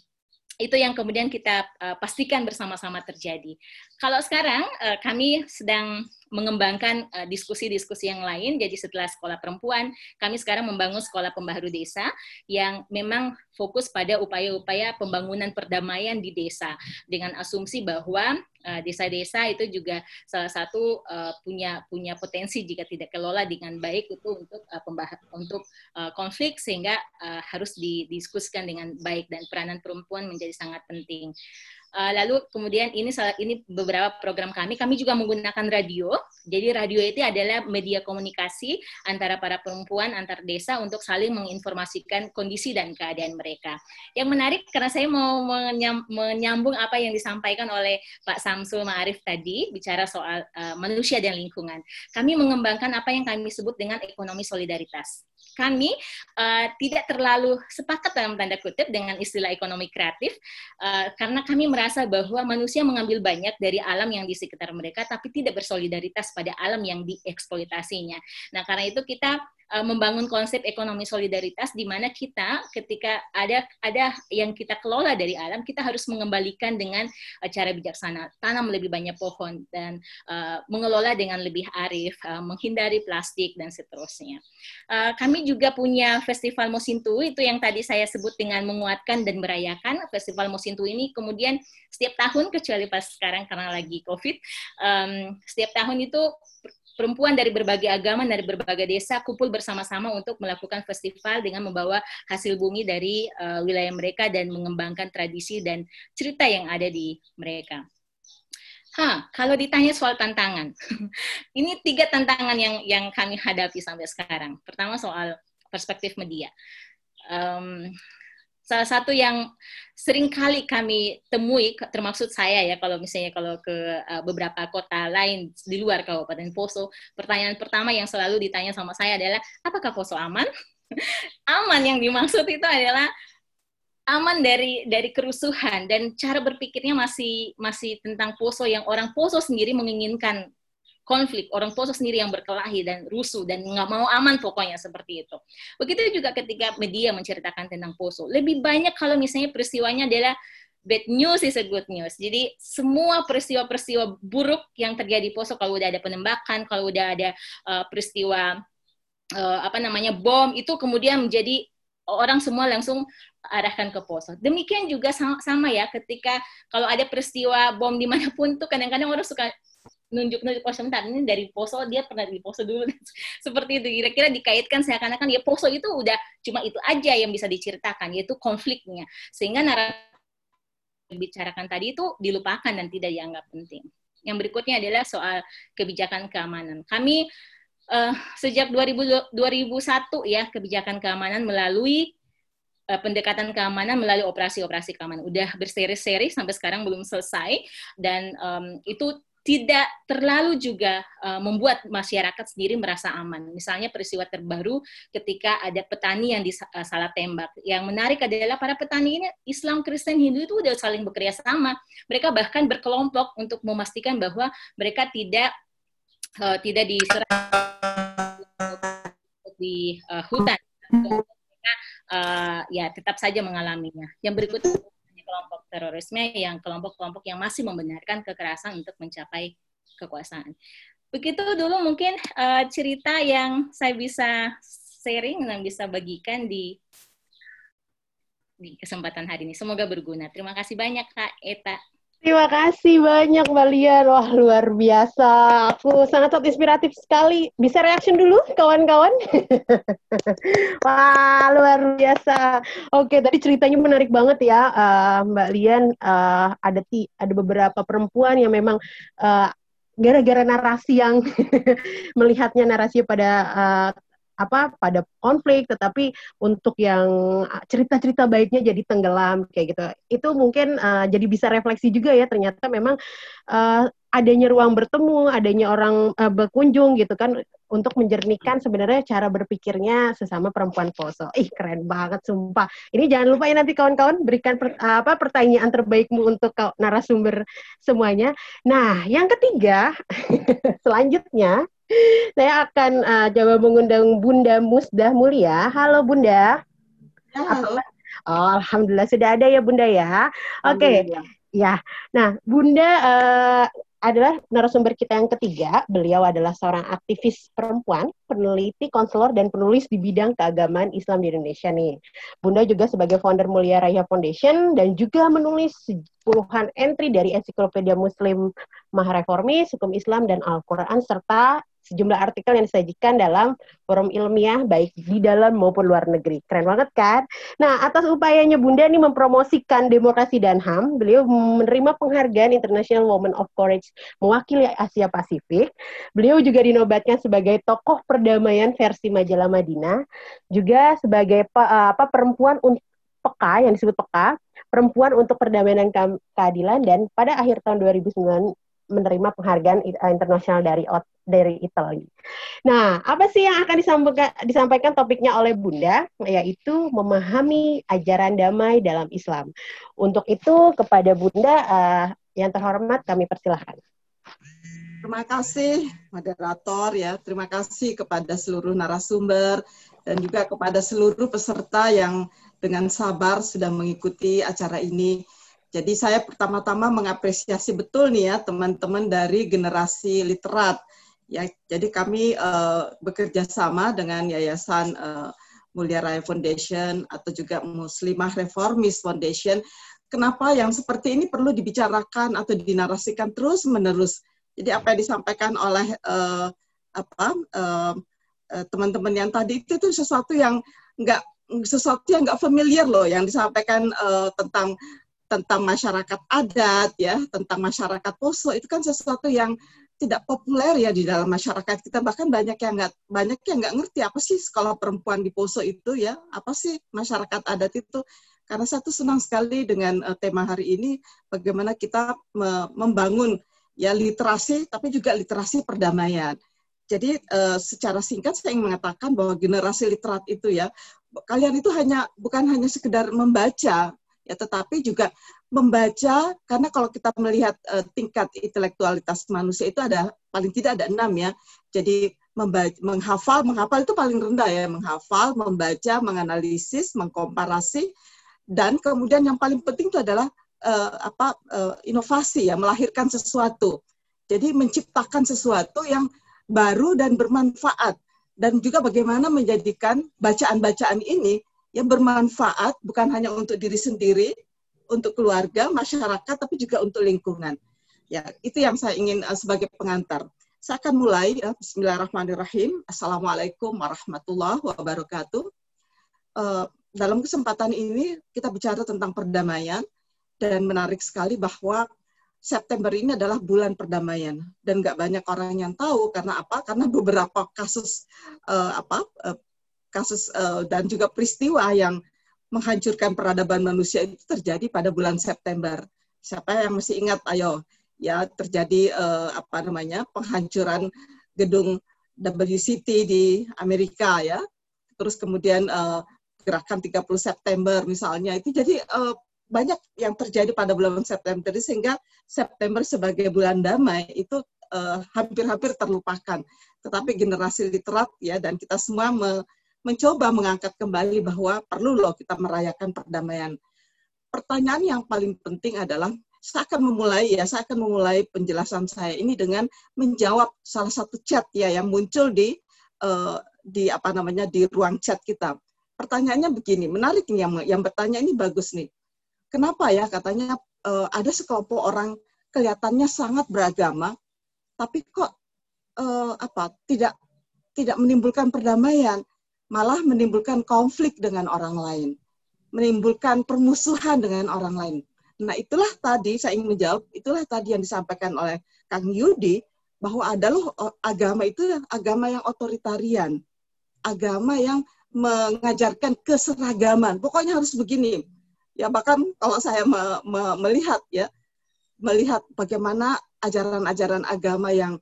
itu yang kemudian kita uh, pastikan bersama-sama terjadi. Kalau sekarang uh, kami sedang mengembangkan eh, diskusi-diskusi yang lain. Jadi setelah sekolah perempuan, kami sekarang membangun sekolah pembaharu desa yang memang fokus pada upaya-upaya pembangunan perdamaian di desa dengan asumsi bahwa eh, desa-desa itu juga salah satu uh, punya punya potensi jika tidak kelola dengan baik itu untuk uh, untuk konflik sehingga harus didiskusikan dengan baik dan peranan perempuan menjadi sangat penting. Uh, lalu kemudian ini ini beberapa program kami. Kami juga menggunakan radio. Jadi radio itu adalah media komunikasi antara para perempuan antar desa untuk saling menginformasikan kondisi dan keadaan mereka. Yang menarik karena saya mau menyambung apa yang disampaikan oleh Pak Samsul Ma'arif tadi bicara soal uh, manusia dan lingkungan. Kami mengembangkan apa yang kami sebut dengan ekonomi solidaritas kami uh, tidak terlalu sepakat dalam tanda kutip dengan istilah ekonomi kreatif uh, karena kami merasa bahwa manusia mengambil banyak dari alam yang di sekitar mereka tapi tidak bersolidaritas pada alam yang dieksploitasinya. Nah, karena itu kita uh, membangun konsep ekonomi solidaritas di mana kita ketika ada ada yang kita kelola dari alam kita harus mengembalikan dengan uh, cara bijaksana tanam lebih banyak pohon dan uh, mengelola dengan lebih arif uh, menghindari plastik dan seterusnya. Uh, kami juga punya festival Mosintu itu yang tadi saya sebut dengan menguatkan dan merayakan. Festival Mosintu ini kemudian setiap tahun kecuali pas sekarang karena lagi covid um, setiap tahun itu perempuan dari berbagai agama dari berbagai desa kumpul bersama-sama untuk melakukan festival dengan membawa hasil bumi dari uh, wilayah mereka dan mengembangkan tradisi dan cerita yang ada di mereka. Hah, kalau ditanya soal tantangan, [laughs] ini tiga tantangan yang yang kami hadapi sampai sekarang. Pertama soal perspektif media. Um, salah satu yang sering kali kami temui, termasuk saya ya, kalau misalnya kalau ke uh, beberapa kota lain di luar Kabupaten Poso, pertanyaan pertama yang selalu ditanya sama saya adalah, apakah Poso aman? [laughs] aman yang dimaksud itu adalah aman dari dari kerusuhan dan cara berpikirnya masih masih tentang Poso yang orang Poso sendiri menginginkan konflik, orang Poso sendiri yang berkelahi dan rusuh dan nggak mau aman pokoknya seperti itu. Begitu juga ketika media menceritakan tentang Poso. Lebih banyak kalau misalnya peristiwanya adalah bad news is a good news. Jadi semua peristiwa-peristiwa buruk yang terjadi di Poso kalau udah ada penembakan, kalau udah ada uh, peristiwa uh, apa namanya bom itu kemudian menjadi orang semua langsung arahkan ke Poso. Demikian juga sama, sama ya ketika kalau ada peristiwa bom di mana pun tuh kadang-kadang orang suka nunjuk-nunjuk oh sebentar ini dari Poso dia pernah di Poso dulu [laughs] seperti itu kira-kira dikaitkan seakan-akan ya Poso itu udah cuma itu aja yang bisa diceritakan yaitu konfliknya sehingga narasi bicarakan tadi itu dilupakan dan tidak dianggap penting. Yang berikutnya adalah soal kebijakan keamanan. Kami uh, sejak 2000, 2001 ya kebijakan keamanan melalui uh, pendekatan keamanan melalui operasi-operasi keamanan. Udah berseri-seri sampai sekarang belum selesai dan um, itu tidak terlalu juga uh, membuat masyarakat sendiri merasa aman. Misalnya peristiwa terbaru ketika ada petani yang disalah uh, tembak. Yang menarik adalah para petani ini Islam, Kristen, Hindu itu udah saling bekerja sama. Mereka bahkan berkelompok untuk memastikan bahwa mereka tidak uh, tidak diserang di uh, hutan. Uh, ya tetap saja mengalaminya. Yang berikutnya kelompok terorisme yang kelompok-kelompok yang masih membenarkan kekerasan untuk mencapai kekuasaan. Begitu dulu mungkin uh, cerita yang saya bisa sharing dan bisa bagikan di di kesempatan hari ini. Semoga berguna. Terima kasih banyak Kak Eta. Terima kasih banyak Mbak Lian. Wah, luar biasa. Aku sangat-sangat inspiratif sekali. Bisa reaction dulu, kawan-kawan? [laughs] Wah, luar biasa. Oke, tadi ceritanya menarik banget ya, uh, Mbak Lian. Uh, ada ti ada beberapa perempuan yang memang uh, gara-gara narasi yang [laughs] melihatnya narasi pada uh, apa pada konflik tetapi untuk yang cerita-cerita baiknya jadi tenggelam kayak gitu itu mungkin uh, jadi bisa refleksi juga ya ternyata memang uh, adanya ruang bertemu adanya orang uh, berkunjung gitu kan untuk menjernihkan sebenarnya cara berpikirnya sesama perempuan Poso. Ih keren banget sumpah. Ini jangan lupa ya nanti kawan-kawan berikan per, apa pertanyaan terbaikmu untuk narasumber semuanya. Nah, yang ketiga [laughs] selanjutnya saya akan uh, coba mengundang Bunda Musdah Mulia. Halo Bunda. Halo. Oh, Alhamdulillah sudah ada ya Bunda ya. Oke. Okay. Ya. Nah, Bunda uh, adalah narasumber kita yang ketiga. Beliau adalah seorang aktivis perempuan, peneliti, konselor, dan penulis di bidang keagamaan Islam di Indonesia nih. Bunda juga sebagai founder Mulia Raya Foundation dan juga menulis puluhan entry dari ensiklopedia Muslim Mahareformis, Hukum Islam, dan Al-Quran, serta sejumlah artikel yang disajikan dalam forum ilmiah baik di dalam maupun luar negeri. Keren banget kan? Nah, atas upayanya Bunda ini mempromosikan demokrasi dan HAM, beliau menerima penghargaan International Women of Courage mewakili Asia Pasifik. Beliau juga dinobatkan sebagai tokoh perdamaian versi majalah Madinah, juga sebagai apa perempuan untuk peka yang disebut peka, perempuan untuk perdamaian dan keadilan dan pada akhir tahun 2009 menerima penghargaan internasional dari dari Italia. Nah, apa sih yang akan disampaikan, disampaikan topiknya oleh Bunda, yaitu memahami ajaran damai dalam Islam. Untuk itu, kepada Bunda uh, yang terhormat kami persilahkan. Terima kasih moderator ya, terima kasih kepada seluruh narasumber dan juga kepada seluruh peserta yang dengan sabar sudah mengikuti acara ini. Jadi saya pertama-tama mengapresiasi betul nih ya teman-teman dari generasi literat Ya, jadi kami uh, bekerja sama dengan Yayasan uh, Mulia Raya Foundation atau juga Muslimah Reformis Foundation. Kenapa yang seperti ini perlu dibicarakan atau dinarasikan terus menerus? Jadi apa yang disampaikan oleh uh, apa teman-teman uh, yang tadi itu itu sesuatu yang nggak sesuatu yang nggak familiar loh yang disampaikan uh, tentang tentang masyarakat adat ya tentang masyarakat poso itu kan sesuatu yang tidak populer ya di dalam masyarakat kita. Bahkan banyak yang nggak banyak yang nggak ngerti apa sih sekolah perempuan di Poso itu ya. Apa sih masyarakat adat itu? Karena saya tuh senang sekali dengan uh, tema hari ini bagaimana kita me membangun ya literasi tapi juga literasi perdamaian. Jadi uh, secara singkat saya ingin mengatakan bahwa generasi literat itu ya kalian itu hanya bukan hanya sekedar membaca ya tetapi juga membaca karena kalau kita melihat uh, tingkat intelektualitas manusia itu ada paling tidak ada enam ya. Jadi membaca, menghafal menghafal itu paling rendah ya. Menghafal membaca menganalisis mengkomparasi dan kemudian yang paling penting itu adalah uh, apa uh, inovasi ya melahirkan sesuatu. Jadi menciptakan sesuatu yang baru dan bermanfaat. Dan juga bagaimana menjadikan bacaan-bacaan ini yang bermanfaat bukan hanya untuk diri sendiri, untuk keluarga, masyarakat, tapi juga untuk lingkungan. Ya, itu yang saya ingin uh, sebagai pengantar. Saya akan mulai. Ya, Bismillahirrahmanirrahim. Assalamualaikum warahmatullahi wabarakatuh. Uh, dalam kesempatan ini kita bicara tentang perdamaian dan menarik sekali bahwa September ini adalah bulan perdamaian dan nggak banyak orang yang tahu karena apa? Karena beberapa kasus uh, apa uh, kasus uh, dan juga peristiwa yang menghancurkan peradaban manusia itu terjadi pada bulan September. Siapa yang masih ingat? Ayo, ya terjadi uh, apa namanya penghancuran gedung WCT di Amerika ya. Terus kemudian uh, gerakan 30 September misalnya itu jadi uh, banyak yang terjadi pada bulan September sehingga September sebagai bulan damai itu hampir-hampir uh, terlupakan. Tetapi generasi literat ya dan kita semua me mencoba mengangkat kembali bahwa perlu loh kita merayakan perdamaian. Pertanyaan yang paling penting adalah saya akan memulai ya saya akan memulai penjelasan saya ini dengan menjawab salah satu chat ya yang muncul di uh, di apa namanya di ruang chat kita. Pertanyaannya begini, menarik nih yang yang bertanya ini bagus nih Kenapa ya katanya uh, ada sekelompok orang kelihatannya sangat beragama, tapi kok uh, apa tidak tidak menimbulkan perdamaian, malah menimbulkan konflik dengan orang lain, menimbulkan permusuhan dengan orang lain. Nah itulah tadi saya ingin menjawab, itulah tadi yang disampaikan oleh Kang Yudi bahwa ada loh agama itu agama yang otoritarian, agama yang mengajarkan keseragaman. Pokoknya harus begini ya bahkan kalau saya me, me, melihat ya melihat bagaimana ajaran-ajaran agama yang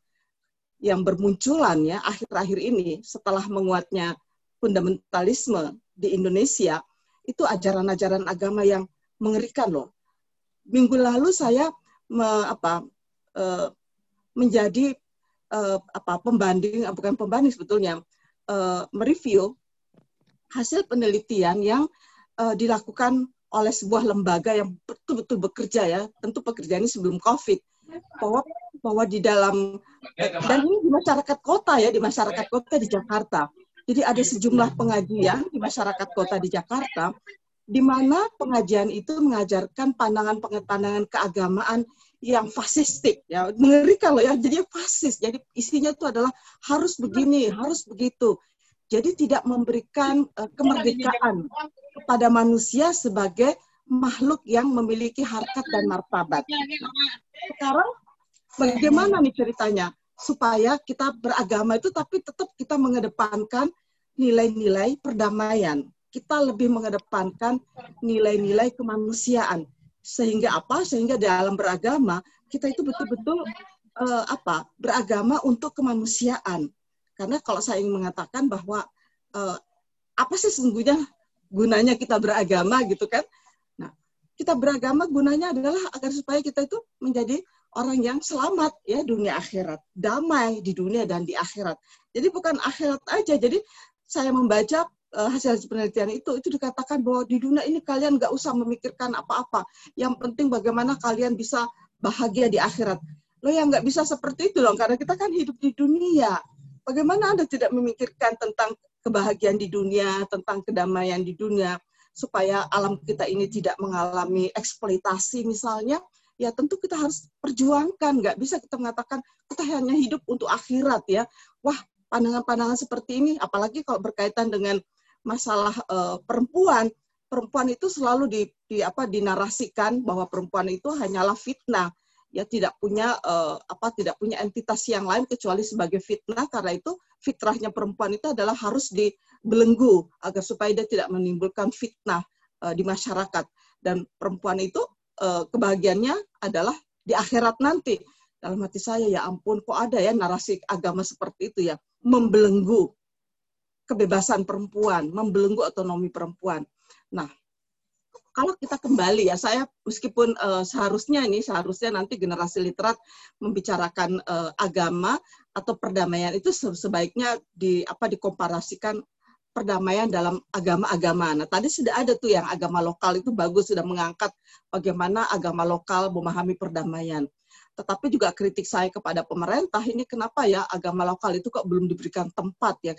yang bermunculan ya akhir-akhir ini setelah menguatnya fundamentalisme di Indonesia itu ajaran-ajaran agama yang mengerikan loh. Minggu lalu saya me, apa e, menjadi e, apa pembanding bukan pembanding sebetulnya e, mereview hasil penelitian yang e, dilakukan oleh sebuah lembaga yang betul-betul bekerja ya, tentu pekerjaan ini sebelum COVID, bahwa bahwa di dalam dan ini di masyarakat kota ya, di masyarakat kota di Jakarta. Jadi ada sejumlah pengajian di masyarakat kota di Jakarta di mana pengajian itu mengajarkan pandangan-pandangan keagamaan yang fasistik ya. Mengerikan loh ya jadi fasis. Jadi isinya itu adalah harus begini harus begitu. Jadi tidak memberikan uh, kemerdekaan kepada manusia sebagai makhluk yang memiliki harkat dan martabat. Sekarang bagaimana nih ceritanya supaya kita beragama itu tapi tetap kita mengedepankan nilai-nilai perdamaian. Kita lebih mengedepankan nilai-nilai kemanusiaan. Sehingga apa? Sehingga dalam beragama kita itu betul-betul uh, apa? Beragama untuk kemanusiaan karena kalau saya ingin mengatakan bahwa uh, apa sih sesungguhnya gunanya kita beragama gitu kan? Nah, kita beragama gunanya adalah agar supaya kita itu menjadi orang yang selamat ya dunia akhirat, damai di dunia dan di akhirat. Jadi bukan akhirat aja. Jadi saya membaca uh, hasil penelitian itu, itu dikatakan bahwa di dunia ini kalian nggak usah memikirkan apa-apa. Yang penting bagaimana kalian bisa bahagia di akhirat. Lo yang nggak bisa seperti itu loh, karena kita kan hidup di dunia. Bagaimana Anda tidak memikirkan tentang kebahagiaan di dunia, tentang kedamaian di dunia, supaya alam kita ini tidak mengalami eksploitasi misalnya, ya tentu kita harus perjuangkan. Nggak bisa kita mengatakan kita hanya hidup untuk akhirat ya. Wah, pandangan-pandangan seperti ini, apalagi kalau berkaitan dengan masalah uh, perempuan, perempuan itu selalu di, di apa dinarasikan bahwa perempuan itu hanyalah fitnah ya tidak punya uh, apa tidak punya entitas yang lain kecuali sebagai fitnah karena itu fitrahnya perempuan itu adalah harus dibelenggu agar supaya dia tidak menimbulkan fitnah uh, di masyarakat dan perempuan itu uh, kebahagiaannya adalah di akhirat nanti. Dalam hati saya ya ampun kok ada ya narasi agama seperti itu ya? Membelenggu kebebasan perempuan membelenggu otonomi perempuan. Nah kalau kita kembali ya saya meskipun uh, seharusnya ini seharusnya nanti generasi literat membicarakan uh, agama atau perdamaian itu sebaiknya di apa dikomparasikan perdamaian dalam agama-agama. Nah, tadi sudah ada tuh yang agama lokal itu bagus sudah mengangkat bagaimana agama lokal memahami perdamaian. tetapi juga kritik saya kepada pemerintah ini kenapa ya agama lokal itu kok belum diberikan tempat ya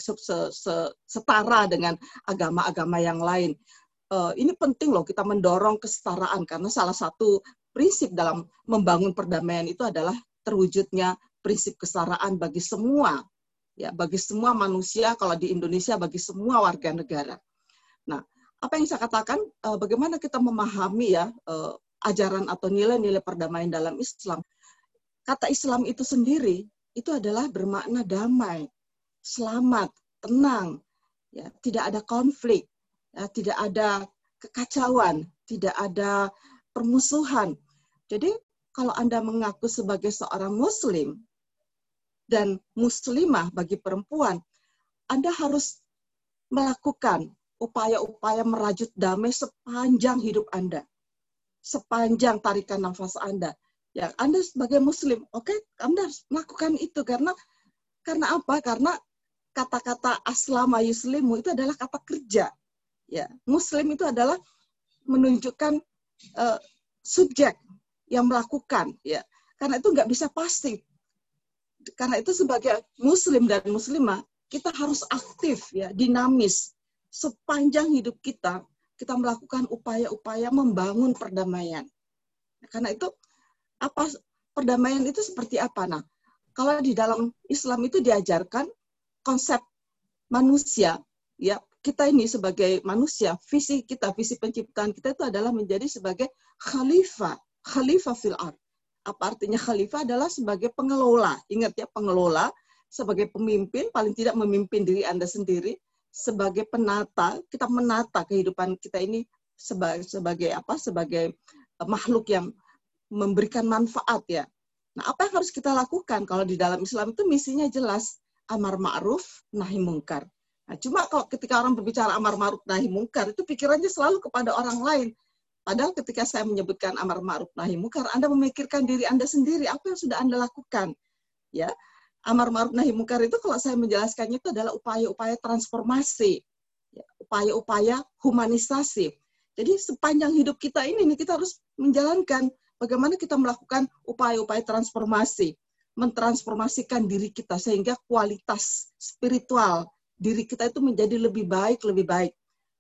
setara dengan agama-agama yang lain. Uh, ini penting loh kita mendorong kesetaraan karena salah satu prinsip dalam membangun perdamaian itu adalah terwujudnya prinsip kesetaraan bagi semua ya bagi semua manusia kalau di Indonesia bagi semua warga negara. Nah, apa yang saya katakan uh, bagaimana kita memahami ya uh, ajaran atau nilai-nilai perdamaian dalam Islam. Kata Islam itu sendiri itu adalah bermakna damai, selamat, tenang, ya, tidak ada konflik, ya, tidak ada kekacauan, tidak ada permusuhan. Jadi kalau Anda mengaku sebagai seorang muslim dan muslimah bagi perempuan, Anda harus melakukan upaya-upaya merajut damai sepanjang hidup Anda. Sepanjang tarikan nafas Anda. Ya, Anda sebagai muslim, oke, okay, Anda harus melakukan itu karena karena apa? Karena kata-kata aslama yuslimu itu adalah kata kerja. Ya, muslim itu adalah menunjukkan uh, subjek yang melakukan ya karena itu nggak bisa pasti karena itu sebagai muslim dan muslimah kita harus aktif ya dinamis. Sepanjang hidup kita kita melakukan upaya-upaya membangun perdamaian. Karena itu apa perdamaian itu seperti apa? Nah kalau di dalam Islam itu diajarkan konsep manusia ya kita ini sebagai manusia visi kita visi penciptaan kita itu adalah menjadi sebagai khalifah khalifah fil ard. Apa artinya khalifah adalah sebagai pengelola. Ingat ya, pengelola sebagai pemimpin paling tidak memimpin diri Anda sendiri sebagai penata, kita menata kehidupan kita ini sebagai sebagai apa? sebagai eh, makhluk yang memberikan manfaat ya. Nah, apa yang harus kita lakukan kalau di dalam Islam itu misinya jelas amar ma'ruf nahi mungkar. Nah, cuma kalau ketika orang berbicara amar ma'ruf nahi mungkar itu pikirannya selalu kepada orang lain. Padahal ketika saya menyebutkan amar ma'ruf nahi munkar, Anda memikirkan diri Anda sendiri, apa yang sudah Anda lakukan. Ya, amar ma'ruf nahi munkar itu kalau saya menjelaskannya itu adalah upaya-upaya transformasi, ya, upaya-upaya humanisasi. Jadi sepanjang hidup kita ini kita harus menjalankan bagaimana kita melakukan upaya-upaya transformasi, mentransformasikan diri kita sehingga kualitas spiritual diri kita itu menjadi lebih baik, lebih baik.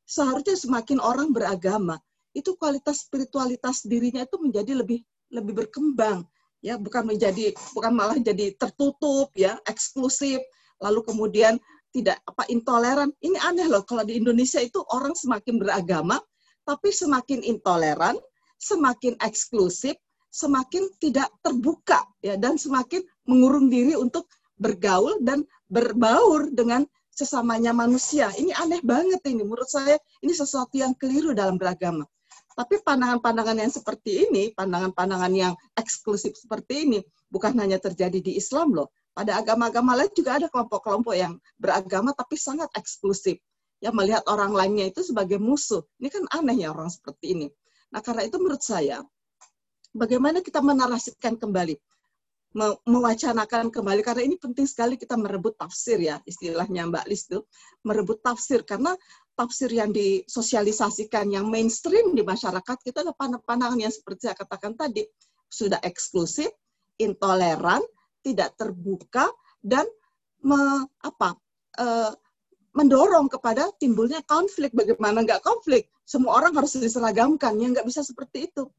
Seharusnya semakin orang beragama, itu kualitas spiritualitas dirinya itu menjadi lebih lebih berkembang ya. Bukan menjadi bukan malah jadi tertutup ya eksklusif lalu kemudian tidak apa intoleran. Ini aneh loh kalau di Indonesia itu orang semakin beragama tapi semakin intoleran semakin eksklusif semakin tidak terbuka ya dan semakin mengurung diri untuk bergaul dan berbaur dengan sesamanya manusia. Ini aneh banget ini. Menurut saya ini sesuatu yang keliru dalam beragama tapi pandangan-pandangan yang seperti ini, pandangan-pandangan yang eksklusif seperti ini, bukan hanya terjadi di Islam loh. Pada agama-agama lain juga ada kelompok-kelompok yang beragama tapi sangat eksklusif. Ya melihat orang lainnya itu sebagai musuh. Ini kan aneh ya orang seperti ini. Nah karena itu menurut saya, bagaimana kita menarasikan kembali, mewacanakan kembali karena ini penting sekali kita merebut tafsir ya istilahnya Mbak Lis itu merebut tafsir karena tafsir yang disosialisasikan yang mainstream di masyarakat kita ada pandangan yang seperti saya katakan tadi sudah eksklusif, intoleran, tidak terbuka dan me, apa e, mendorong kepada timbulnya konflik. Bagaimana nggak konflik? Semua orang harus diseragamkan, ya nggak bisa seperti itu.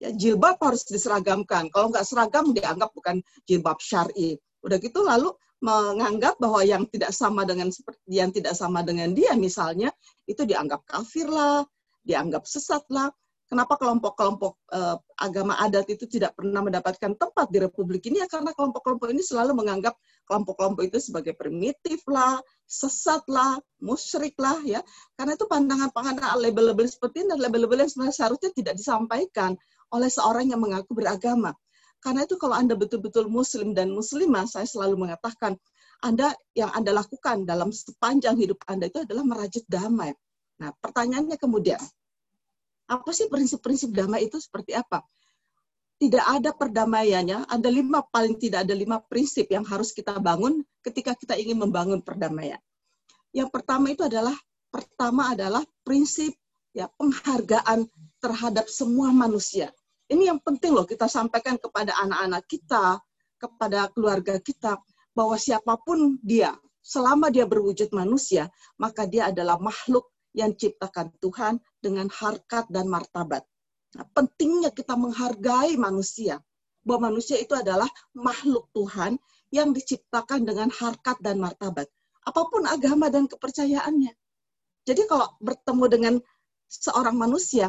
Ya, jilbab harus diseragamkan. Kalau nggak seragam dianggap bukan jilbab syari. Udah gitu lalu menganggap bahwa yang tidak sama dengan seperti yang tidak sama dengan dia misalnya itu dianggap kafir lah, dianggap sesat lah. Kenapa kelompok-kelompok uh, agama adat itu tidak pernah mendapatkan tempat di republik ini ya karena kelompok-kelompok ini selalu menganggap kelompok-kelompok itu sebagai primitif lah, sesat lah, musyrik lah ya. Karena itu pandangan-pandangan label-label seperti ini dan label-label yang sebenarnya seharusnya tidak disampaikan oleh seorang yang mengaku beragama. Karena itu kalau Anda betul-betul muslim dan muslimah, saya selalu mengatakan, Anda yang Anda lakukan dalam sepanjang hidup Anda itu adalah merajut damai. Nah, pertanyaannya kemudian, apa sih prinsip-prinsip damai itu seperti apa? Tidak ada perdamaiannya, ada lima, paling tidak ada lima prinsip yang harus kita bangun ketika kita ingin membangun perdamaian. Yang pertama itu adalah, pertama adalah prinsip ya penghargaan terhadap semua manusia Ini yang penting loh kita sampaikan kepada anak-anak kita, kepada keluarga kita, bahwa siapa pun dia, selama dia berwujud manusia, maka dia adalah makhluk yang ciptakan Tuhan dengan harkat dan martabat. Nah, pentingnya kita menghargai manusia, bahwa manusia itu adalah makhluk Tuhan yang diciptakan dengan harkat dan martabat. Apa pun agama dan kepercayaannya. Jadi kalau bertemu dengan seorang manusia,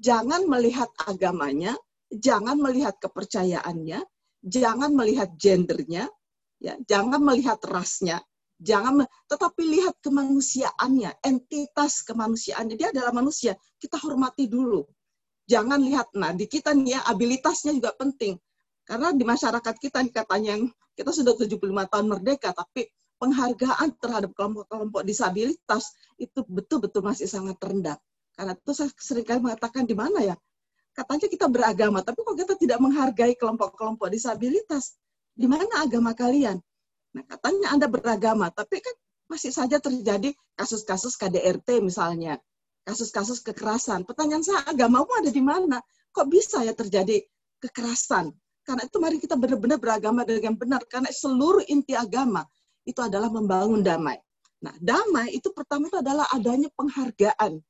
jangan melihat agamanya, jangan melihat kepercayaannya, jangan melihat gendernya, ya, jangan melihat rasnya, jangan tetapi lihat kemanusiaannya, entitas kemanusiaannya. Dia adalah manusia, kita hormati dulu. Jangan lihat, nah di kita nih ya, abilitasnya juga penting. Karena di masyarakat kita katanya yang kita sudah 75 tahun merdeka, tapi penghargaan terhadap kelompok-kelompok disabilitas itu betul-betul masih sangat rendah. Karena itu saya sering kali mengatakan di mana ya? Katanya kita beragama, tapi kok kita tidak menghargai kelompok-kelompok disabilitas? Di mana agama kalian? Nah, katanya Anda beragama, tapi kan masih saja terjadi kasus-kasus KDRT misalnya, kasus-kasus kekerasan. Pertanyaan saya, agamamu ada di mana? Kok bisa ya terjadi kekerasan? Karena itu mari kita benar-benar beragama dengan benar, karena seluruh inti agama itu adalah membangun damai. Nah, damai itu pertama itu adalah adanya penghargaan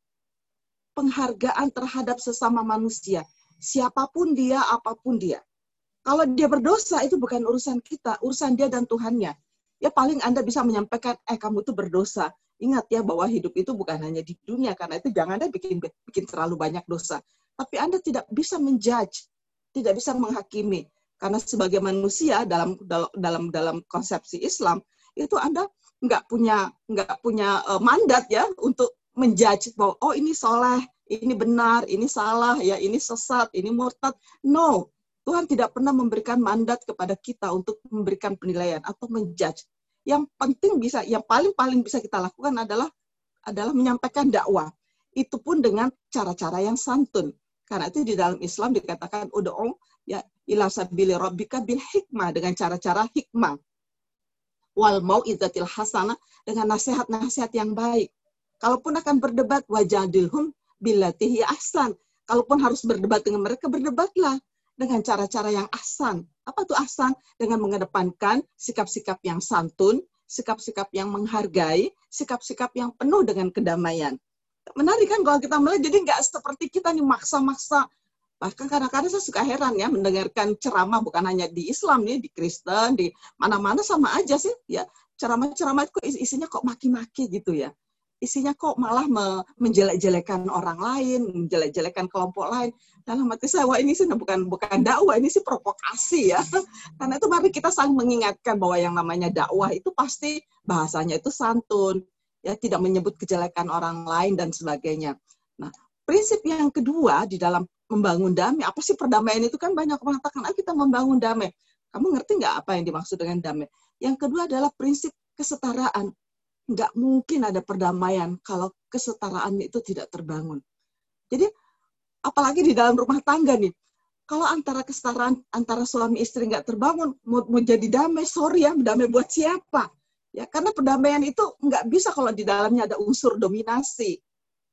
penghargaan terhadap sesama manusia. Siapa pun dia, apa pun dia. Kalau dia berdosa, itu bukan urusan kita, urusan dia dan Tuhannya. Ya paling Anda bisa menyampaikan, eh kamu itu berdosa. Ingat ya bahwa hidup itu bukan hanya di dunia, karena itu jangan Anda bikin, bikin terlalu banyak dosa. Tapi Anda tidak bisa menjudge, tidak bisa menghakimi. Karena sebagai manusia dalam dalam dalam konsepsi Islam itu Anda nggak punya nggak punya uh, mandat ya untuk menjudge bahwa oh ini soleh, ini benar, ini salah, ya ini sesat, ini murtad. No, Tuhan tidak pernah memberikan mandat kepada kita untuk memberikan penilaian atau menjudge. Yang penting bisa, yang paling-paling bisa kita lakukan adalah adalah menyampaikan dakwah. Itu pun dengan cara-cara yang santun. Karena itu di dalam Islam dikatakan ud'u ya ila sabili rabbika bil hikmah dengan cara-cara hikmah. Wal mau'izatil hasanah dengan nasihat-nasihat yang baik Kalaupun akan berdebat, wajadilhum bilatihi ahsan. Kalaupun harus berdebat dengan mereka, berdebatlah dengan cara-cara yang ahsan. Apa itu ahsan? Dengan mengedepankan sikap-sikap yang santun, sikap-sikap yang menghargai, sikap-sikap yang penuh dengan kedamaian. Menarik kan kalau kita melihat, jadi nggak seperti kita nih maksa-maksa. Bahkan kadang-kadang saya suka heran ya mendengarkan ceramah bukan hanya di Islam nih, di Kristen, di mana-mana sama aja sih. ya Ceramah-ceramah kok isinya kok maki-maki gitu ya isinya kok malah me menjelek-jelekan orang lain, menjelek-jelekan kelompok lain. Dalam hati saya, wah ini sih bukan bukan dakwah, ini sih provokasi ya. [laughs] Karena itu mari kita saling mengingatkan bahwa yang namanya dakwah itu pasti bahasanya itu santun, ya tidak menyebut kejelekan orang lain dan sebagainya. Nah, prinsip yang kedua di dalam membangun damai, apa sih perdamaian itu kan banyak mengatakan, ah kita membangun damai. Kamu ngerti nggak apa yang dimaksud dengan damai? Yang kedua adalah prinsip kesetaraan nggak mungkin ada perdamaian kalau kesetaraan itu tidak terbangun. Jadi apalagi di dalam rumah tangga nih, kalau antara kesetaraan antara suami istri nggak terbangun, mau, mau jadi damai, sorry ya, damai buat siapa? Ya, karena perdamaian itu nggak bisa kalau di dalamnya ada unsur dominasi,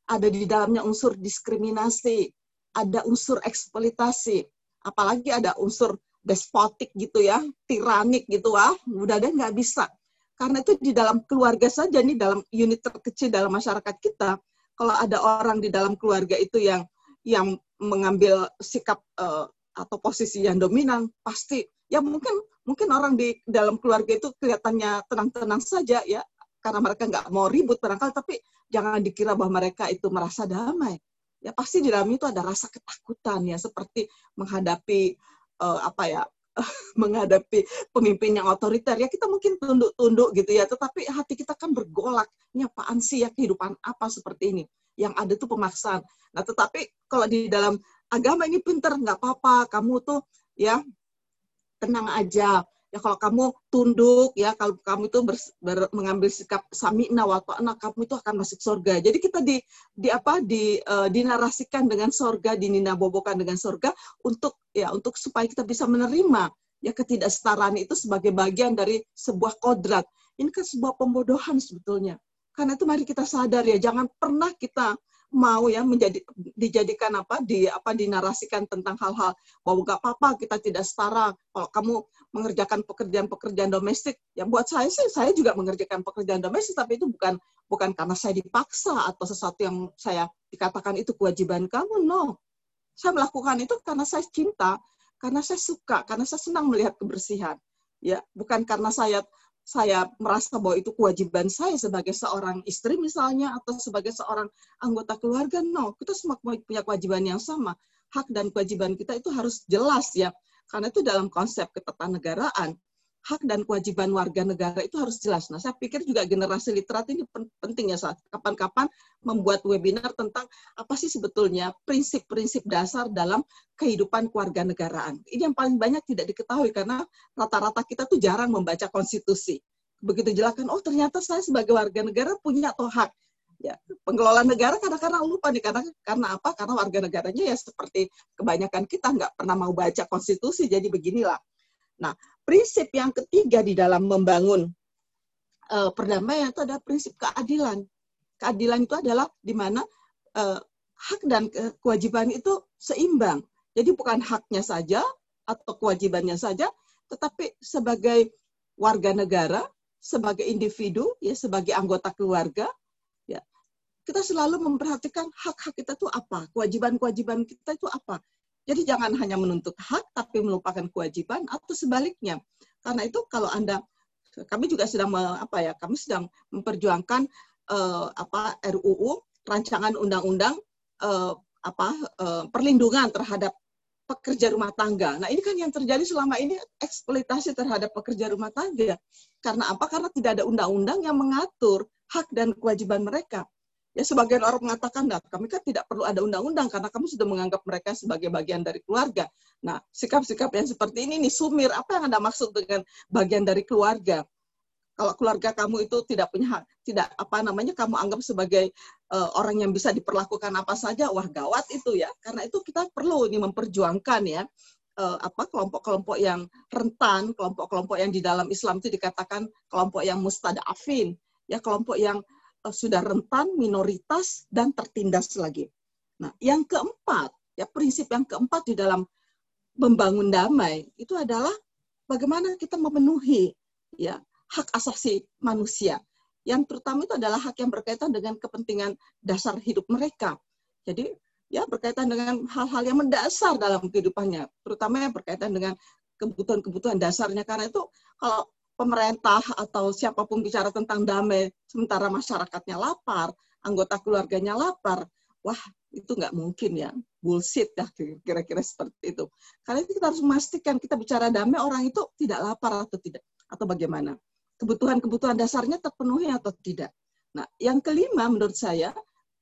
ada di dalamnya unsur diskriminasi, ada unsur eksploitasi, apalagi ada unsur despotik gitu ya, tiranik gitu ah, udah deh nggak bisa. Karena itu di dalam keluarga saja nih dalam unit terkecil dalam masyarakat kita, kalau ada orang di dalam keluarga itu yang yang mengambil sikap uh, atau posisi yang dominan, pasti ya mungkin mungkin orang di dalam keluarga itu kelihatannya tenang-tenang saja ya karena mereka nggak mau ribut barangkali, tapi jangan dikira bahwa mereka itu merasa damai. Ya pasti di dalam itu ada rasa ketakutan ya seperti menghadapi uh, apa ya [laughs] menghadapi pemimpin yang otoriter. Ya kita mungkin tunduk-tunduk gitu ya tetapi hati kita kan bergolak. Ini apaan sih ya kehidupan apa seperti ini? Yang ada tuh pemaksaan. Nah tetapi kalau di dalam agama ini pinter nggak apa-apa. Kamu tuh ya tenang aja ya kalau kamu tunduk ya kalau kamu itu ber, ber, mengambil sikap sami'na wa anak kamu itu akan masuk surga. Jadi kita di di apa di uh, dinarasikan dengan surga dininabobokan dengan surga untuk ya untuk supaya kita bisa menerima ya ketidaksetaraan itu sebagai bagian dari sebuah kodrat. Ini kan sebuah pembodohan sebetulnya. Karena itu mari kita sadar ya jangan pernah kita mau ya menjadi dijadikan apa di apa dinarasikan tentang hal-hal bahwa gak apa-apa kita tidak setara. Kalau kamu mengerjakan pekerjaan-pekerjaan domestik ya buat saya sih saya juga mengerjakan pekerjaan domestik tapi itu bukan bukan karena saya dipaksa atau sesuatu yang saya dikatakan itu kewajiban kamu no. Saya melakukan itu karena saya cinta karena saya suka karena saya senang melihat kebersihan. Ya bukan karena saya saya merasa bahwa itu kewajiban saya sebagai seorang istri misalnya atau sebagai seorang anggota keluarga. No, kita semua punya kewajiban yang sama. Hak dan kewajiban kita itu harus jelas ya. Karena itu dalam konsep ketatanegaraan hak dan kewajiban warga negara itu harus jelas. Nah, saya pikir juga generasi literat ini pentingnya saat kapan-kapan membuat webinar tentang apa sih sebetulnya prinsip-prinsip dasar dalam kehidupan keluarga negaraan. Ini yang paling banyak tidak diketahui karena rata-rata kita tuh jarang membaca konstitusi. Begitu jelaskan, oh ternyata saya sebagai warga negara punya atau hak. Ya, pengelola negara kadang-kadang lupa nih karena karena apa? Karena warga negaranya ya seperti kebanyakan kita nggak pernah mau baca konstitusi, jadi beginilah. Nah, prinsip yang ketiga di dalam membangun uh, perdamaian itu adalah prinsip keadilan. Keadilan itu adalah di mana uh, hak dan kewajiban itu seimbang. Jadi bukan haknya saja atau kewajibannya saja, tetapi sebagai warga negara, sebagai individu, ya sebagai anggota keluarga, ya kita selalu memperhatikan hak-hak kita itu apa, kewajiban-kewajiban kita itu apa. Jadi jangan hanya menuntut hak tapi melupakan kewajiban atau sebaliknya. Karena itu kalau Anda kami juga sedang apa ya, kami sedang memperjuangkan uh, apa RUU rancangan undang-undang uh, apa uh, perlindungan terhadap pekerja rumah tangga. Nah, ini kan yang terjadi selama ini eksploitasi terhadap pekerja rumah tangga. Karena apa? Karena tidak ada undang-undang yang mengatur hak dan kewajiban mereka. Ya sebagian orang mengatakan, nah kami kan tidak perlu ada undang-undang karena kami sudah menganggap mereka sebagai bagian dari keluarga. Nah sikap-sikap yang seperti ini nih sumir, apa yang Anda maksud dengan bagian dari keluarga? Kalau keluarga kamu itu tidak punya hak, tidak apa namanya kamu anggap sebagai uh, orang yang bisa diperlakukan apa saja, wah gawat itu ya. Karena itu kita perlu ini memperjuangkan ya uh, apa kelompok-kelompok yang rentan, kelompok-kelompok yang di dalam Islam itu dikatakan kelompok yang mustadafin, ya kelompok yang sudah rentan, minoritas, dan tertindas lagi. Nah, yang keempat, ya prinsip yang keempat di dalam membangun damai itu adalah bagaimana kita memenuhi ya hak asasi manusia. Yang terutama itu adalah hak yang berkaitan dengan kepentingan dasar hidup mereka. Jadi ya berkaitan dengan hal-hal yang mendasar dalam kehidupannya, terutama yang berkaitan dengan kebutuhan-kebutuhan dasarnya. Karena itu kalau pemerintah atau siapa pun bicara tentang damai, sementara masyarakatnya lapar, anggota keluarganya lapar, wah itu nggak mungkin ya, bullshit ya kira-kira seperti itu. Karena itu kita harus memastikan kita bicara damai orang itu tidak lapar atau tidak, atau bagaimana. Kebutuhan-kebutuhan dasarnya terpenuhi atau tidak. Nah, yang kelima menurut saya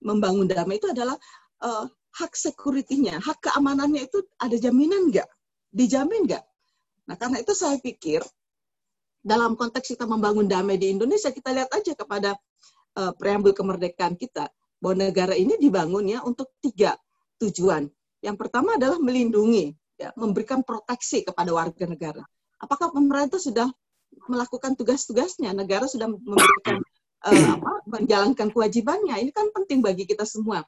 membangun damai itu adalah uh, hak security-nya, hak keamanannya itu ada jaminan nggak? Dijamin nggak? Nah, karena itu saya pikir dalam konteks kita membangun damai di Indonesia, kita lihat aja kepada uh, preambul kemerdekaan kita, bahwa negara ini dibangun ya untuk tiga tujuan. Yang pertama adalah melindungi, ya, memberikan proteksi kepada warga negara. Apakah pemerintah sudah melakukan tugas-tugasnya? Negara sudah memberikan uh, apa, menjalankan kewajibannya. Ini kan penting bagi kita semua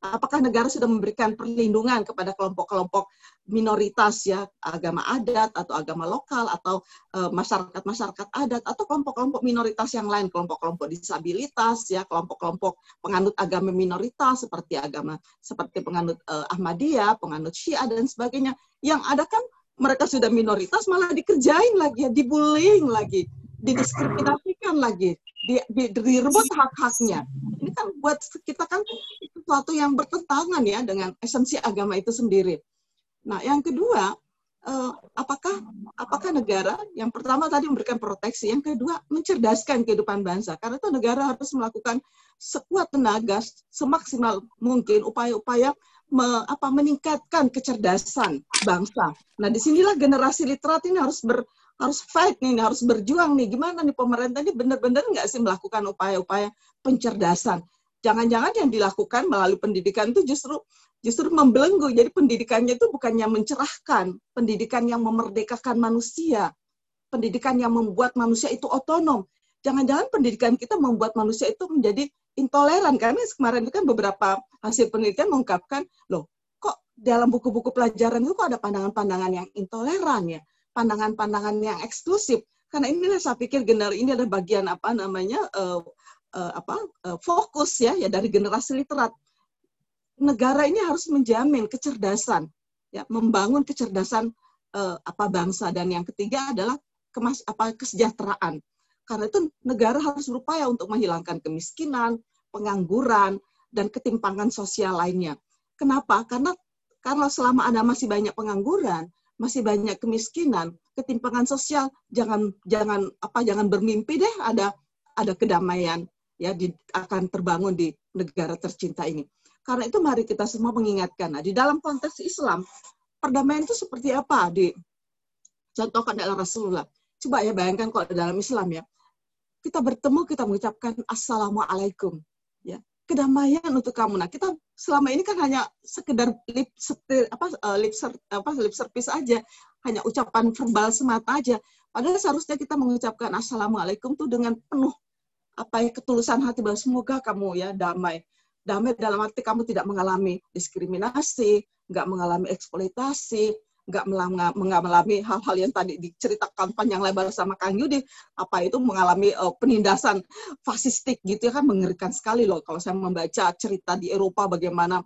apakah negara sudah memberikan perlindungan kepada kelompok-kelompok minoritas ya agama adat atau agama lokal atau eh, masyarakat-masyarakat uh, adat atau kelompok-kelompok minoritas yang lain kelompok-kelompok disabilitas ya kelompok-kelompok penganut agama minoritas seperti agama seperti penganut uh, Ahmadiyah, penganut Syiah dan sebagainya yang ada kan mereka sudah minoritas malah dikerjain lagi ya dibullying lagi didiskriminasikan lagi di, di, direbut hak-haknya. Ini kan buat kita kan sesuatu yang bertentangan ya dengan esensi agama itu sendiri. Nah, yang kedua, eh, apakah apakah negara yang pertama tadi memberikan proteksi, yang kedua mencerdaskan kehidupan bangsa. Karena itu negara harus melakukan sekuat tenaga, semaksimal mungkin upaya-upaya me, apa meningkatkan kecerdasan bangsa. Nah, di sinilah generasi literat ini harus ber, harus fight nih, harus berjuang nih. Gimana nih pemerintah ini benar-benar nggak sih melakukan upaya-upaya pencerdasan? Jangan-jangan yang dilakukan melalui pendidikan itu justru justru membelenggu. Jadi pendidikannya itu bukannya mencerahkan, pendidikan yang memerdekakan manusia, pendidikan yang membuat manusia itu otonom. Jangan-jangan pendidikan kita membuat manusia itu menjadi intoleran karena kemarin itu kan beberapa hasil penelitian mengungkapkan loh kok dalam buku-buku pelajaran itu kok ada pandangan-pandangan yang intoleran ya pandangan-pandangan yang eksklusif karena inilah saya pikir generasi ini adalah bagian apa namanya uh, uh, apa uh, fokus ya ya dari generasi literat negara ini harus menjamin kecerdasan ya membangun kecerdasan uh, apa bangsa dan yang ketiga adalah kemas apa kesejahteraan karena itu negara harus berupaya untuk menghilangkan kemiskinan pengangguran, dan ketimpangan sosial lainnya. Kenapa? Karena karena selama ada masih banyak pengangguran, masih banyak kemiskinan, ketimpangan sosial, jangan jangan apa jangan bermimpi deh ada ada kedamaian ya di, akan terbangun di negara tercinta ini. Karena itu mari kita semua mengingatkan. Nah, di dalam konteks Islam, perdamaian itu seperti apa? Di contohkan dalam Rasulullah. Coba ya bayangkan kalau dalam Islam ya, kita bertemu kita mengucapkan assalamualaikum kedamaian untuk kamu. Nah, kita selama ini kan hanya sekedar lip apa uh, lip ser, apa lip service aja, hanya ucapan verbal semata aja. Padahal seharusnya kita mengucapkan assalamualaikum tuh dengan penuh apa ya ketulusan hati bahwa semoga kamu ya damai. Damai dalam arti kamu tidak mengalami diskriminasi, nggak mengalami eksploitasi, nggak mengalami hal-hal yang tadi diceritakan panjang lebar sama Kang Yudi, apa itu mengalami uh, penindasan fasistik gitu ya kan mengerikan sekali loh kalau saya membaca cerita di Eropa bagaimana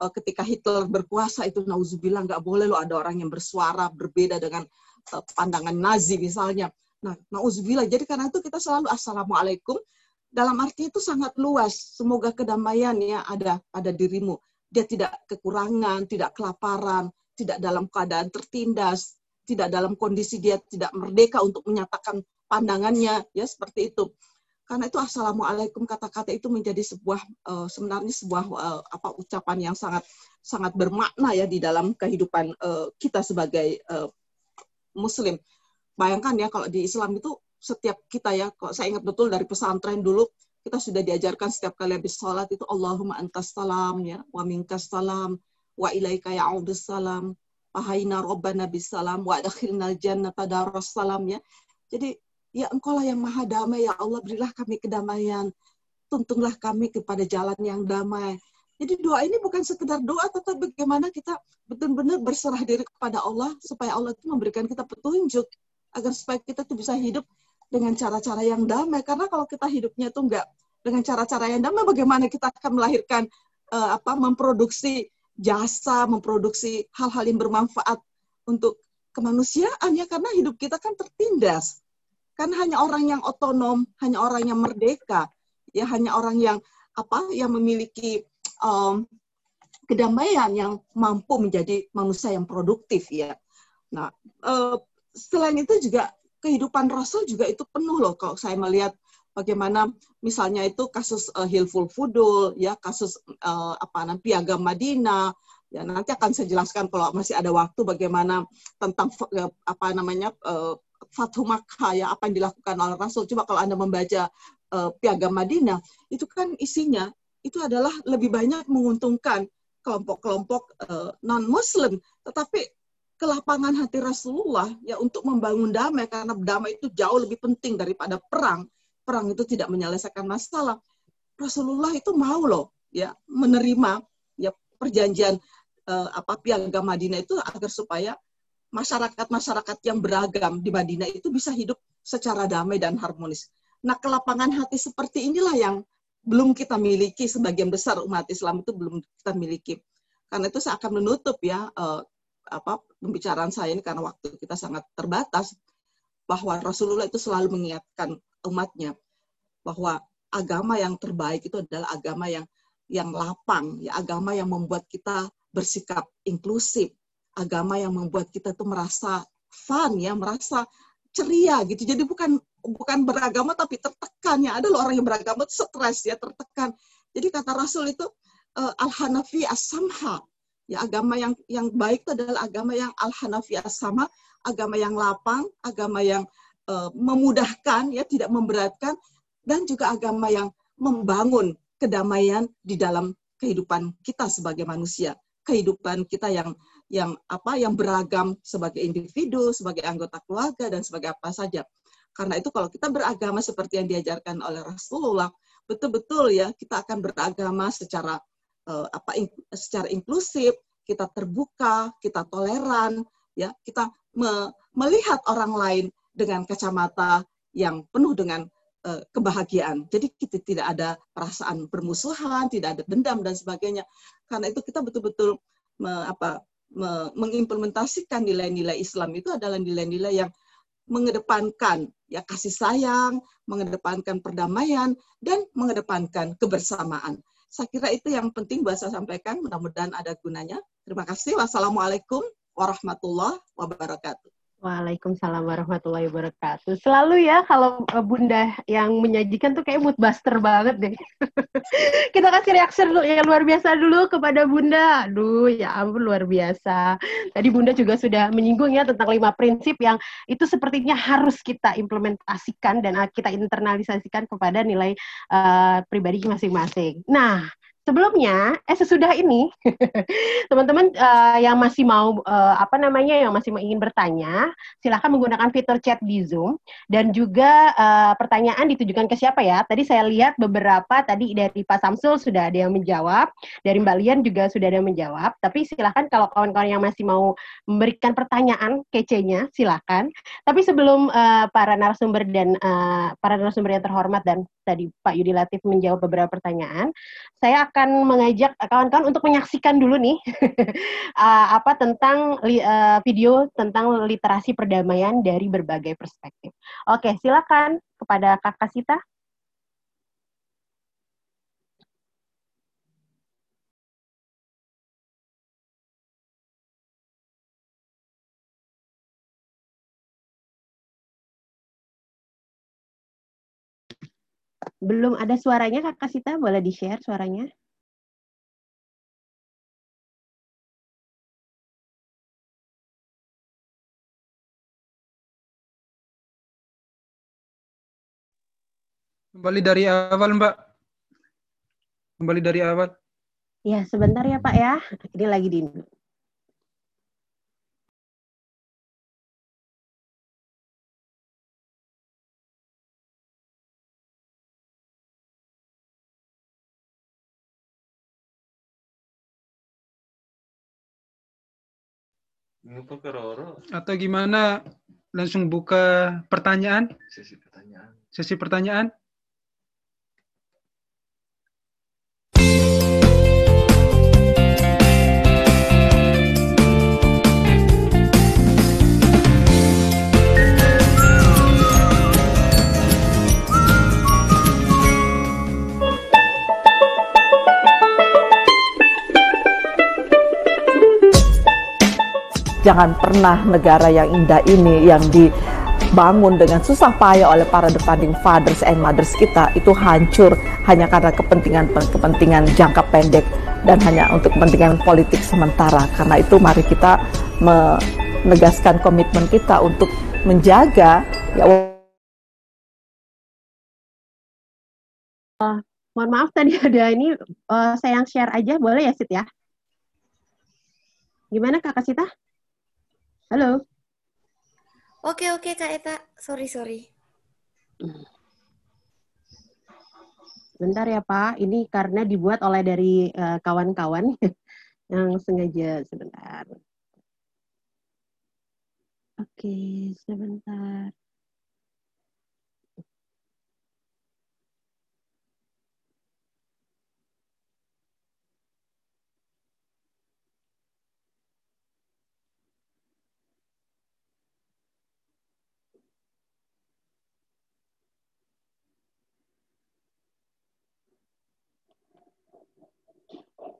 uh, ketika Hitler berkuasa itu nauzubillah nggak boleh loh ada orang yang bersuara berbeda dengan uh, pandangan Nazi misalnya. Nah, nauzubillah. Jadi karena itu kita selalu assalamualaikum dalam arti itu sangat luas. Semoga kedamaian ya ada pada dirimu. Dia tidak kekurangan, tidak kelaparan, tidak dalam keadaan tertindas, tidak dalam kondisi dia tidak merdeka untuk menyatakan pandangannya, ya seperti itu. Karena itu assalamualaikum kata-kata itu menjadi sebuah uh, sebenarnya sebuah uh, apa ucapan yang sangat sangat bermakna ya di dalam kehidupan uh, kita sebagai uh, muslim. Bayangkan ya kalau di Islam itu setiap kita ya, kalau saya ingat betul dari pesantren dulu kita sudah diajarkan setiap kali habis sholat itu Allahumma antas salam ya wa minkas salam wa ilaika ya'udus salam wahayna robbana bisalam wa adkhilnal jannata daras salam ya. Jadi ya engkau lah yang maha damai ya Allah berilah kami kedamaian. Tuntunlah kami kepada jalan yang damai. Jadi doa ini bukan sekedar doa tetapi bagaimana kita betul-benar berserah diri kepada Allah supaya Allah itu memberikan kita petunjuk agar supaya kita tuh bisa hidup dengan cara-cara yang damai karena kalau kita hidupnya tuh enggak dengan cara-cara yang damai bagaimana kita akan melahirkan uh, apa memproduksi jasa, memproduksi hal-hal yang bermanfaat untuk kemanusiaan ya karena hidup kita kan tertindas. Kan hanya orang yang otonom, hanya orang yang merdeka, ya hanya orang yang apa yang memiliki um, kedamaian yang mampu menjadi manusia yang produktif ya. Nah, uh, selain itu juga kehidupan Rasul juga itu penuh loh kalau saya melihat bagaimana misalnya itu kasus uh, Hilful Fudul, ya kasus uh, apa namanya Piagam Madinah, ya nanti akan saya jelaskan kalau masih ada waktu bagaimana tentang uh, apa namanya uh, Fathu Makkah ya apa yang dilakukan oleh Rasul. Coba kalau anda membaca uh, Piagam Madinah itu kan isinya itu adalah lebih banyak menguntungkan kelompok-kelompok uh, non Muslim, tetapi kelapangan hati Rasulullah ya untuk membangun damai karena damai itu jauh lebih penting daripada perang perang itu tidak menyelesaikan masalah. Rasulullah itu mau loh ya menerima ya perjanjian uh, apa piagam Madinah itu agar supaya masyarakat-masyarakat yang beragam di Madinah itu bisa hidup secara damai dan harmonis. Nah, kelapangan hati seperti inilah yang belum kita miliki sebagian besar umat Islam itu belum kita miliki. Karena itu saya akan menutup ya uh, apa pembicaraan saya ini karena waktu kita sangat terbatas bahwa Rasulullah itu selalu mengingatkan umatnya bahwa agama yang terbaik itu adalah agama yang yang lapang, ya agama yang membuat kita bersikap inklusif, agama yang membuat kita tuh merasa fun ya, merasa ceria gitu. Jadi bukan bukan beragama tapi tertekan ya. Ada loh orang yang beragama itu stres ya, tertekan. Jadi kata Rasul itu uh, al-hanafi as-samha. Ya agama yang yang baik itu adalah agama yang al-hanafi as-sama, agama yang lapang, agama yang uh, memudahkan ya, tidak memberatkan dan juga agama yang membangun kedamaian di dalam kehidupan kita sebagai manusia, kehidupan kita yang yang apa yang beragam sebagai individu, sebagai anggota keluarga dan sebagai apa saja. Karena itu kalau kita beragama seperti yang diajarkan oleh Rasulullah, betul-betul ya kita akan beragama secara uh, apa in, secara inklusif, kita terbuka, kita toleran, ya kita me, melihat orang lain dengan kacamata yang penuh dengan uh, kebahagiaan. Jadi kita tidak ada perasaan permusuhan, tidak ada dendam dan sebagainya. Karena itu kita betul-betul me, me, mengimplementasikan nilai-nilai Islam itu adalah nilai-nilai yang mengedepankan ya kasih sayang, mengedepankan perdamaian dan mengedepankan kebersamaan. Saya kira itu yang penting buat saya sampaikan. Mudah-mudahan ada gunanya. Terima kasih. Wassalamualaikum warahmatullahi wabarakatuh. Waalaikumsalam warahmatullahi wabarakatuh. Selalu ya kalau eh, Bunda yang menyajikan tuh kayak mood buster banget deh. [laughs] Kita kasih reaksi yang luar biasa dulu kepada Bunda. Aduh, ya ampun luar biasa. Tadi Bunda juga sudah menyinggung ya tentang lima prinsip yang itu sepertinya harus kita implementasikan dan ah, kita internalisasikan kepada nilai uh, pribadi masing-masing. Nah, sebelumnya eh sesudah ini [laughs] teman-teman uh, yang masih mau uh, apa namanya yang masih ingin bertanya silahkan menggunakan fitur chat di Zoom. Dan juga uh, pertanyaan ditujukan ke siapa ya? Tadi saya lihat beberapa tadi dari Pak Samsul sudah ada yang menjawab dari Mbak Lian juga sudah ada yang menjawab. Tapi silahkan kalau kawan-kawan yang masih mau memberikan pertanyaan kece-nya silahkan. Tapi sebelum uh, para narasumber dan uh, para narasumber yang terhormat dan tadi Pak Yudi Latif menjawab beberapa pertanyaan saya akan mengajak kawan-kawan untuk menyaksikan dulu nih [laughs] uh, apa tentang uh, video tentang literasi perdamaian dari berbagai perspektif. Oke, silakan kepada Kakak Sita. Belum ada suaranya Kakak Sita, boleh di-share suaranya? Kembali dari awal, Mbak. Kembali dari awal. Ya, sebentar ya, Pak ya. Ini lagi di Atau gimana? Langsung buka pertanyaan? Sesi pertanyaan. Sesi pertanyaan? Jangan pernah negara yang indah ini yang dibangun dengan susah payah oleh para departing fathers and mothers kita itu hancur hanya karena kepentingan kepentingan jangka pendek dan hanya untuk kepentingan politik sementara. Karena itu mari kita menegaskan komitmen kita untuk menjaga ya Uh, mohon maaf tadi [laughs] ada ini uh, saya yang share aja boleh ya Sit ya? Gimana Kakak Sita? Halo. Oke, oke Kak Eta. Sorry, sorry. Bentar ya Pak, ini karena dibuat oleh dari eh, kawan-kawan uh, [laughs] yang sengaja sebentar. Oke, sebentar.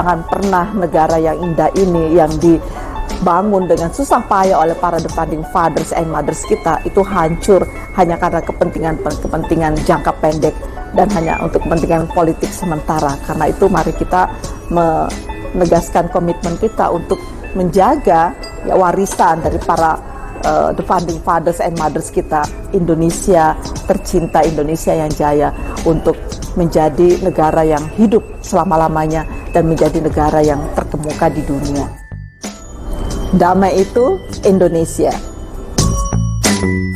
jangan pernah negara yang indah ini yang di dibangun dengan susah payah oleh para departing fathers and mothers kita itu hancur hanya karena kepentingan-kepentingan jangka pendek dan hanya untuk kepentingan politik sementara. Karena itu mari kita menegaskan komitmen kita untuk menjaga ya warisan dari para uh, the founding fathers and mothers kita Indonesia tercinta Indonesia yang jaya untuk menjadi negara yang hidup selama-lamanya dan menjadi negara yang terkemuka di dunia. Damai itu Indonesia. Damai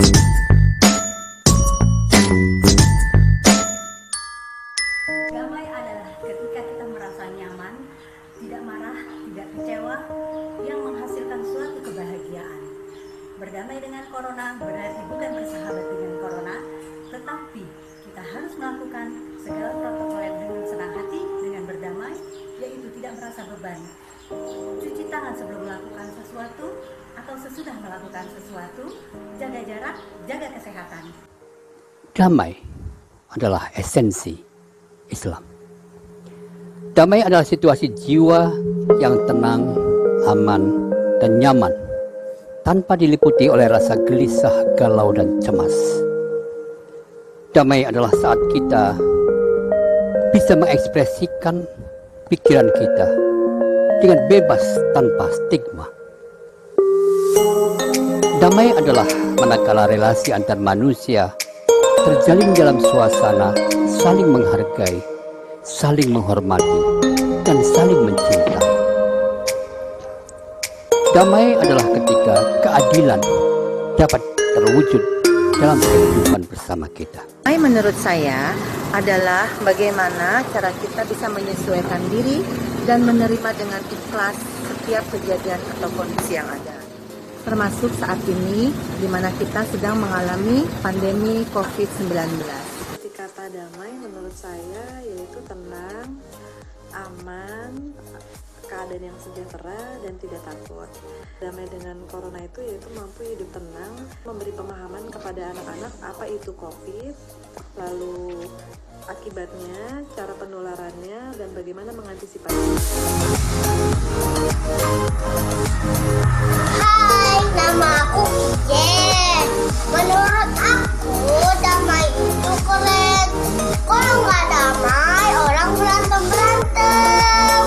Damai adalah esensi Islam. Damai adalah situasi jiwa yang tenang, aman, dan nyaman tanpa diliputi oleh rasa gelisah, galau, dan cemas. Damai adalah saat kita bisa mengekspresikan pikiran kita dengan bebas tanpa stigma. Damai adalah manakala relasi antar manusia terjalin dalam suasana saling menghargai, saling menghormati, dan saling mencintai. Damai adalah ketika keadilan dapat terwujud dalam kehidupan bersama kita. Damai menurut saya adalah bagaimana cara kita bisa menyesuaikan diri dan menerima dengan ikhlas setiap kejadian atau kondisi yang ada. Termasuk saat ini di mana kita sedang mengalami pandemi COVID-19. Arti kata damai menurut saya yaitu tenang, aman, keadaan yang sejahtera dan tidak takut. Damai dengan corona itu yaitu mampu hidup tenang, memberi pemahaman kepada anak-anak apa itu COVID, lalu akibatnya, cara penularannya, dan bagaimana mengantisipasi. Nama aku Ijen. Menurut aku, damai itu keren. Kalau nggak damai, orang berantem-berantem.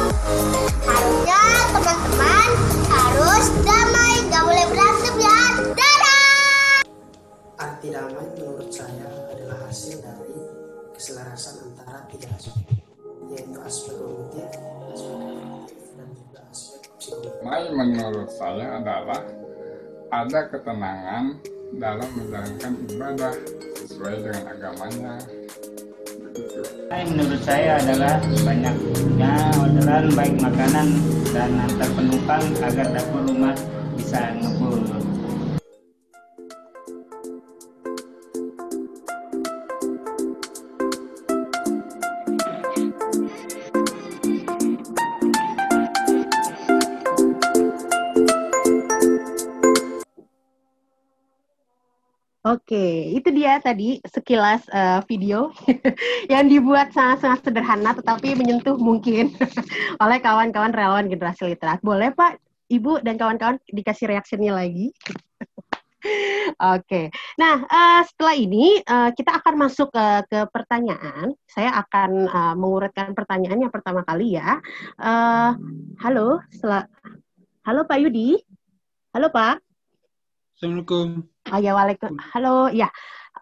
Harusnya teman-teman harus damai, nggak boleh berantem ya. Dadah! Arti damai menurut saya adalah hasil dari keselarasan antara tiga aspek, yaitu aspek kognitif, aspek afektif, dan juga aspek psikologis. Damai menurut saya adalah ada ketenangan dalam menjalankan ibadah sesuai dengan agamanya. Menurut saya adalah banyaknya orderan baik makanan dan antar penumpang agar dapur rumah bisa ngebul. Oke, itu dia tadi sekilas uh, video [laughs] yang dibuat sangat-sangat sederhana tetapi menyentuh mungkin [laughs] oleh kawan-kawan relawan generasi literat. Boleh Pak, Ibu dan kawan-kawan dikasih reaksinya lagi? [laughs] Oke, nah uh, setelah ini uh, kita akan masuk ke, ke pertanyaan. Saya akan uh, mengurutkan pertanyaan yang pertama kali ya. Uh, halo, halo Pak Yudi, halo Pak. Assalamualaikum. Oh ya, waalaikumsalam. Halo, ya.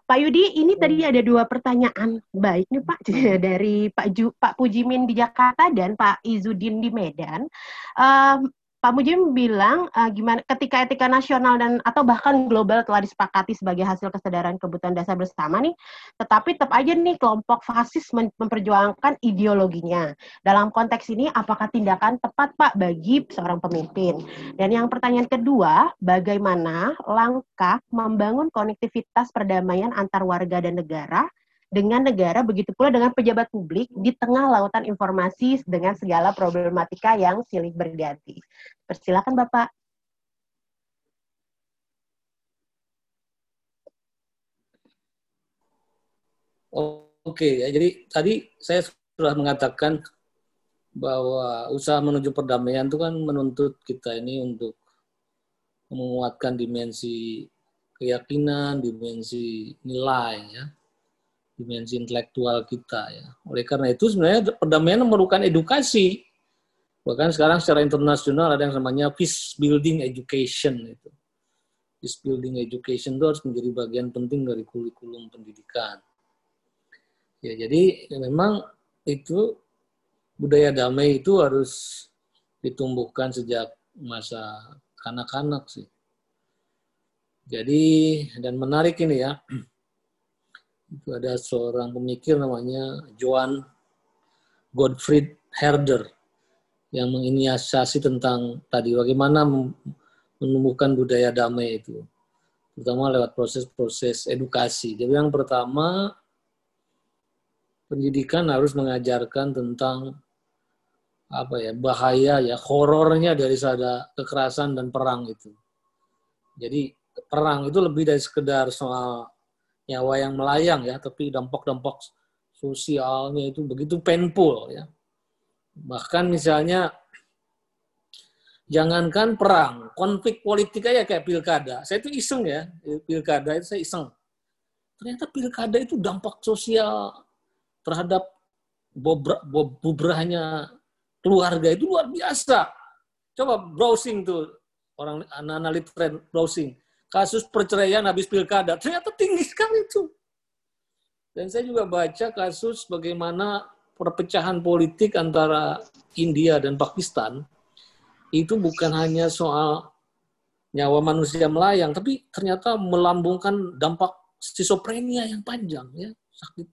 Pak Yudi, ini tadi ada dua pertanyaan baik nih Pak [laughs] dari Pak Ju, Pak Pujimin di Jakarta dan Pak Izudin di Medan. Um, Pak Mujim bilang uh, gimana ketika etika nasional dan atau bahkan global telah disepakati sebagai hasil kesadaran kebutuhan dasar bersama nih, tetapi tetap aja nih kelompok fasis memperjuangkan ideologinya. Dalam konteks ini apakah tindakan tepat Pak bagi seorang pemimpin? Dan yang pertanyaan kedua, bagaimana langkah membangun konektivitas perdamaian antar warga dan negara dengan negara, begitu pula dengan pejabat publik di tengah lautan informasi dengan segala problematika yang silih berganti. Persilakan Bapak. Oke, ya, jadi tadi saya sudah mengatakan bahwa usaha menuju perdamaian itu kan menuntut kita ini untuk menguatkan dimensi keyakinan, dimensi nilai, ya, dimensi intelektual kita. Ya. Oleh karena itu sebenarnya perdamaian memerlukan edukasi. Bahkan sekarang secara internasional ada yang namanya peace building education itu. Peace building education itu harus menjadi bagian penting dari kurikulum pendidikan. Ya, jadi ya memang itu budaya damai itu harus ditumbuhkan sejak masa kanak-kanak sih. Jadi dan menarik ini ya. [clears throat] Itu ada seorang pemikir namanya Joan Gottfried Herder yang menginisiasi tentang tadi bagaimana menumbuhkan budaya damai itu terutama lewat proses-proses edukasi. Jadi yang pertama pendidikan harus mengajarkan tentang apa ya bahaya ya horornya dari sada kekerasan dan perang itu. Jadi perang itu lebih dari sekedar soal nyawa yang melayang ya, tapi dampak-dampak sosialnya itu begitu painful ya. Bahkan misalnya jangankan perang, konflik politik aja kayak pilkada. Saya itu iseng ya, pilkada itu saya iseng. Ternyata pilkada itu dampak sosial terhadap bubrahnya keluarga itu luar biasa. Coba browsing tuh orang anak-anak browsing kasus perceraian habis pilkada ternyata tinggi sekali itu. Dan saya juga baca kasus bagaimana perpecahan politik antara India dan Pakistan itu bukan hanya soal nyawa manusia melayang, tapi ternyata melambungkan dampak skizofrenia yang panjang ya sakit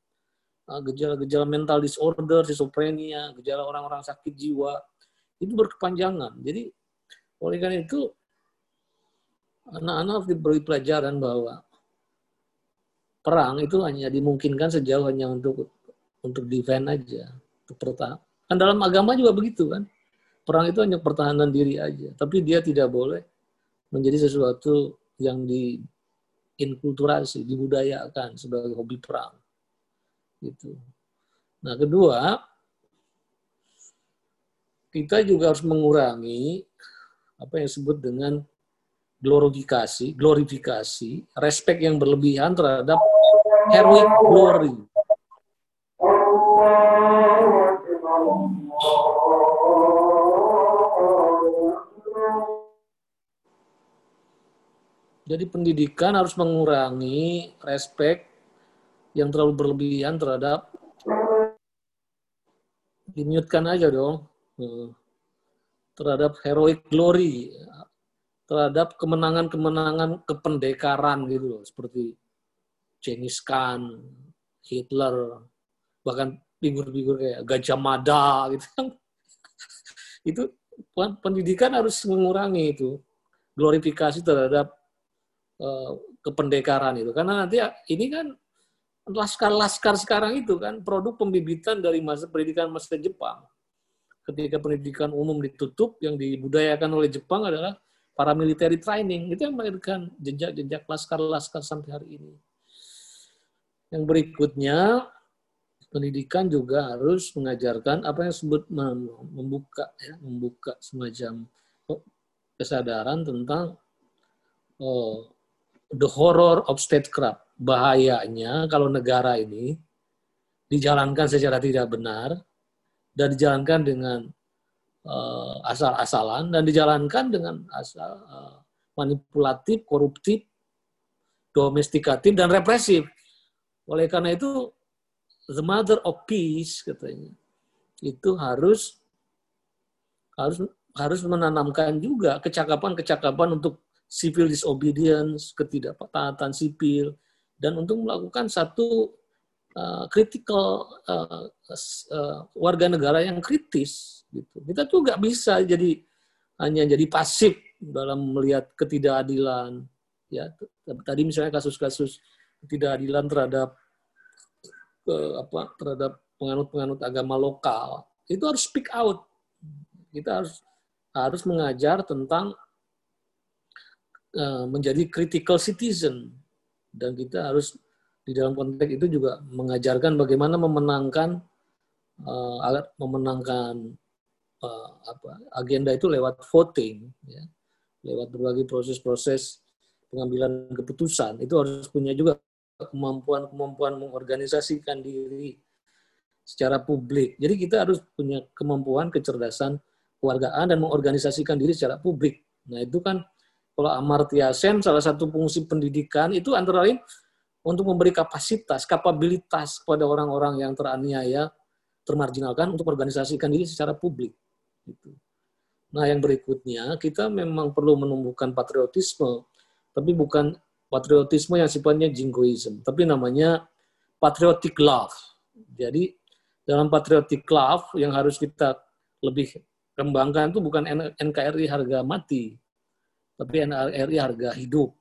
Ah, gejala-gejala mental disorder, schizophrenia, gejala orang-orang sakit jiwa, itu berkepanjangan. Jadi oleh karena itu anak-anak harus diberi pelajaran bahwa perang itu hanya dimungkinkan sejauh hanya untuk untuk defend aja, untuk pertahanan. Kan dalam agama juga begitu kan. Perang itu hanya pertahanan diri aja, tapi dia tidak boleh menjadi sesuatu yang diinkulturasi, dibudayakan sebagai hobi perang. Gitu. Nah, kedua, kita juga harus mengurangi apa yang disebut dengan glorifikasi, glorifikasi, respek yang berlebihan terhadap heroic glory. Jadi pendidikan harus mengurangi respek yang terlalu berlebihan terhadap dimutkan aja dong hmm. terhadap heroic glory terhadap kemenangan-kemenangan kependekaran gitu loh seperti Genghis Khan, Hitler, bahkan figur-figur kayak Gajah Mada gitu [laughs] itu pendidikan harus mengurangi itu glorifikasi terhadap uh, kependekaran itu karena nanti ini kan laskar-laskar sekarang itu kan produk pembibitan dari masa pendidikan masa Jepang. Ketika pendidikan umum ditutup, yang dibudayakan oleh Jepang adalah paramilitary training. Itu yang melahirkan jejak-jejak laskar-laskar sampai hari ini. Yang berikutnya, pendidikan juga harus mengajarkan apa yang disebut membuka ya, membuka semacam kesadaran tentang oh, the horror of statecraft bahayanya kalau negara ini dijalankan secara tidak benar dan dijalankan dengan uh, asal-asalan dan dijalankan dengan asal uh, manipulatif, koruptif, domestikatif dan represif. Oleh karena itu the mother of peace katanya itu harus harus harus menanamkan juga kecakapan-kecakapan untuk civil disobedience, ketidaktaatan sipil, dan untuk melakukan satu uh, uh, uh, warga negara yang kritis gitu. Kita tuh nggak bisa jadi hanya jadi pasif dalam melihat ketidakadilan ya. Tadi misalnya kasus-kasus ketidakadilan terhadap uh, apa terhadap penganut-penganut agama lokal itu harus speak out. Kita harus harus mengajar tentang uh, menjadi critical citizen. Dan kita harus di dalam konteks itu juga mengajarkan bagaimana memenangkan uh, memenangkan uh, apa agenda itu lewat voting ya lewat berbagai proses-proses pengambilan keputusan itu harus punya juga kemampuan-kemampuan mengorganisasikan diri secara publik. Jadi kita harus punya kemampuan kecerdasan kewargaan dan mengorganisasikan diri secara publik. Nah itu kan kalau Amartya Sen salah satu fungsi pendidikan itu antara lain untuk memberi kapasitas, kapabilitas kepada orang-orang yang teraniaya, termarginalkan untuk organisasikan diri secara publik. Gitu. Nah, yang berikutnya kita memang perlu menumbuhkan patriotisme, tapi bukan patriotisme yang sifatnya jingoism, tapi namanya patriotic love. Jadi dalam patriotic love yang harus kita lebih kembangkan itu bukan NKRI harga mati, tapi NKRI harga hidup.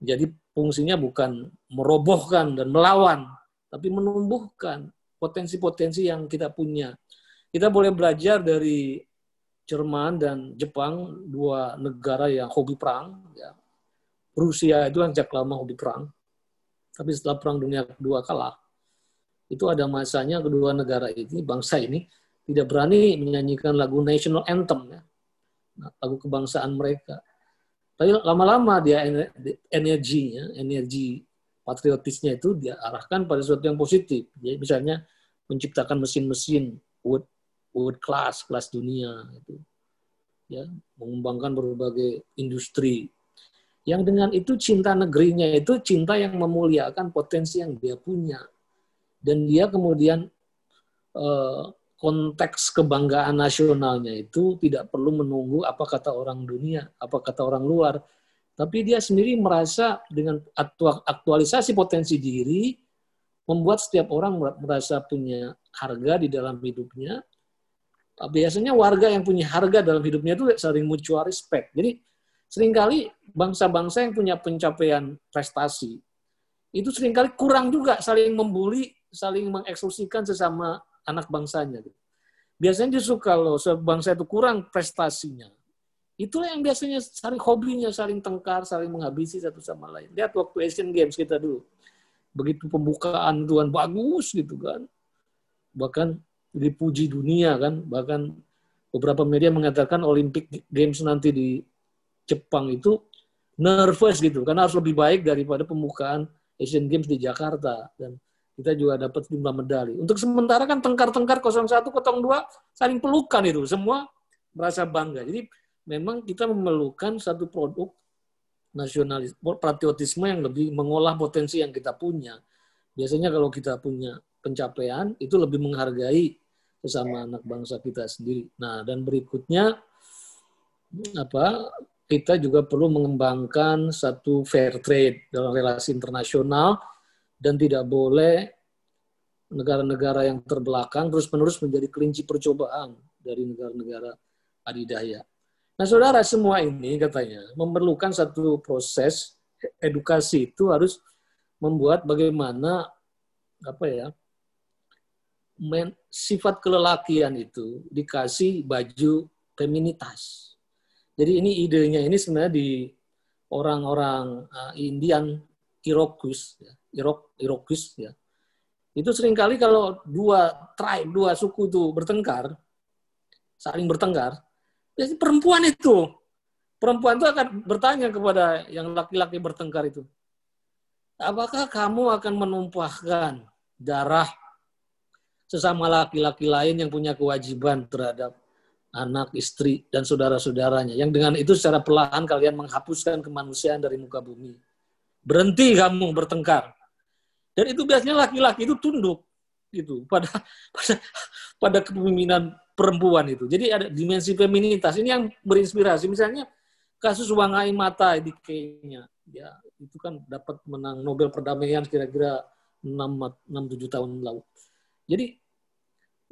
Jadi fungsinya bukan merobohkan dan melawan, tapi menumbuhkan potensi-potensi yang kita punya. Kita boleh belajar dari Jerman dan Jepang, dua negara yang hobi perang. Ya. Rusia itu kan sejak lama hobi perang. Tapi setelah Perang Dunia Kedua kalah, itu ada masanya kedua negara ini, bangsa ini, tidak berani menyanyikan lagu national anthem, ya. lagu kebangsaan mereka. Tapi lama-lama dia energinya, energi patriotisnya itu dia arahkan pada sesuatu yang positif. Jadi misalnya menciptakan mesin-mesin wood wood class, kelas dunia itu. Ya, mengembangkan berbagai industri. Yang dengan itu cinta negerinya itu cinta yang memuliakan potensi yang dia punya. Dan dia kemudian eh, konteks kebanggaan nasionalnya itu tidak perlu menunggu apa kata orang dunia, apa kata orang luar, tapi dia sendiri merasa dengan aktualisasi potensi diri membuat setiap orang merasa punya harga di dalam hidupnya. Biasanya warga yang punya harga dalam hidupnya itu saling mutual respect. Jadi sering kali bangsa-bangsa yang punya pencapaian prestasi itu sering kali kurang juga saling membuli, saling mengeksklusikan sesama anak bangsanya. Biasanya justru kalau bangsa itu kurang prestasinya, itulah yang biasanya saling hobinya, saling tengkar, saling menghabisi satu sama lain. Lihat waktu Asian Games kita dulu. Begitu pembukaan Tuhan bagus gitu kan. Bahkan dipuji dunia kan. Bahkan beberapa media mengatakan Olympic Games nanti di Jepang itu nervous gitu. Karena harus lebih baik daripada pembukaan Asian Games di Jakarta. Dan kita juga dapat jumlah medali. Untuk sementara kan tengkar-tengkar 01, 02 saling pelukan itu. Semua merasa bangga. Jadi memang kita memerlukan satu produk nasionalis, patriotisme yang lebih mengolah potensi yang kita punya. Biasanya kalau kita punya pencapaian, itu lebih menghargai sesama anak bangsa kita sendiri. Nah, dan berikutnya apa kita juga perlu mengembangkan satu fair trade dalam relasi internasional dan tidak boleh negara-negara yang terbelakang terus-menerus menjadi kelinci percobaan dari negara-negara adidaya. Nah, saudara, semua ini katanya memerlukan satu proses edukasi itu harus membuat bagaimana apa ya men, sifat kelelakian itu dikasih baju feminitas. Jadi ini idenya ini sebenarnya di orang-orang uh, Indian Iroquois, ya. Iroquois, ya. Itu sering kali kalau dua tribe, dua suku itu bertengkar, saling bertengkar, jadi perempuan itu, perempuan itu akan bertanya kepada yang laki-laki bertengkar itu, apakah kamu akan menumpahkan darah sesama laki-laki lain yang punya kewajiban terhadap anak, istri, dan saudara-saudaranya. Yang dengan itu secara perlahan kalian menghapuskan kemanusiaan dari muka bumi. Berhenti kamu bertengkar. Dan itu biasanya laki-laki itu tunduk gitu pada pada pada kepemimpinan perempuan itu. Jadi ada dimensi feminitas ini yang berinspirasi. Misalnya kasus Wangai Mata di Kenya, ya itu kan dapat menang Nobel perdamaian kira-kira 6 6 7 tahun lalu. Jadi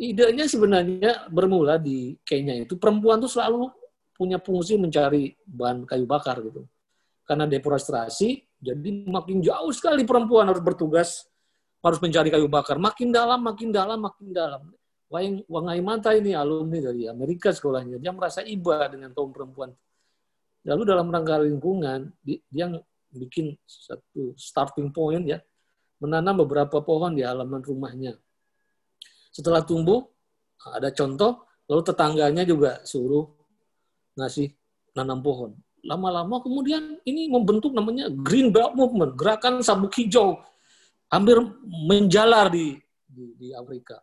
idenya sebenarnya bermula di Kenya itu perempuan tuh selalu punya fungsi mencari bahan kayu bakar gitu. Karena deforestasi, jadi makin jauh sekali perempuan harus bertugas, harus mencari kayu bakar. Makin dalam, makin dalam, makin dalam. Wayang Wangai Mata ini alumni dari Amerika sekolahnya. Dia merasa iba dengan kaum perempuan. Lalu dalam rangka lingkungan, dia bikin satu starting point ya, menanam beberapa pohon di halaman rumahnya. Setelah tumbuh, ada contoh, lalu tetangganya juga suruh ngasih nanam pohon. Lama-lama kemudian ini membentuk namanya Green Belt Movement, gerakan sabuk hijau, hampir menjalar di, di, di Afrika.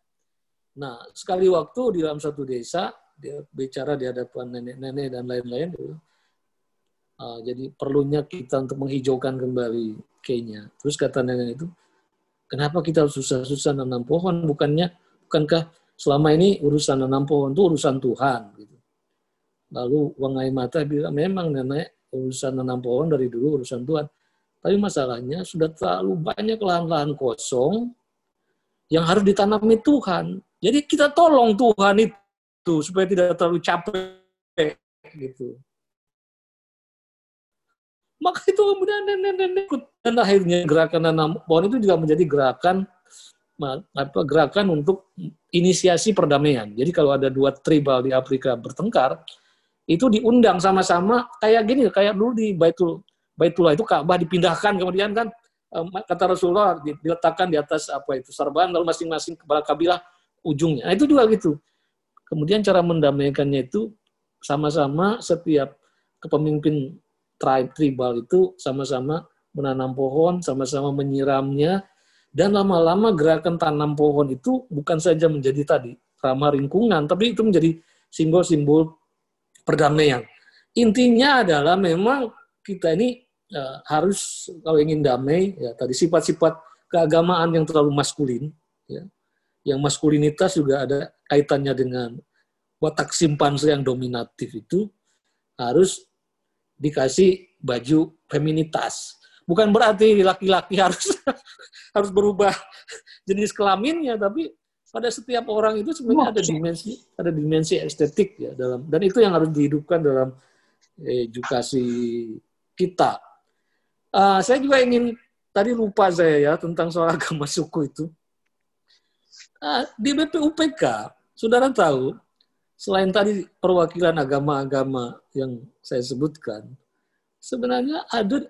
Nah, sekali waktu di dalam satu desa, dia bicara di hadapan nenek-nenek dan lain-lain, uh, jadi perlunya kita untuk menghijaukan kembali Kenya. Terus kata nenek itu, kenapa kita susah-susah nanam pohon? Bukannya, bukankah selama ini urusan nanam pohon itu urusan Tuhan? Gitu. Lalu Wangai Mata bilang, memang nenek urusan nanam pohon dari dulu urusan Tuhan. Tapi masalahnya sudah terlalu banyak lahan-lahan kosong yang harus ditanami Tuhan. Jadi kita tolong Tuhan itu supaya tidak terlalu capek gitu. Maka itu kemudian nenek-nenek dan akhirnya gerakan nanam pohon itu juga menjadi gerakan apa gerakan untuk inisiasi perdamaian. Jadi kalau ada dua tribal di Afrika bertengkar, itu diundang sama-sama kayak gini kayak dulu di Baitul Baitullah itu Ka'bah dipindahkan kemudian kan kata Rasulullah diletakkan di atas apa itu sarban lalu masing-masing kepala kabilah ujungnya. Nah, itu juga gitu. Kemudian cara mendamaikannya itu sama-sama setiap kepemimpin tribe tribal itu sama-sama menanam pohon, sama-sama menyiramnya dan lama-lama gerakan tanam pohon itu bukan saja menjadi tadi ramah lingkungan, tapi itu menjadi simbol-simbol perdamaian. Intinya adalah memang kita ini uh, harus kalau ingin damai ya tadi sifat-sifat keagamaan yang terlalu maskulin ya. Yang maskulinitas juga ada kaitannya dengan watak simpanse yang dominatif itu harus dikasih baju feminitas. Bukan berarti laki-laki harus [laughs] harus berubah jenis kelaminnya, tapi pada setiap orang itu sebenarnya ada dimensi ada dimensi estetik ya dalam dan itu yang harus dihidupkan dalam edukasi kita. Uh, saya juga ingin tadi lupa saya ya tentang soal [laughs] agama suku itu. Uh, di BPUPK, saudara tahu, selain tadi perwakilan agama-agama yang saya sebutkan, sebenarnya ada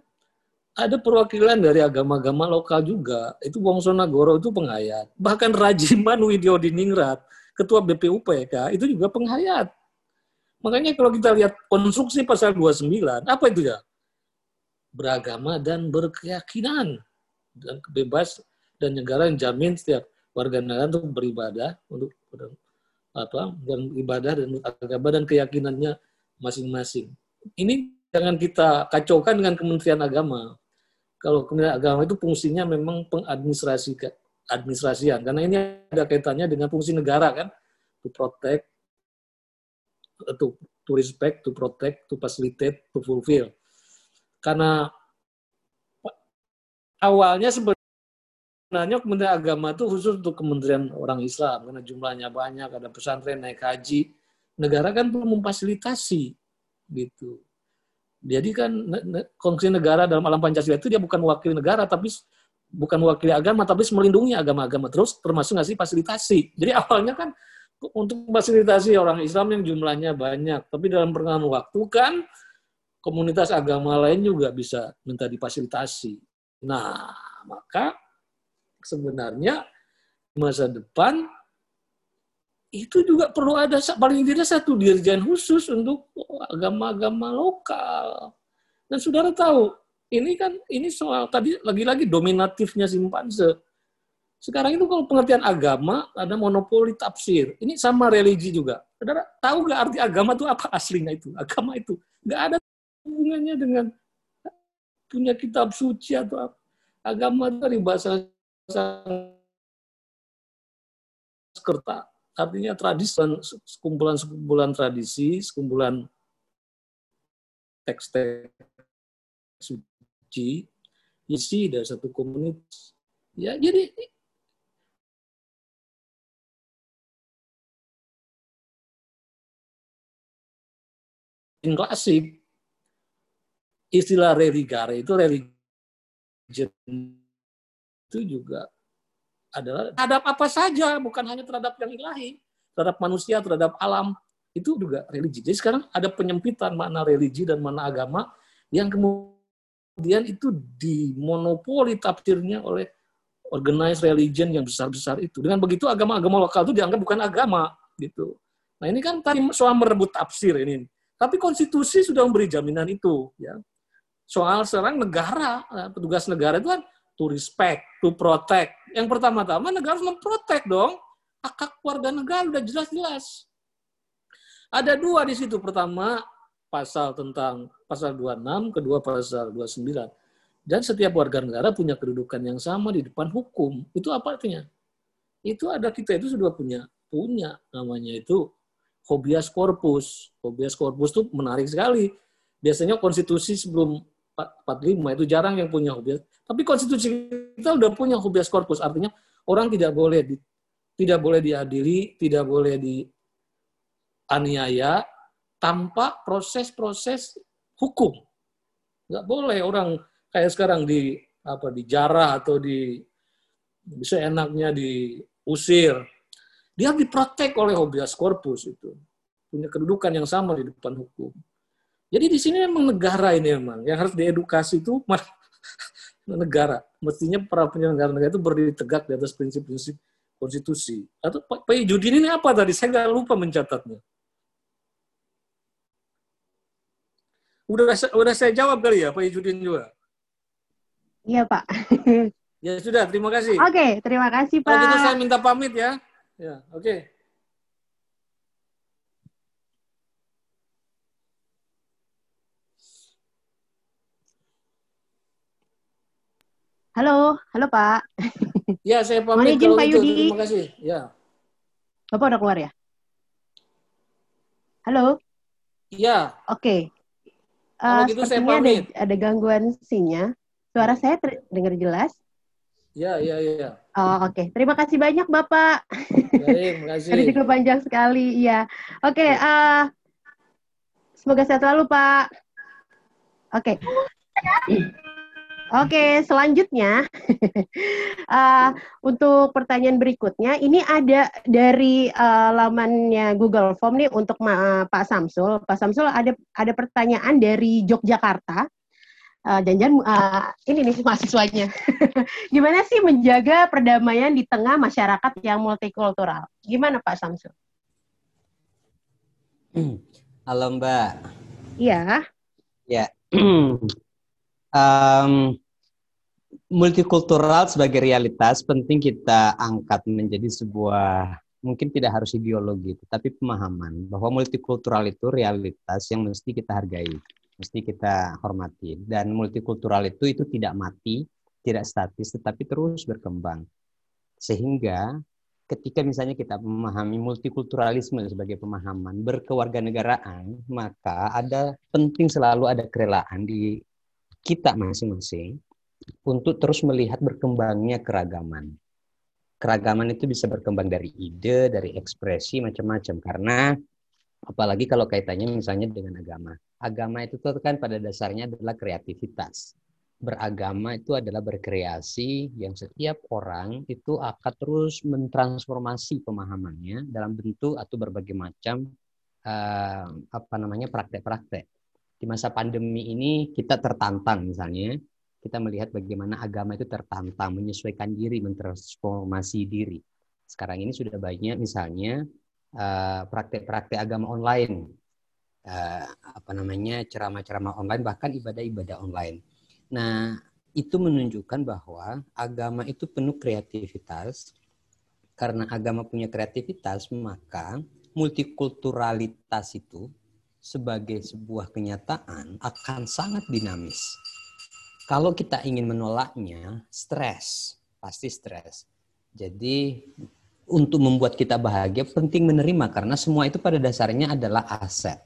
ada perwakilan dari agama-agama lokal juga. Itu Wongso Nagoro itu penghayat. Bahkan Rajiman Widyo Diningrat, ketua BPUPK, itu juga penghayat. Makanya kalau kita lihat konstruksi pasal 29, apa itu ya? Beragama dan berkeyakinan. Dan bebas dan negara yang jamin setiap warga negara untuk beribadah, untuk apa dan ibadah dan agama dan keyakinannya masing-masing. Ini jangan kita kacaukan dengan Kementerian Agama kalau Kementerian Agama itu fungsinya memang pengadministrasi administrasian. Karena ini ada kaitannya dengan fungsi negara kan? To protect to, to respect to protect to facilitate to fulfill. Karena awalnya sebenarnya Kementerian Agama itu khusus untuk Kementerian orang Islam. Karena jumlahnya banyak ada pesantren naik haji. Negara kan perlu memfasilitasi gitu jadi kan kongsi negara dalam alam Pancasila itu dia bukan wakil negara tapi bukan wakil agama tapi melindungi agama-agama terus termasuk ngasih fasilitasi. Jadi [laughs] awalnya kan untuk fasilitasi orang Islam yang jumlahnya banyak, tapi dalam perkembangan waktu kan komunitas agama lain juga bisa minta difasilitasi. Nah, maka sebenarnya masa depan itu juga perlu ada paling tidak satu dirjen khusus untuk agama-agama lokal. Dan saudara tahu, ini kan ini soal tadi lagi-lagi dominatifnya simpanse. Sekarang itu kalau pengertian agama ada monopoli tafsir. Ini sama religi juga. Saudara tahu nggak arti agama itu apa aslinya itu? Agama itu nggak ada hubungannya dengan punya kitab suci atau apa. Agama dari bahasa Sanskerta artinya tradisi sekumpulan-sekumpulan tradisi, sekumpulan teks-teks suci isi dari satu komunitas. Ya, jadi in klasik istilah religare itu religion itu juga adalah terhadap apa saja, bukan hanya terhadap yang ilahi, terhadap manusia, terhadap alam, itu juga religi. Jadi sekarang ada penyempitan makna religi dan makna agama yang kemudian itu dimonopoli tafsirnya oleh organized religion yang besar-besar itu. Dengan begitu agama-agama lokal itu dianggap bukan agama gitu. Nah ini kan tadi soal merebut tafsir ini. Tapi konstitusi sudah memberi jaminan itu. Ya. Soal sekarang negara, petugas negara itu kan to respect, to protect. Yang pertama-tama negara harus memprotek dong. Hak hak warga negara udah jelas-jelas. Ada dua di situ. Pertama, pasal tentang pasal 26, kedua pasal 29. Dan setiap warga negara punya kedudukan yang sama di depan hukum. Itu apa artinya? Itu ada kita itu sudah punya punya namanya itu habeas corpus. Habeas corpus itu menarik sekali. Biasanya konstitusi sebelum 45 itu jarang yang punya habeas. Tapi konstitusi kita udah punya habeas corpus. Artinya orang tidak boleh di, tidak boleh diadili, tidak boleh dianiaya tanpa proses-proses hukum. Nggak boleh orang kayak sekarang di apa dijarah atau di bisa enaknya diusir. Dia diprotek oleh habeas corpus itu. Punya kedudukan yang sama di depan hukum. Jadi di sini memang negara ini memang yang harus diedukasi itu [laughs] negara. Mestinya para penyelenggara negara itu berdiri tegak di atas prinsip-prinsip konstitusi. Atau Pak Judin ini apa tadi? Saya nggak lupa mencatatnya. Udah udah saya jawab kali ya, Pak Judin juga. Iya, Pak. [laughs] ya sudah, terima kasih. Oke, okay, terima kasih, Pak. Kalau gitu saya minta pamit ya. Ya, oke. Okay. Halo, halo Pak. Ya, saya pamit izin, Pak gitu. Yudi. Terima kasih. Ya. Bapak udah keluar ya? Halo? Iya. Oke. Kalau Uh, gitu saya sepertinya ada, pamit. ada gangguan sinyal. Suara saya terdengar jelas? Ya, ya, ya. Oh, Oke, terima kasih banyak Bapak. Baik, terima [laughs] kasih. Tadi cukup panjang sekali, iya. Oke, eh, semoga sehat selalu Pak. Oke. [clears throat] Oke, selanjutnya [laughs] eh, untuk pertanyaan berikutnya, ini ada dari eh, lamannya Google Form nih untuk Ma- Pak Samsul. Pak Samsul ada ada pertanyaan dari Yogyakarta. Eh, Jangan-jangan eh, ini nih mahasiswanya. [laughs] Gimana sih menjaga perdamaian di tengah masyarakat yang multikultural? Gimana Pak Samsul? Halo Mbak. Iya. Ya. [clears throat] Em, multikultural sebagai realitas penting kita angkat menjadi sebuah mungkin tidak harus ideologi, tetapi pemahaman bahwa multikultural itu realitas yang mesti kita hargai, mesti kita hormati. Dan multikultural itu itu tidak mati, tidak statis, tetapi terus berkembang. Sehingga ketika misalnya kita memahami multikulturalisme sebagai pemahaman berkewarganegaraan, maka ada penting selalu ada kerelaan di kita masing-masing untuk terus melihat berkembangnya keragaman. Keragaman itu bisa berkembang dari ide, dari ekspresi macam-macam karena apalagi kalau kaitannya misalnya dengan agama. Agama itu tuh kan pada dasarnya adalah kreativitas. Beragama itu adalah berkreasi yang setiap orang itu akan terus mentransformasi pemahamannya dalam bentuk atau berbagai macam eh, apa namanya praktek-praktek. Di masa pandemi ini kita tertantang misalnya kita melihat bagaimana agama itu tertantang menyesuaikan diri, mentransformasi diri. Sekarang ini sudah banyak misalnya eh, praktek-praktek agama online, eh, apa namanya ceramah-ceramah online, bahkan ibadah-ibadah online. Nah, itu menunjukkan bahwa agama itu penuh kreativitas. Karena agama punya kreativitas, maka multikulturalitas itu sebagai sebuah kenyataan akan sangat dinamis. Kalau kita ingin menolaknya, stres, pasti stres. Jadi untuk membuat kita bahagia penting menerima karena semua itu pada dasarnya adalah aset.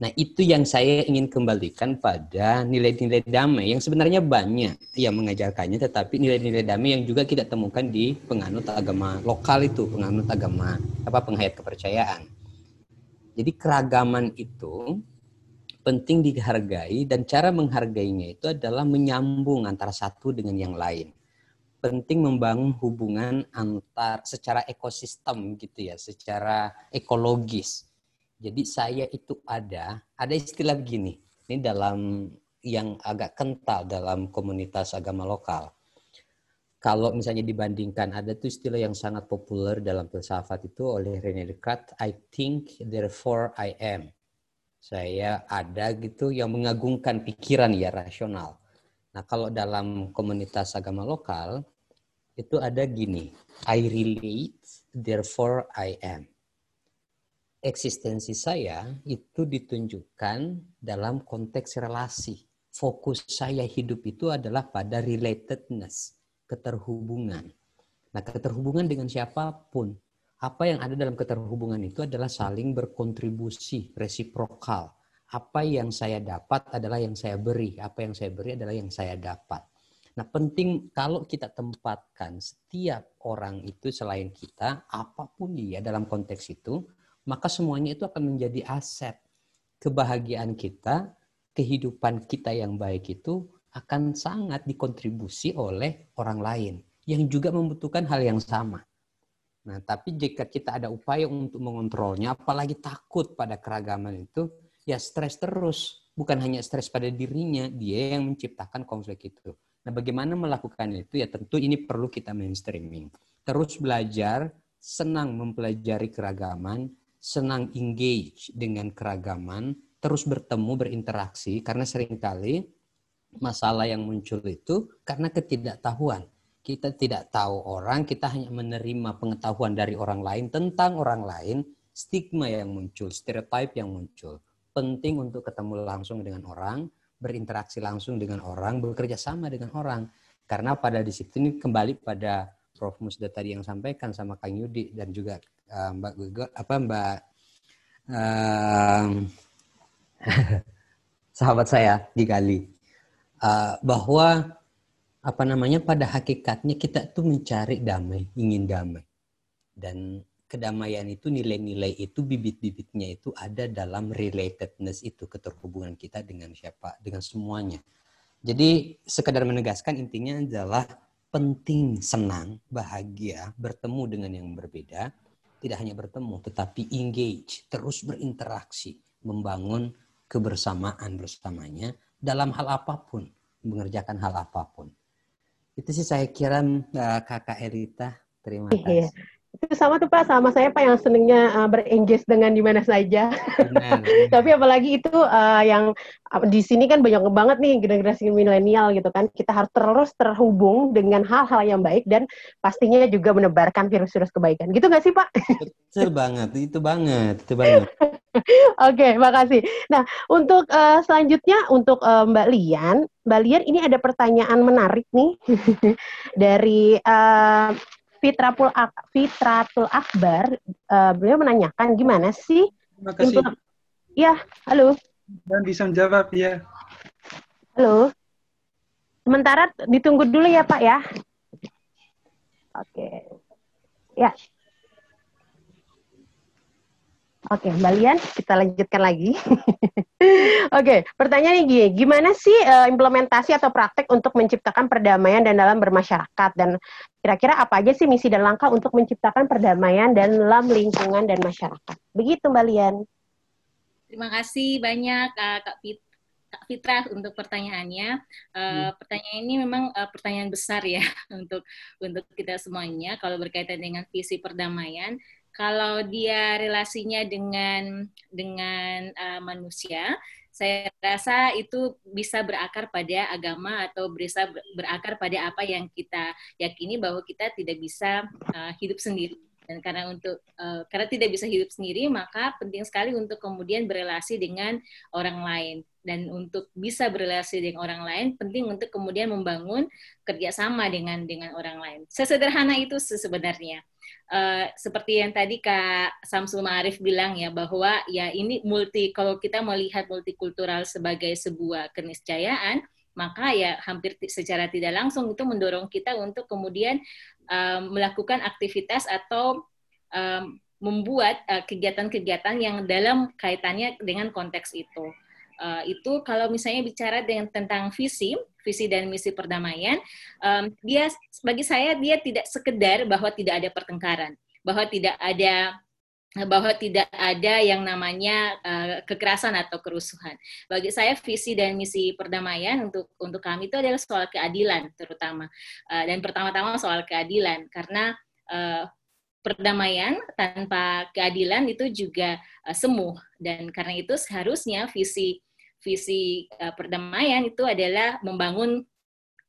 Nah, itu yang saya ingin kembalikan pada nilai-nilai damai yang sebenarnya banyak yang mengajarkannya tetapi nilai-nilai damai yang juga kita temukan di penganut agama lokal itu, penganut agama apa penghayat kepercayaan. Jadi keragaman itu penting dihargai dan cara menghargainya itu adalah menyambung antara satu dengan yang lain. Penting membangun hubungan antar secara ekosistem gitu ya, secara ekologis. Jadi saya itu ada, ada istilah begini. Ini dalam yang agak kental dalam komunitas agama lokal. Kalau misalnya dibandingkan ada tuh istilah yang sangat populer dalam filsafat itu oleh René Descartes, I think therefore I am. saya ada gitu yang mengagungkan pikiran ya rasional. Nah, kalau dalam komunitas agama lokal itu ada gini, I relate, therefore I am. Eksistensi saya itu ditunjukkan dalam konteks relasi. Fokus saya hidup itu adalah pada relatedness, keterhubungan. Nah, keterhubungan dengan siapa pun. Apa yang ada dalam keterhubungan itu adalah saling berkontribusi, resiprokal. Apa yang saya dapat adalah yang saya beri. Apa yang saya beri adalah yang saya dapat. Nah, penting kalau kita tempatkan setiap orang itu selain kita, apa pun dia dalam konteks itu, maka semuanya itu akan menjadi aset. Kebahagiaan kita, kehidupan kita yang baik itu akan sangat dikontribusi oleh orang lain yang juga membutuhkan hal yang sama. Nah, tapi jika kita ada upaya untuk mengontrolnya, apalagi takut pada keragaman itu, ya stres terus. Bukan hanya stres pada dirinya, dia yang menciptakan konflik itu. Nah, bagaimana melakukan itu? Ya tentu ini perlu kita mainstreaming. Terus belajar, senang mempelajari keragaman, senang engage dengan keragaman, terus bertemu, berinteraksi, karena sering kali masalah yang muncul itu karena ketidaktahuan. Kita tidak tahu orang, kita hanya menerima pengetahuan dari orang lain tentang orang lain, stigma yang muncul, stereotype yang muncul. Penting untuk ketemu langsung dengan orang, berinteraksi langsung dengan orang, bekerja sama dengan orang. Karena pada di situ ini kembali pada Prof. Musda tadi yang sampaikan sama Kang Yudi dan juga uh, Mbak Gugo, apa Mbak uh, [laughs] sahabat saya di Kali uh, bahwa apa namanya pada hakikatnya kita tuh mencari damai, ingin damai. Dan kedamaian itu nilai-nilai itu bibit-bibitnya itu ada dalam relatedness itu keterhubungan kita dengan siapa dengan semuanya. Jadi sekedar menegaskan intinya adalah penting senang bahagia bertemu dengan yang berbeda. Tidak hanya bertemu tetapi engage terus berinteraksi membangun kebersamaan bersamanya dalam hal apa pun mengerjakan hal apa pun itu sih saya kira uh, kakak Erita terima iya. kasih itu sama tuh Pak, sama saya Pak yang senengnya uh, berengage dengan di mana saja. [laughs] Tapi apalagi itu uh, yang uh, di sini kan banyak banget nih generasi milenial gitu kan. Kita harus terus terhubung dengan hal-hal yang baik dan pastinya juga menebarkan virus-virus kebaikan. Gitu nggak sih Pak? Betul banget, itu banget, itu banget. [laughs] Oke, okay, makasih. Nah, untuk uh, selanjutnya untuk uh, Mbak Lian, Mbak Lian ini ada pertanyaan menarik nih [laughs] dari uh, Fitratul, Ak Fitratul Akbar, uh, beliau menanyakan gimana sih? Terima kasih. Ya, halo. Dan bisa menjawab ya. Halo. Sementara ditunggu dulu ya Pak ya. Oke. Ya, Oke, Mbak Lian, kita lanjutkan lagi. [laughs] Oke, pertanyaannya gini, gimana sih uh, implementasi atau praktek untuk menciptakan perdamaian dan dalam bermasyarakat? Dan kira-kira apa aja sih misi dan langkah untuk menciptakan perdamaian dan dalam lingkungan dan masyarakat? Begitu, Mbak Lian. Terima kasih banyak, uh, Kak Pit. Kak Fitrah untuk pertanyaannya. Uh, hmm. Pertanyaan ini memang uh, pertanyaan besar ya [laughs] untuk untuk kita semuanya. Kalau berkaitan dengan visi perdamaian, kalau dia relasinya dengan dengan uh, manusia, saya rasa itu bisa berakar pada agama atau bisa berakar pada apa yang kita yakini bahwa kita tidak bisa uh, hidup sendiri. Dan karena untuk uh, karena tidak bisa hidup sendiri maka penting sekali untuk kemudian berelasi dengan orang lain. Dan untuk bisa berelasi dengan orang lain penting untuk kemudian membangun kerjasama dengan dengan orang lain. Sesederhana itu sebenarnya uh, seperti yang tadi Kak Samsul Ma'arif bilang ya bahwa ya ini multi kalau kita melihat multikultural sebagai sebuah keniscayaan maka ya hampir secara tidak langsung itu mendorong kita untuk kemudian um, melakukan aktivitas atau um, membuat kegiatan-kegiatan uh, yang dalam kaitannya dengan konteks itu. Uh, itu kalau misalnya bicara dengan tentang visi, visi dan misi perdamaian, um, dia bagi saya dia tidak sekedar bahwa tidak ada pertengkaran, bahwa tidak ada bahwa tidak ada yang namanya uh, kekerasan atau kerusuhan. Bagi saya visi dan misi perdamaian untuk untuk kami itu adalah soal keadilan terutama uh, dan pertama-tama soal keadilan karena uh, perdamaian tanpa keadilan itu juga uh, semu dan karena itu seharusnya visi visi uh, perdamaian itu adalah membangun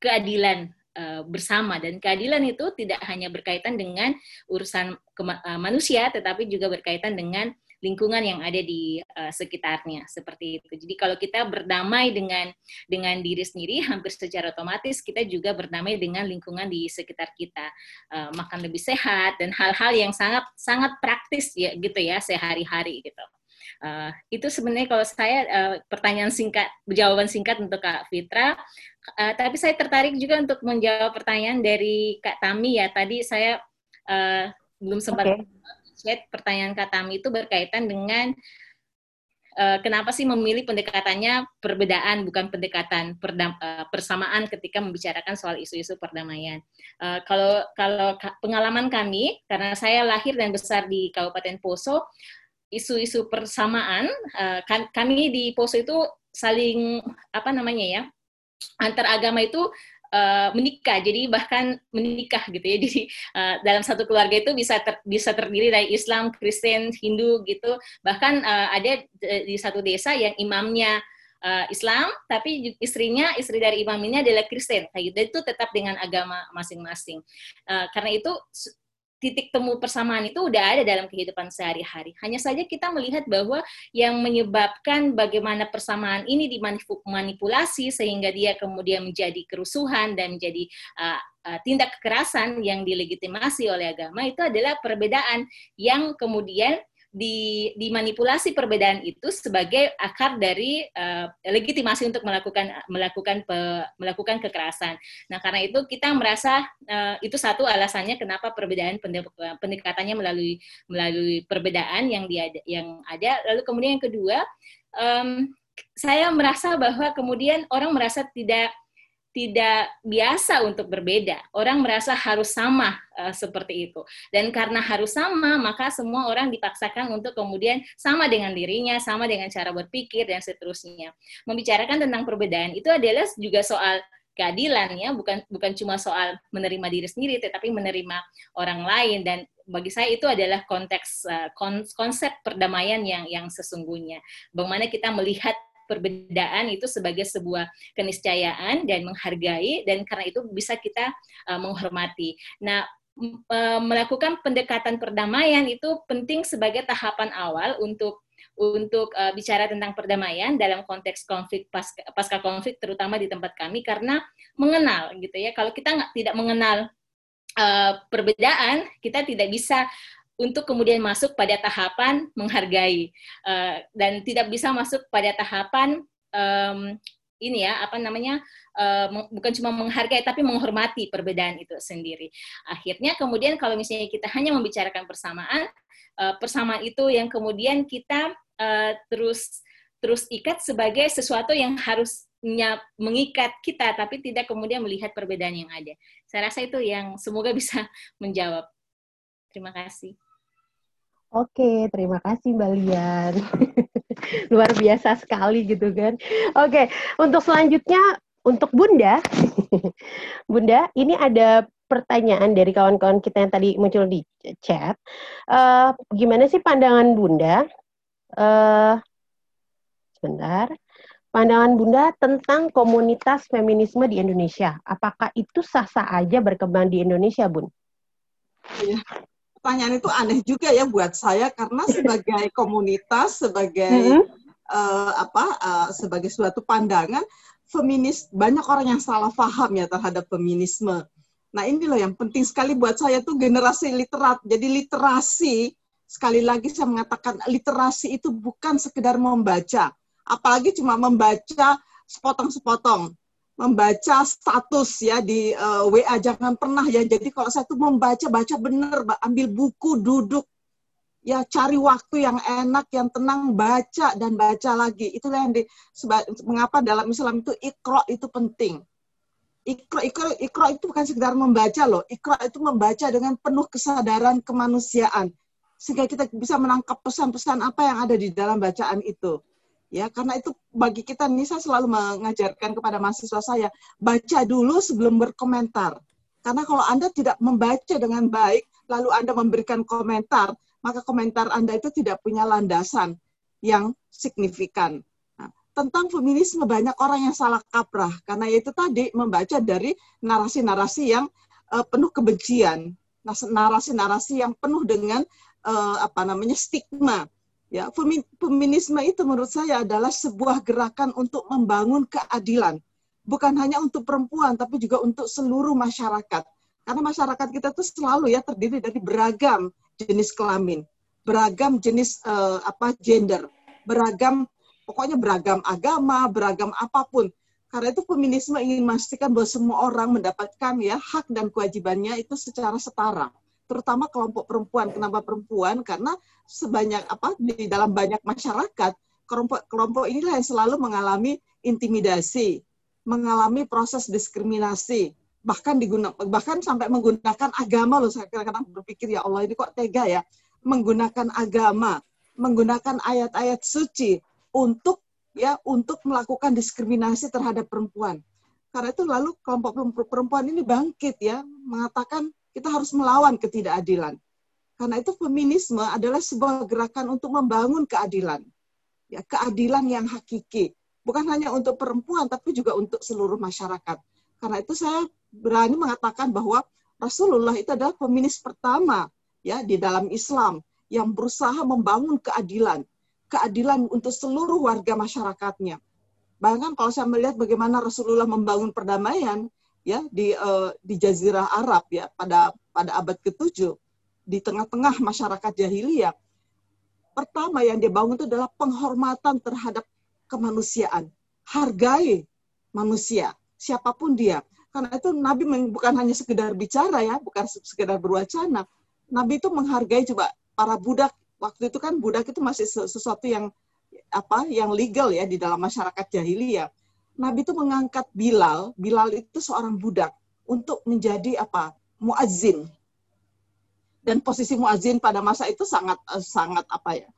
keadilan uh, bersama dan keadilan itu tidak hanya berkaitan dengan urusan uh, manusia tetapi juga berkaitan dengan lingkungan yang ada di uh, sekitarnya seperti itu. Jadi kalau kita berdamai dengan dengan diri sendiri hampir secara otomatis kita juga berdamai dengan lingkungan di sekitar kita. Uh, makan lebih sehat dan hal-hal yang sangat sangat praktis ya gitu ya sehari-hari gitu. Uh, itu sebenarnya kalau saya uh, pertanyaan singkat, jawaban singkat untuk Kak Fitra. Uh, tapi saya tertarik juga untuk menjawab pertanyaan dari Kak Tami ya. Tadi saya uh, belum sempat okay chat pertanyaan Katami itu berkaitan dengan uh, kenapa sih memilih pendekatannya perbedaan bukan pendekatan perdam, uh, persamaan ketika membicarakan soal isu-isu perdamaian. Uh, kalau kalau pengalaman kami karena saya lahir dan besar di Kabupaten Poso, isu-isu persamaan uh, kami di Poso itu saling apa namanya ya antar agama itu uh, menikah. Jadi bahkan menikah gitu ya. [laughs] Jadi uh, dalam satu keluarga itu bisa ter, bisa terdiri dari Islam Kristen Hindu gitu. Bahkan uh, ada di satu desa yang imamnya Islam tapi istrinya istri dari imam ini adalah Kristen. Kayak gitu. Itu tetap dengan agama masing-masing. Karena itu titik temu persamaan itu udah ada dalam kehidupan sehari-hari. Hanya saja kita melihat bahwa yang menyebabkan bagaimana persamaan ini dimanipulasi sehingga dia kemudian menjadi kerusuhan dan menjadi uh, uh, tindak kekerasan yang dilegitimasi oleh agama itu adalah perbedaan yang kemudian di, dimanipulasi perbedaan itu sebagai akar dari uh, legitimasi untuk melakukan melakukan pe, melakukan kekerasan. Nah, karena itu kita merasa uh, itu satu alasannya kenapa perbedaan pendekatannya melalui melalui perbedaan yang dia yang ada. Lalu kemudian yang kedua, um, saya merasa bahwa kemudian orang merasa tidak tidak biasa untuk berbeda. Orang merasa harus sama uh, seperti itu. Dan karena harus sama, maka semua orang dipaksakan untuk kemudian sama dengan dirinya, sama dengan cara berpikir dan seterusnya. Membicarakan tentang perbedaan itu adalah juga soal keadilan ya, bukan bukan cuma soal menerima diri sendiri tetapi menerima orang lain dan bagi saya itu adalah konteks uh, konsep perdamaian yang yang sesungguhnya. Bagaimana kita melihat perbedaan itu sebagai sebuah keniscayaan dan menghargai dan karena itu bisa kita uh, menghormati. Nah, uh, melakukan pendekatan perdamaian itu penting sebagai tahapan awal untuk untuk uh, bicara tentang perdamaian dalam konteks konflik pasca, pasca konflik terutama di tempat kami karena mengenal gitu ya kalau kita nggak tidak mengenal uh, perbedaan kita tidak bisa untuk kemudian masuk pada tahapan menghargai uh, dan tidak bisa masuk pada tahapan um, ini ya apa namanya uh, bukan cuma menghargai tapi menghormati perbedaan itu sendiri. Akhirnya kemudian kalau misalnya kita hanya membicarakan persamaan, uh, persamaan itu yang kemudian kita uh, terus terus ikat sebagai sesuatu yang harusnya mengikat kita tapi tidak kemudian melihat perbedaan yang ada. Saya rasa itu yang semoga [laughs] bisa menjawab. Terima kasih. Oke, terima kasih Mbak Lian. [laughs] Luar biasa sekali gitu kan. Oke, untuk selanjutnya untuk Bunda. [laughs] Bunda, ini ada pertanyaan dari kawan-kawan kita yang tadi muncul di chat. Uh, gimana sih pandangan Bunda? Uh, sebentar. Pandangan Bunda tentang komunitas feminisme di Indonesia. Apakah itu sah-sah aja berkembang di Indonesia, Bun? Iya pertanyaan itu aneh juga ya buat saya karena sebagai komunitas sebagai mm -hmm. uh, apa uh, sebagai suatu pandangan feminis banyak orang yang salah paham ya terhadap feminisme. Nah inilah yang penting sekali buat saya tuh generasi literat. Jadi literasi sekali lagi saya mengatakan literasi itu bukan sekedar membaca, apalagi cuma membaca sepotong-sepotong membaca status ya di uh, eh, WA jangan pernah ya. Jadi kalau saya tuh membaca baca bener, ambil buku duduk ya cari waktu yang enak, yang tenang, baca dan baca lagi. Itulah yang di seba, mengapa dalam Islam itu ikro itu penting. Ikro, ikro, ikro itu bukan sekedar membaca loh. Ikro itu membaca dengan penuh kesadaran kemanusiaan. Sehingga kita bisa menangkap pesan-pesan apa yang ada di dalam bacaan itu ya karena itu bagi kita Nisa selalu mengajarkan kepada mahasiswa saya baca dulu sebelum berkomentar karena kalau anda tidak membaca dengan baik lalu Anda memberikan komentar, maka komentar Anda itu tidak punya landasan yang signifikan. Nah, tentang feminisme banyak orang yang salah kaprah karena itu tadi membaca dari narasi-narasi yang uh, penuh kebencian, narasi-narasi yang penuh dengan uh, apa namanya stigma. Ya, feminisme itu menurut saya adalah sebuah gerakan untuk membangun keadilan, bukan hanya untuk perempuan tapi juga untuk seluruh masyarakat. Karena masyarakat kita itu selalu ya terdiri dari beragam jenis kelamin, beragam jenis uh, apa gender, beragam pokoknya beragam agama, beragam apa pun. Karena itu feminisme ingin memastikan bahwa semua orang mendapatkan ya hak dan kewajibannya itu secara setara terutama kelompok perempuan. Kenapa perempuan? Karena sebanyak apa di dalam banyak masyarakat kelompok kelompok inilah yang selalu mengalami intimidasi, mengalami proses diskriminasi, bahkan digunakan bahkan sampai menggunakan agama loh saya kadang-kadang berpikir ya Allah ini kok tega ya menggunakan agama, menggunakan ayat-ayat suci untuk ya untuk melakukan diskriminasi terhadap perempuan. Karena itu lalu kelompok perempuan ini bangkit ya mengatakan kita harus melawan ketidakadilan. Karena itu feminisme adalah sebuah gerakan untuk membangun keadilan. Ya, keadilan yang hakiki. Bukan hanya untuk perempuan, tapi juga untuk seluruh masyarakat. Karena itu saya berani mengatakan bahwa Rasulullah itu adalah feminis pertama ya di dalam Islam yang berusaha membangun keadilan, keadilan untuk seluruh warga masyarakatnya. Bahkan kalau saya melihat bagaimana Rasulullah membangun perdamaian, ya di uh, di Jazirah Arab ya pada pada abad ke-7 di tengah-tengah masyarakat jahiliyah. Pertama yang dia bangun itu adalah penghormatan terhadap kemanusiaan. Hargai manusia, siapa pun dia. Karena itu Nabi bukan hanya sekedar bicara ya, bukan sekedar berwacana. Nabi itu menghargai coba para budak. Waktu itu kan budak itu masih sesuatu yang apa yang legal ya di dalam masyarakat jahiliyah Nabi itu mengangkat Bilal, Bilal itu seorang budak untuk menjadi apa? muazzin. Dan posisi muazzin pada masa itu sangat uh, sangat apa ya?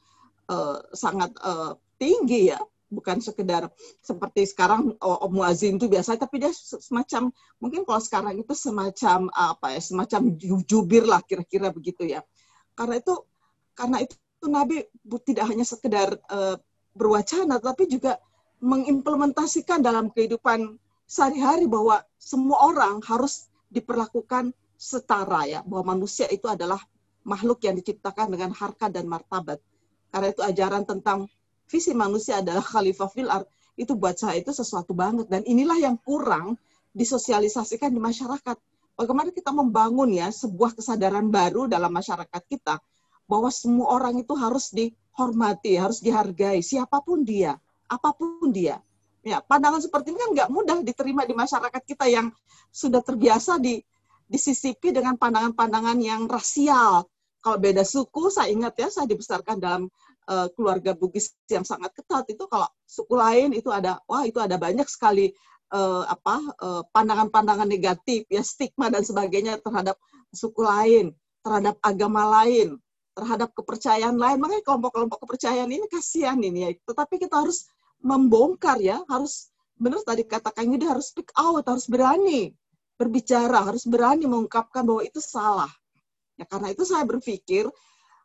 Uh, sangat uh, tinggi ya, bukan sekedar seperti sekarang oh, muazzin itu biasa tapi dia semacam mungkin kalau sekarang itu semacam apa ya semacam jubir lah kira-kira begitu ya karena itu karena itu Nabi tidak hanya sekedar berwacana tapi juga mengimplementasikan dalam kehidupan sehari-hari bahwa semua orang harus diperlakukan setara ya, bahwa manusia itu adalah makhluk yang diciptakan dengan harkat dan martabat. Karena itu ajaran tentang visi manusia adalah khalifah fil ard, itu buat saya itu sesuatu banget dan inilah yang kurang disosialisasikan di masyarakat. Bagaimana kita membangun ya sebuah kesadaran baru dalam masyarakat kita bahwa semua orang itu harus dihormati, harus dihargai siapa pun dia apa pun dia. Ya, pandangan seperti ini kan nggak mudah diterima di masyarakat kita yang sudah terbiasa di disisipi dengan pandangan-pandangan yang rasial. Kalau beda suku, saya ingat ya, saya dibesarkan dalam uh, keluarga Bugis yang sangat ketat. Itu kalau suku lain itu ada, wah itu ada banyak sekali uh, apa uh, pandangan-pandangan negatif, ya stigma dan sebagainya terhadap suku lain, terhadap agama lain, terhadap kepercayaan lain. Makanya kelompok-kelompok kepercayaan ini kasihan ini ya. Tetapi kita harus membongkar ya, harus benar tadi katakan ini harus speak out, harus berani berbicara, harus berani mengungkapkan bahwa itu salah. Ya karena itu saya berpikir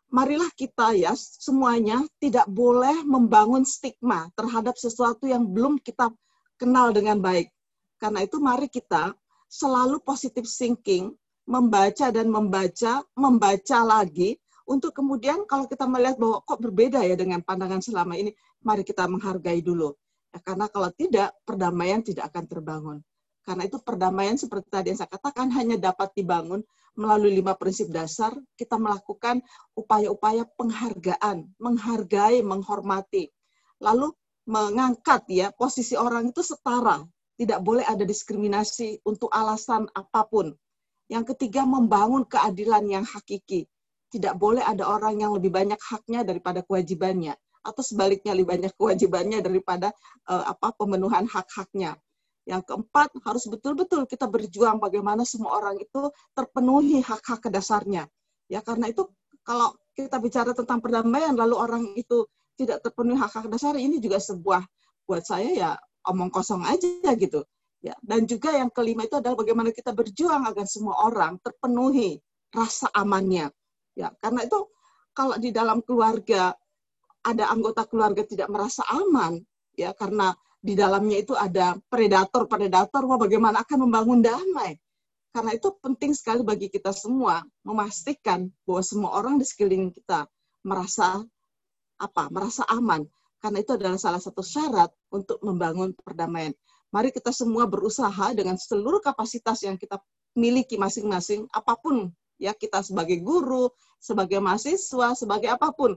marilah kita ya semuanya tidak boleh membangun stigma terhadap sesuatu yang belum kita kenal dengan baik. Karena itu mari kita selalu positive thinking, membaca dan membaca, membaca lagi untuk kemudian kalau kita melihat bahwa kok berbeda ya dengan pandangan selama ini, mari kita menghargai dulu. Ya, karena kalau tidak, perdamaian tidak akan terbangun. Karena itu perdamaian seperti tadi yang saya katakan hanya dapat dibangun melalui lima prinsip dasar. Kita melakukan upaya-upaya penghargaan, menghargai, menghormati. Lalu mengangkat ya posisi orang itu setara. Tidak boleh ada diskriminasi untuk alasan apa pun. Yang ketiga, membangun keadilan yang hakiki tidak boleh ada orang yang lebih banyak haknya daripada kewajibannya atau sebaliknya lebih banyak kewajibannya daripada uh, apa pemenuhan hak-haknya. Yang keempat, harus betul-betul kita berjuang bagaimana semua orang itu terpenuhi hak-hak dasarnya. Ya, karena itu kalau kita bicara tentang perdamaian lalu orang itu tidak terpenuhi hak-hak dasar ini juga sebuah buat saya ya omong kosong aja gitu. Ya, dan juga yang kelima itu adalah bagaimana kita berjuang agar semua orang terpenuhi rasa amannya. Ya, karena itu kalau di dalam keluarga ada anggota keluarga tidak merasa aman, ya karena di dalamnya itu ada predator-predator, wah bagaimana akan membangun damai? Karena itu penting sekali bagi kita semua memastikan bahwa semua orang di sekeliling kita merasa apa? Merasa aman. Karena itu adalah salah satu syarat untuk membangun perdamaian. Mari kita semua berusaha dengan seluruh kapasitas yang kita miliki masing-masing, apa pun ya kita sebagai guru, sebagai mahasiswa, sebagai apa pun,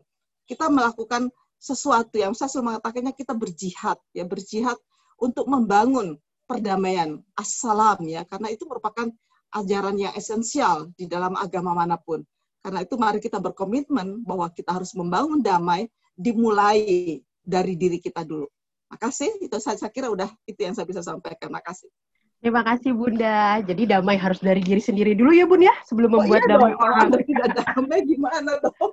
kita melakukan sesuatu yang saya selalu mengatakannya kita berjihad ya berjihad untuk membangun perdamaian. Assalam ya karena itu merupakan ajaran yang esensial di dalam agama mana pun. Karena itu mari kita berkomitmen bahwa kita harus membangun damai dimulai dari diri kita dulu. Makasih itu saya, saya kira udah itu yang saya bisa sampaikan. Makasih Terima kasih Bunda. Jadi damai harus dari diri sendiri dulu ya Bun ya, sebelum oh, membuat iya damai dong, orang. Tidak damai gimana dong?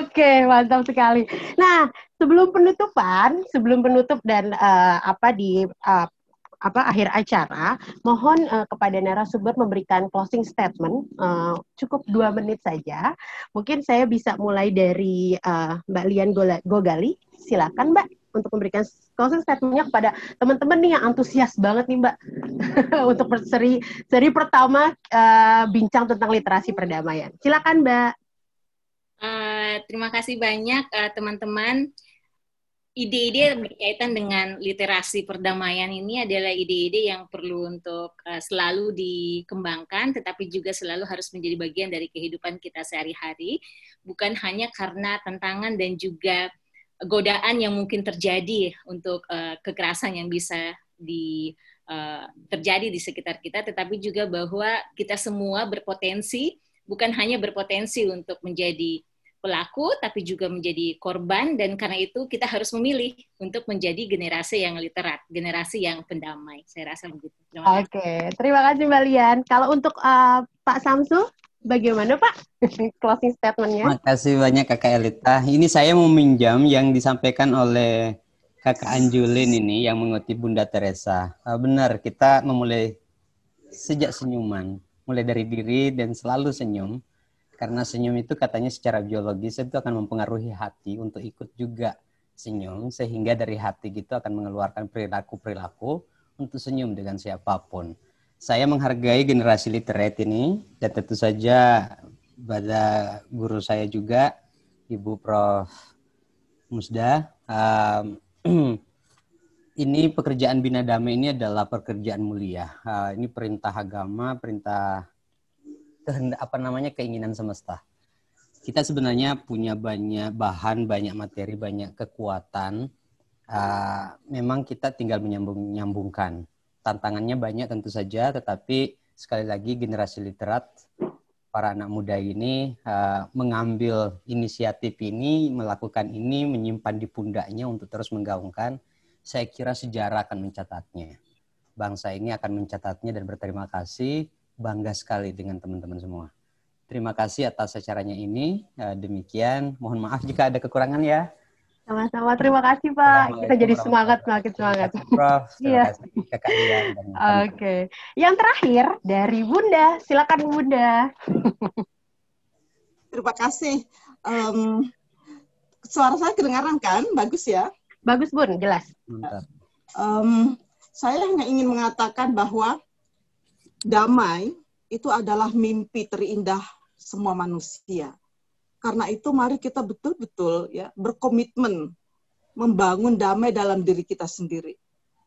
Oke, mantap sekali. Nah, sebelum penutupan, sebelum penutup dan uh, apa di uh, apa akhir acara, mohon uh, kepada narasumber memberikan closing statement uh, cukup dua menit saja. Mungkin saya bisa mulai dari uh, Mbak Lian Gogali. Silakan Mbak untuk memberikan closing statementnya kepada teman-teman nih yang antusias banget nih Mbak [laughs] untuk seri seri pertama uh, bincang tentang literasi perdamaian. Silakan Mbak. Uh, terima kasih banyak uh, teman-teman. Ide-ide berkaitan dengan literasi perdamaian ini adalah ide-ide yang perlu untuk uh, selalu dikembangkan, tetapi juga selalu harus menjadi bagian dari kehidupan kita sehari-hari, bukan hanya karena tantangan dan juga godaan yang mungkin terjadi untuk uh, kekerasan yang bisa di uh, terjadi di sekitar kita, tetapi juga bahwa kita semua berpotensi bukan hanya berpotensi untuk menjadi pelaku, tapi juga menjadi korban, dan karena itu kita harus memilih untuk menjadi generasi yang literat, generasi yang pendamai. Saya rasa begitu. Oke, okay. terima kasih Mbak Lian. Kalau untuk uh, Pak Samsu, Bagaimana Pak [laughs] closing statementnya? Terima kasih banyak Kakak Elita. Ini saya mau minjam yang disampaikan oleh Kakak Anjulin ini yang mengutip Bunda Teresa. Ah, benar, kita memulai sejak senyuman, mulai dari diri dan selalu senyum. Karena senyum itu katanya secara biologis itu akan mempengaruhi hati untuk ikut juga senyum sehingga dari hati gitu akan mengeluarkan perilaku-perilaku untuk senyum dengan siapa pun saya menghargai generasi literate ini dan tentu saja pada guru saya juga Ibu Prof. Musda um, [clears throat] ini pekerjaan bina damai ini adalah pekerjaan mulia. Uh, ini perintah agama perintah kehendak apa namanya keinginan semesta. Kita sebenarnya punya banyak bahan banyak materi banyak kekuatan. Uh, memang kita tinggal menyambung nyambungkan tantangannya banyak tentu saja, tetapi sekali lagi generasi literat, para anak muda ini uh, mengambil inisiatif ini, melakukan ini, menyimpan di pundaknya untuk terus menggaungkan. Saya kira sejarah akan mencatatnya. Bangsa ini akan mencatatnya dan berterima kasih, bangga sekali dengan teman-teman semua. Terima kasih atas acaranya ini. Uh, demikian, mohon maaf jika ada kekurangan ya. Sama-sama, terima kasih Pak. Kita jadi semangat, semakin semangat. Prof, iya. Oke. Yang terakhir dari Bunda, silakan Bunda. terima kasih. Um, suara saya kedengaran kan? Bagus ya? Bagus Bun, jelas. Um, saya hanya ingin mengatakan bahwa damai itu adalah mimpi terindah semua manusia karena itu mari kita betul-betul ya berkomitmen membangun damai dalam diri kita sendiri.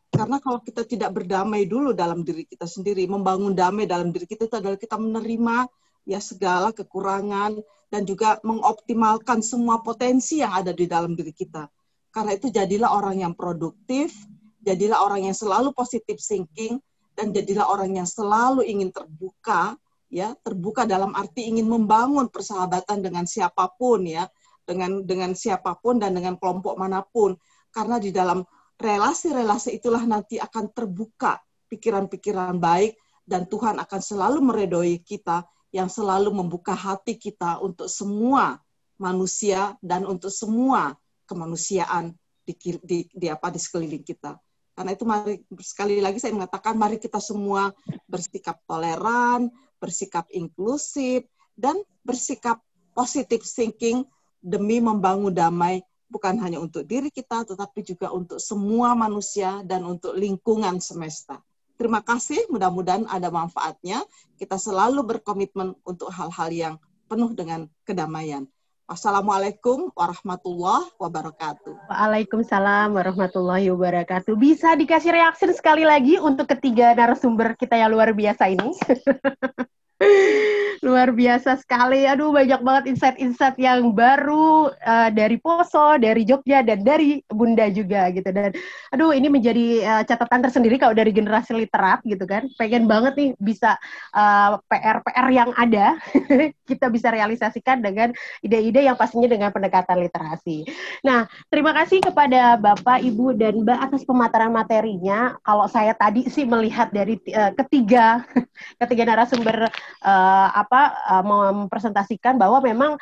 Karena kalau kita tidak berdamai dulu dalam diri kita sendiri, membangun damai dalam diri kita itu adalah kita menerima ya segala kekurangan dan juga mengoptimalkan semua potensi yang ada di dalam diri kita. Karena itu jadilah orang yang produktif, jadilah orang yang selalu positif thinking, dan jadilah orang yang selalu ingin terbuka ya terbuka dalam arti ingin membangun persahabatan dengan siapa pun ya dengan dengan siapa pun dan dengan kelompok mana pun karena di dalam relasi-relasi itulah nanti akan terbuka pikiran-pikiran baik dan Tuhan akan selalu meredoi kita yang selalu membuka hati kita untuk semua manusia dan untuk semua kemanusiaan di, di, di apa di sekeliling kita. Karena itu mari sekali lagi saya mengatakan mari kita semua bersikap toleran, bersikap inklusif, dan bersikap positive thinking demi membangun damai bukan hanya untuk diri kita, tetapi juga untuk semua manusia dan untuk lingkungan semesta. Terima kasih, mudah-mudahan ada manfaatnya. Kita selalu berkomitmen untuk hal-hal yang penuh dengan kedamaian. Wassalamualaikum warahmatullahi wabarakatuh. Waalaikumsalam warahmatullahi wabarakatuh. Bisa dikasih reaksi sekali lagi untuk ketiga narasumber kita yang luar biasa ini. [laughs] Luar biasa sekali. Aduh, banyak banget insight-insight yang baru uh, dari Poso, dari Jogja, dan dari Bunda juga gitu. Dan aduh, ini menjadi uh, catatan tersendiri kalau dari generasi literat gitu kan. Pengen banget nih bisa uh, PR-PR yang ada [laughs] kita bisa realisasikan dengan ide-ide yang pastinya dengan pendekatan literasi. Nah, terima kasih kepada Bapak, Ibu, dan Mbak atas pemaparan materinya. Kalau saya tadi sih melihat dari uh, ketiga [laughs] ketiga narasumber uh, apa uh, mempresentasikan bahwa memang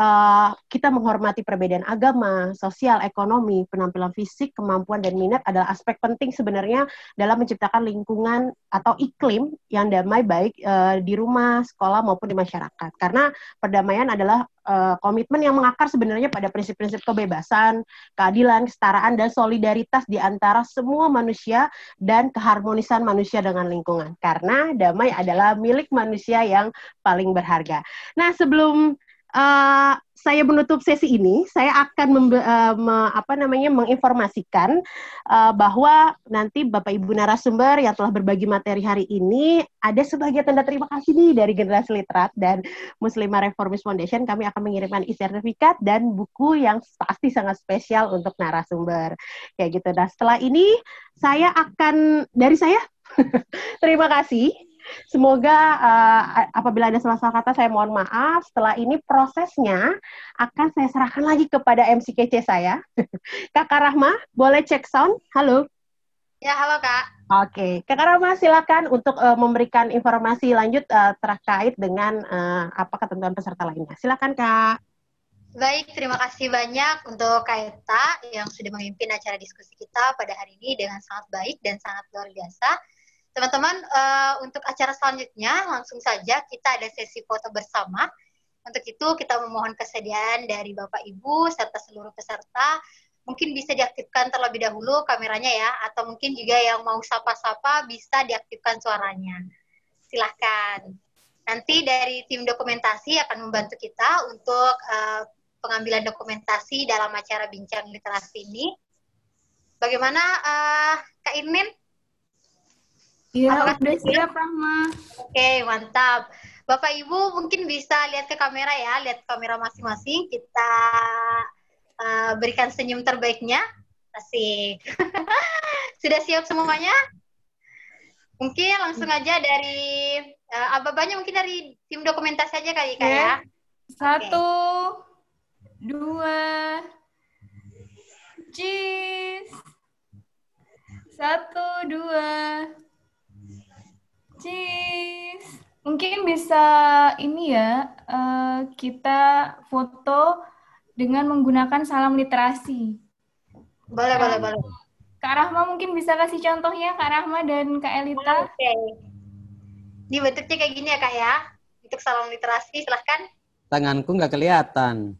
uh, kita menghormati perbedaan agama, sosial, ekonomi, penampilan fisik, kemampuan dan minat adalah aspek penting sebenarnya dalam menciptakan lingkungan atau iklim yang damai baik uh, di rumah, sekolah maupun di masyarakat. Karena perdamaian adalah uh, komitmen yang mengakar sebenarnya pada prinsip-prinsip kebebasan, keadilan, kesetaraan dan solidaritas di antara semua manusia dan keharmonisan manusia dengan lingkungan. Karena damai adalah milik manusia yang paling berharga. Nah, sebelum uh, saya menutup sesi ini, saya akan membe, uh, me, apa namanya menginformasikan uh, bahwa nanti Bapak Ibu narasumber yang telah berbagi materi hari ini ada sebagai tanda terima kasih nih dari Generasi Literat dan Muslimah Reformist Foundation kami akan mengirimkan e-sertifikat dan buku yang pasti sangat spesial untuk narasumber. Kayak gitu. Nah, setelah ini saya akan dari saya [laughs] terima kasih Semoga uh, apabila ada salah-salah kata saya mohon maaf. Setelah ini prosesnya akan saya serahkan lagi kepada MC kece saya. [laughs] Kakak Rahma, boleh cek sound? Halo. Ya, halo Kak. Oke, Kakak Rahma silakan untuk uh, memberikan informasi lanjut uh, terkait dengan uh, apa ketentuan peserta lainnya. Silakan Kak. Baik, terima kasih banyak untuk Kak Eta yang sudah memimpin acara diskusi kita pada hari ini dengan sangat baik dan sangat luar biasa. Teman-teman, uh, untuk acara selanjutnya langsung saja kita ada sesi foto bersama. Untuk itu kita memohon kesediaan dari Bapak Ibu serta seluruh peserta. Mungkin bisa diaktifkan terlebih dahulu kameranya ya, atau mungkin juga yang mau sapa-sapa bisa diaktifkan suaranya. Silahkan. Nanti dari tim dokumentasi akan membantu kita untuk uh, pengambilan dokumentasi dalam acara bincang literasi ini. Bagaimana uh, Kak Irmin? Iya, udah siap, Rahma. Oke, mantap. Bapak Ibu mungkin bisa lihat ke kamera ya, lihat kamera masing-masing. Kita uh, berikan senyum terbaiknya. Asik. [laughs] Sudah siap semuanya? Mungkin langsung aja dari uh, apa-apanya mungkin dari tim dokumentasi aja kali Kak ya. Satu, okay. dua, cheese. Satu, dua, Cheese. Mungkin bisa ini ya, uh, kita foto dengan menggunakan salam literasi. Boleh, boleh, boleh. Kak Rahma mungkin bisa kasih contohnya, Kak Rahma dan Kak Elita. Oke. Okay. Ini bentuknya kayak gini ya, Kak ya. Untuk salam literasi, silahkan. Tanganku nggak kelihatan.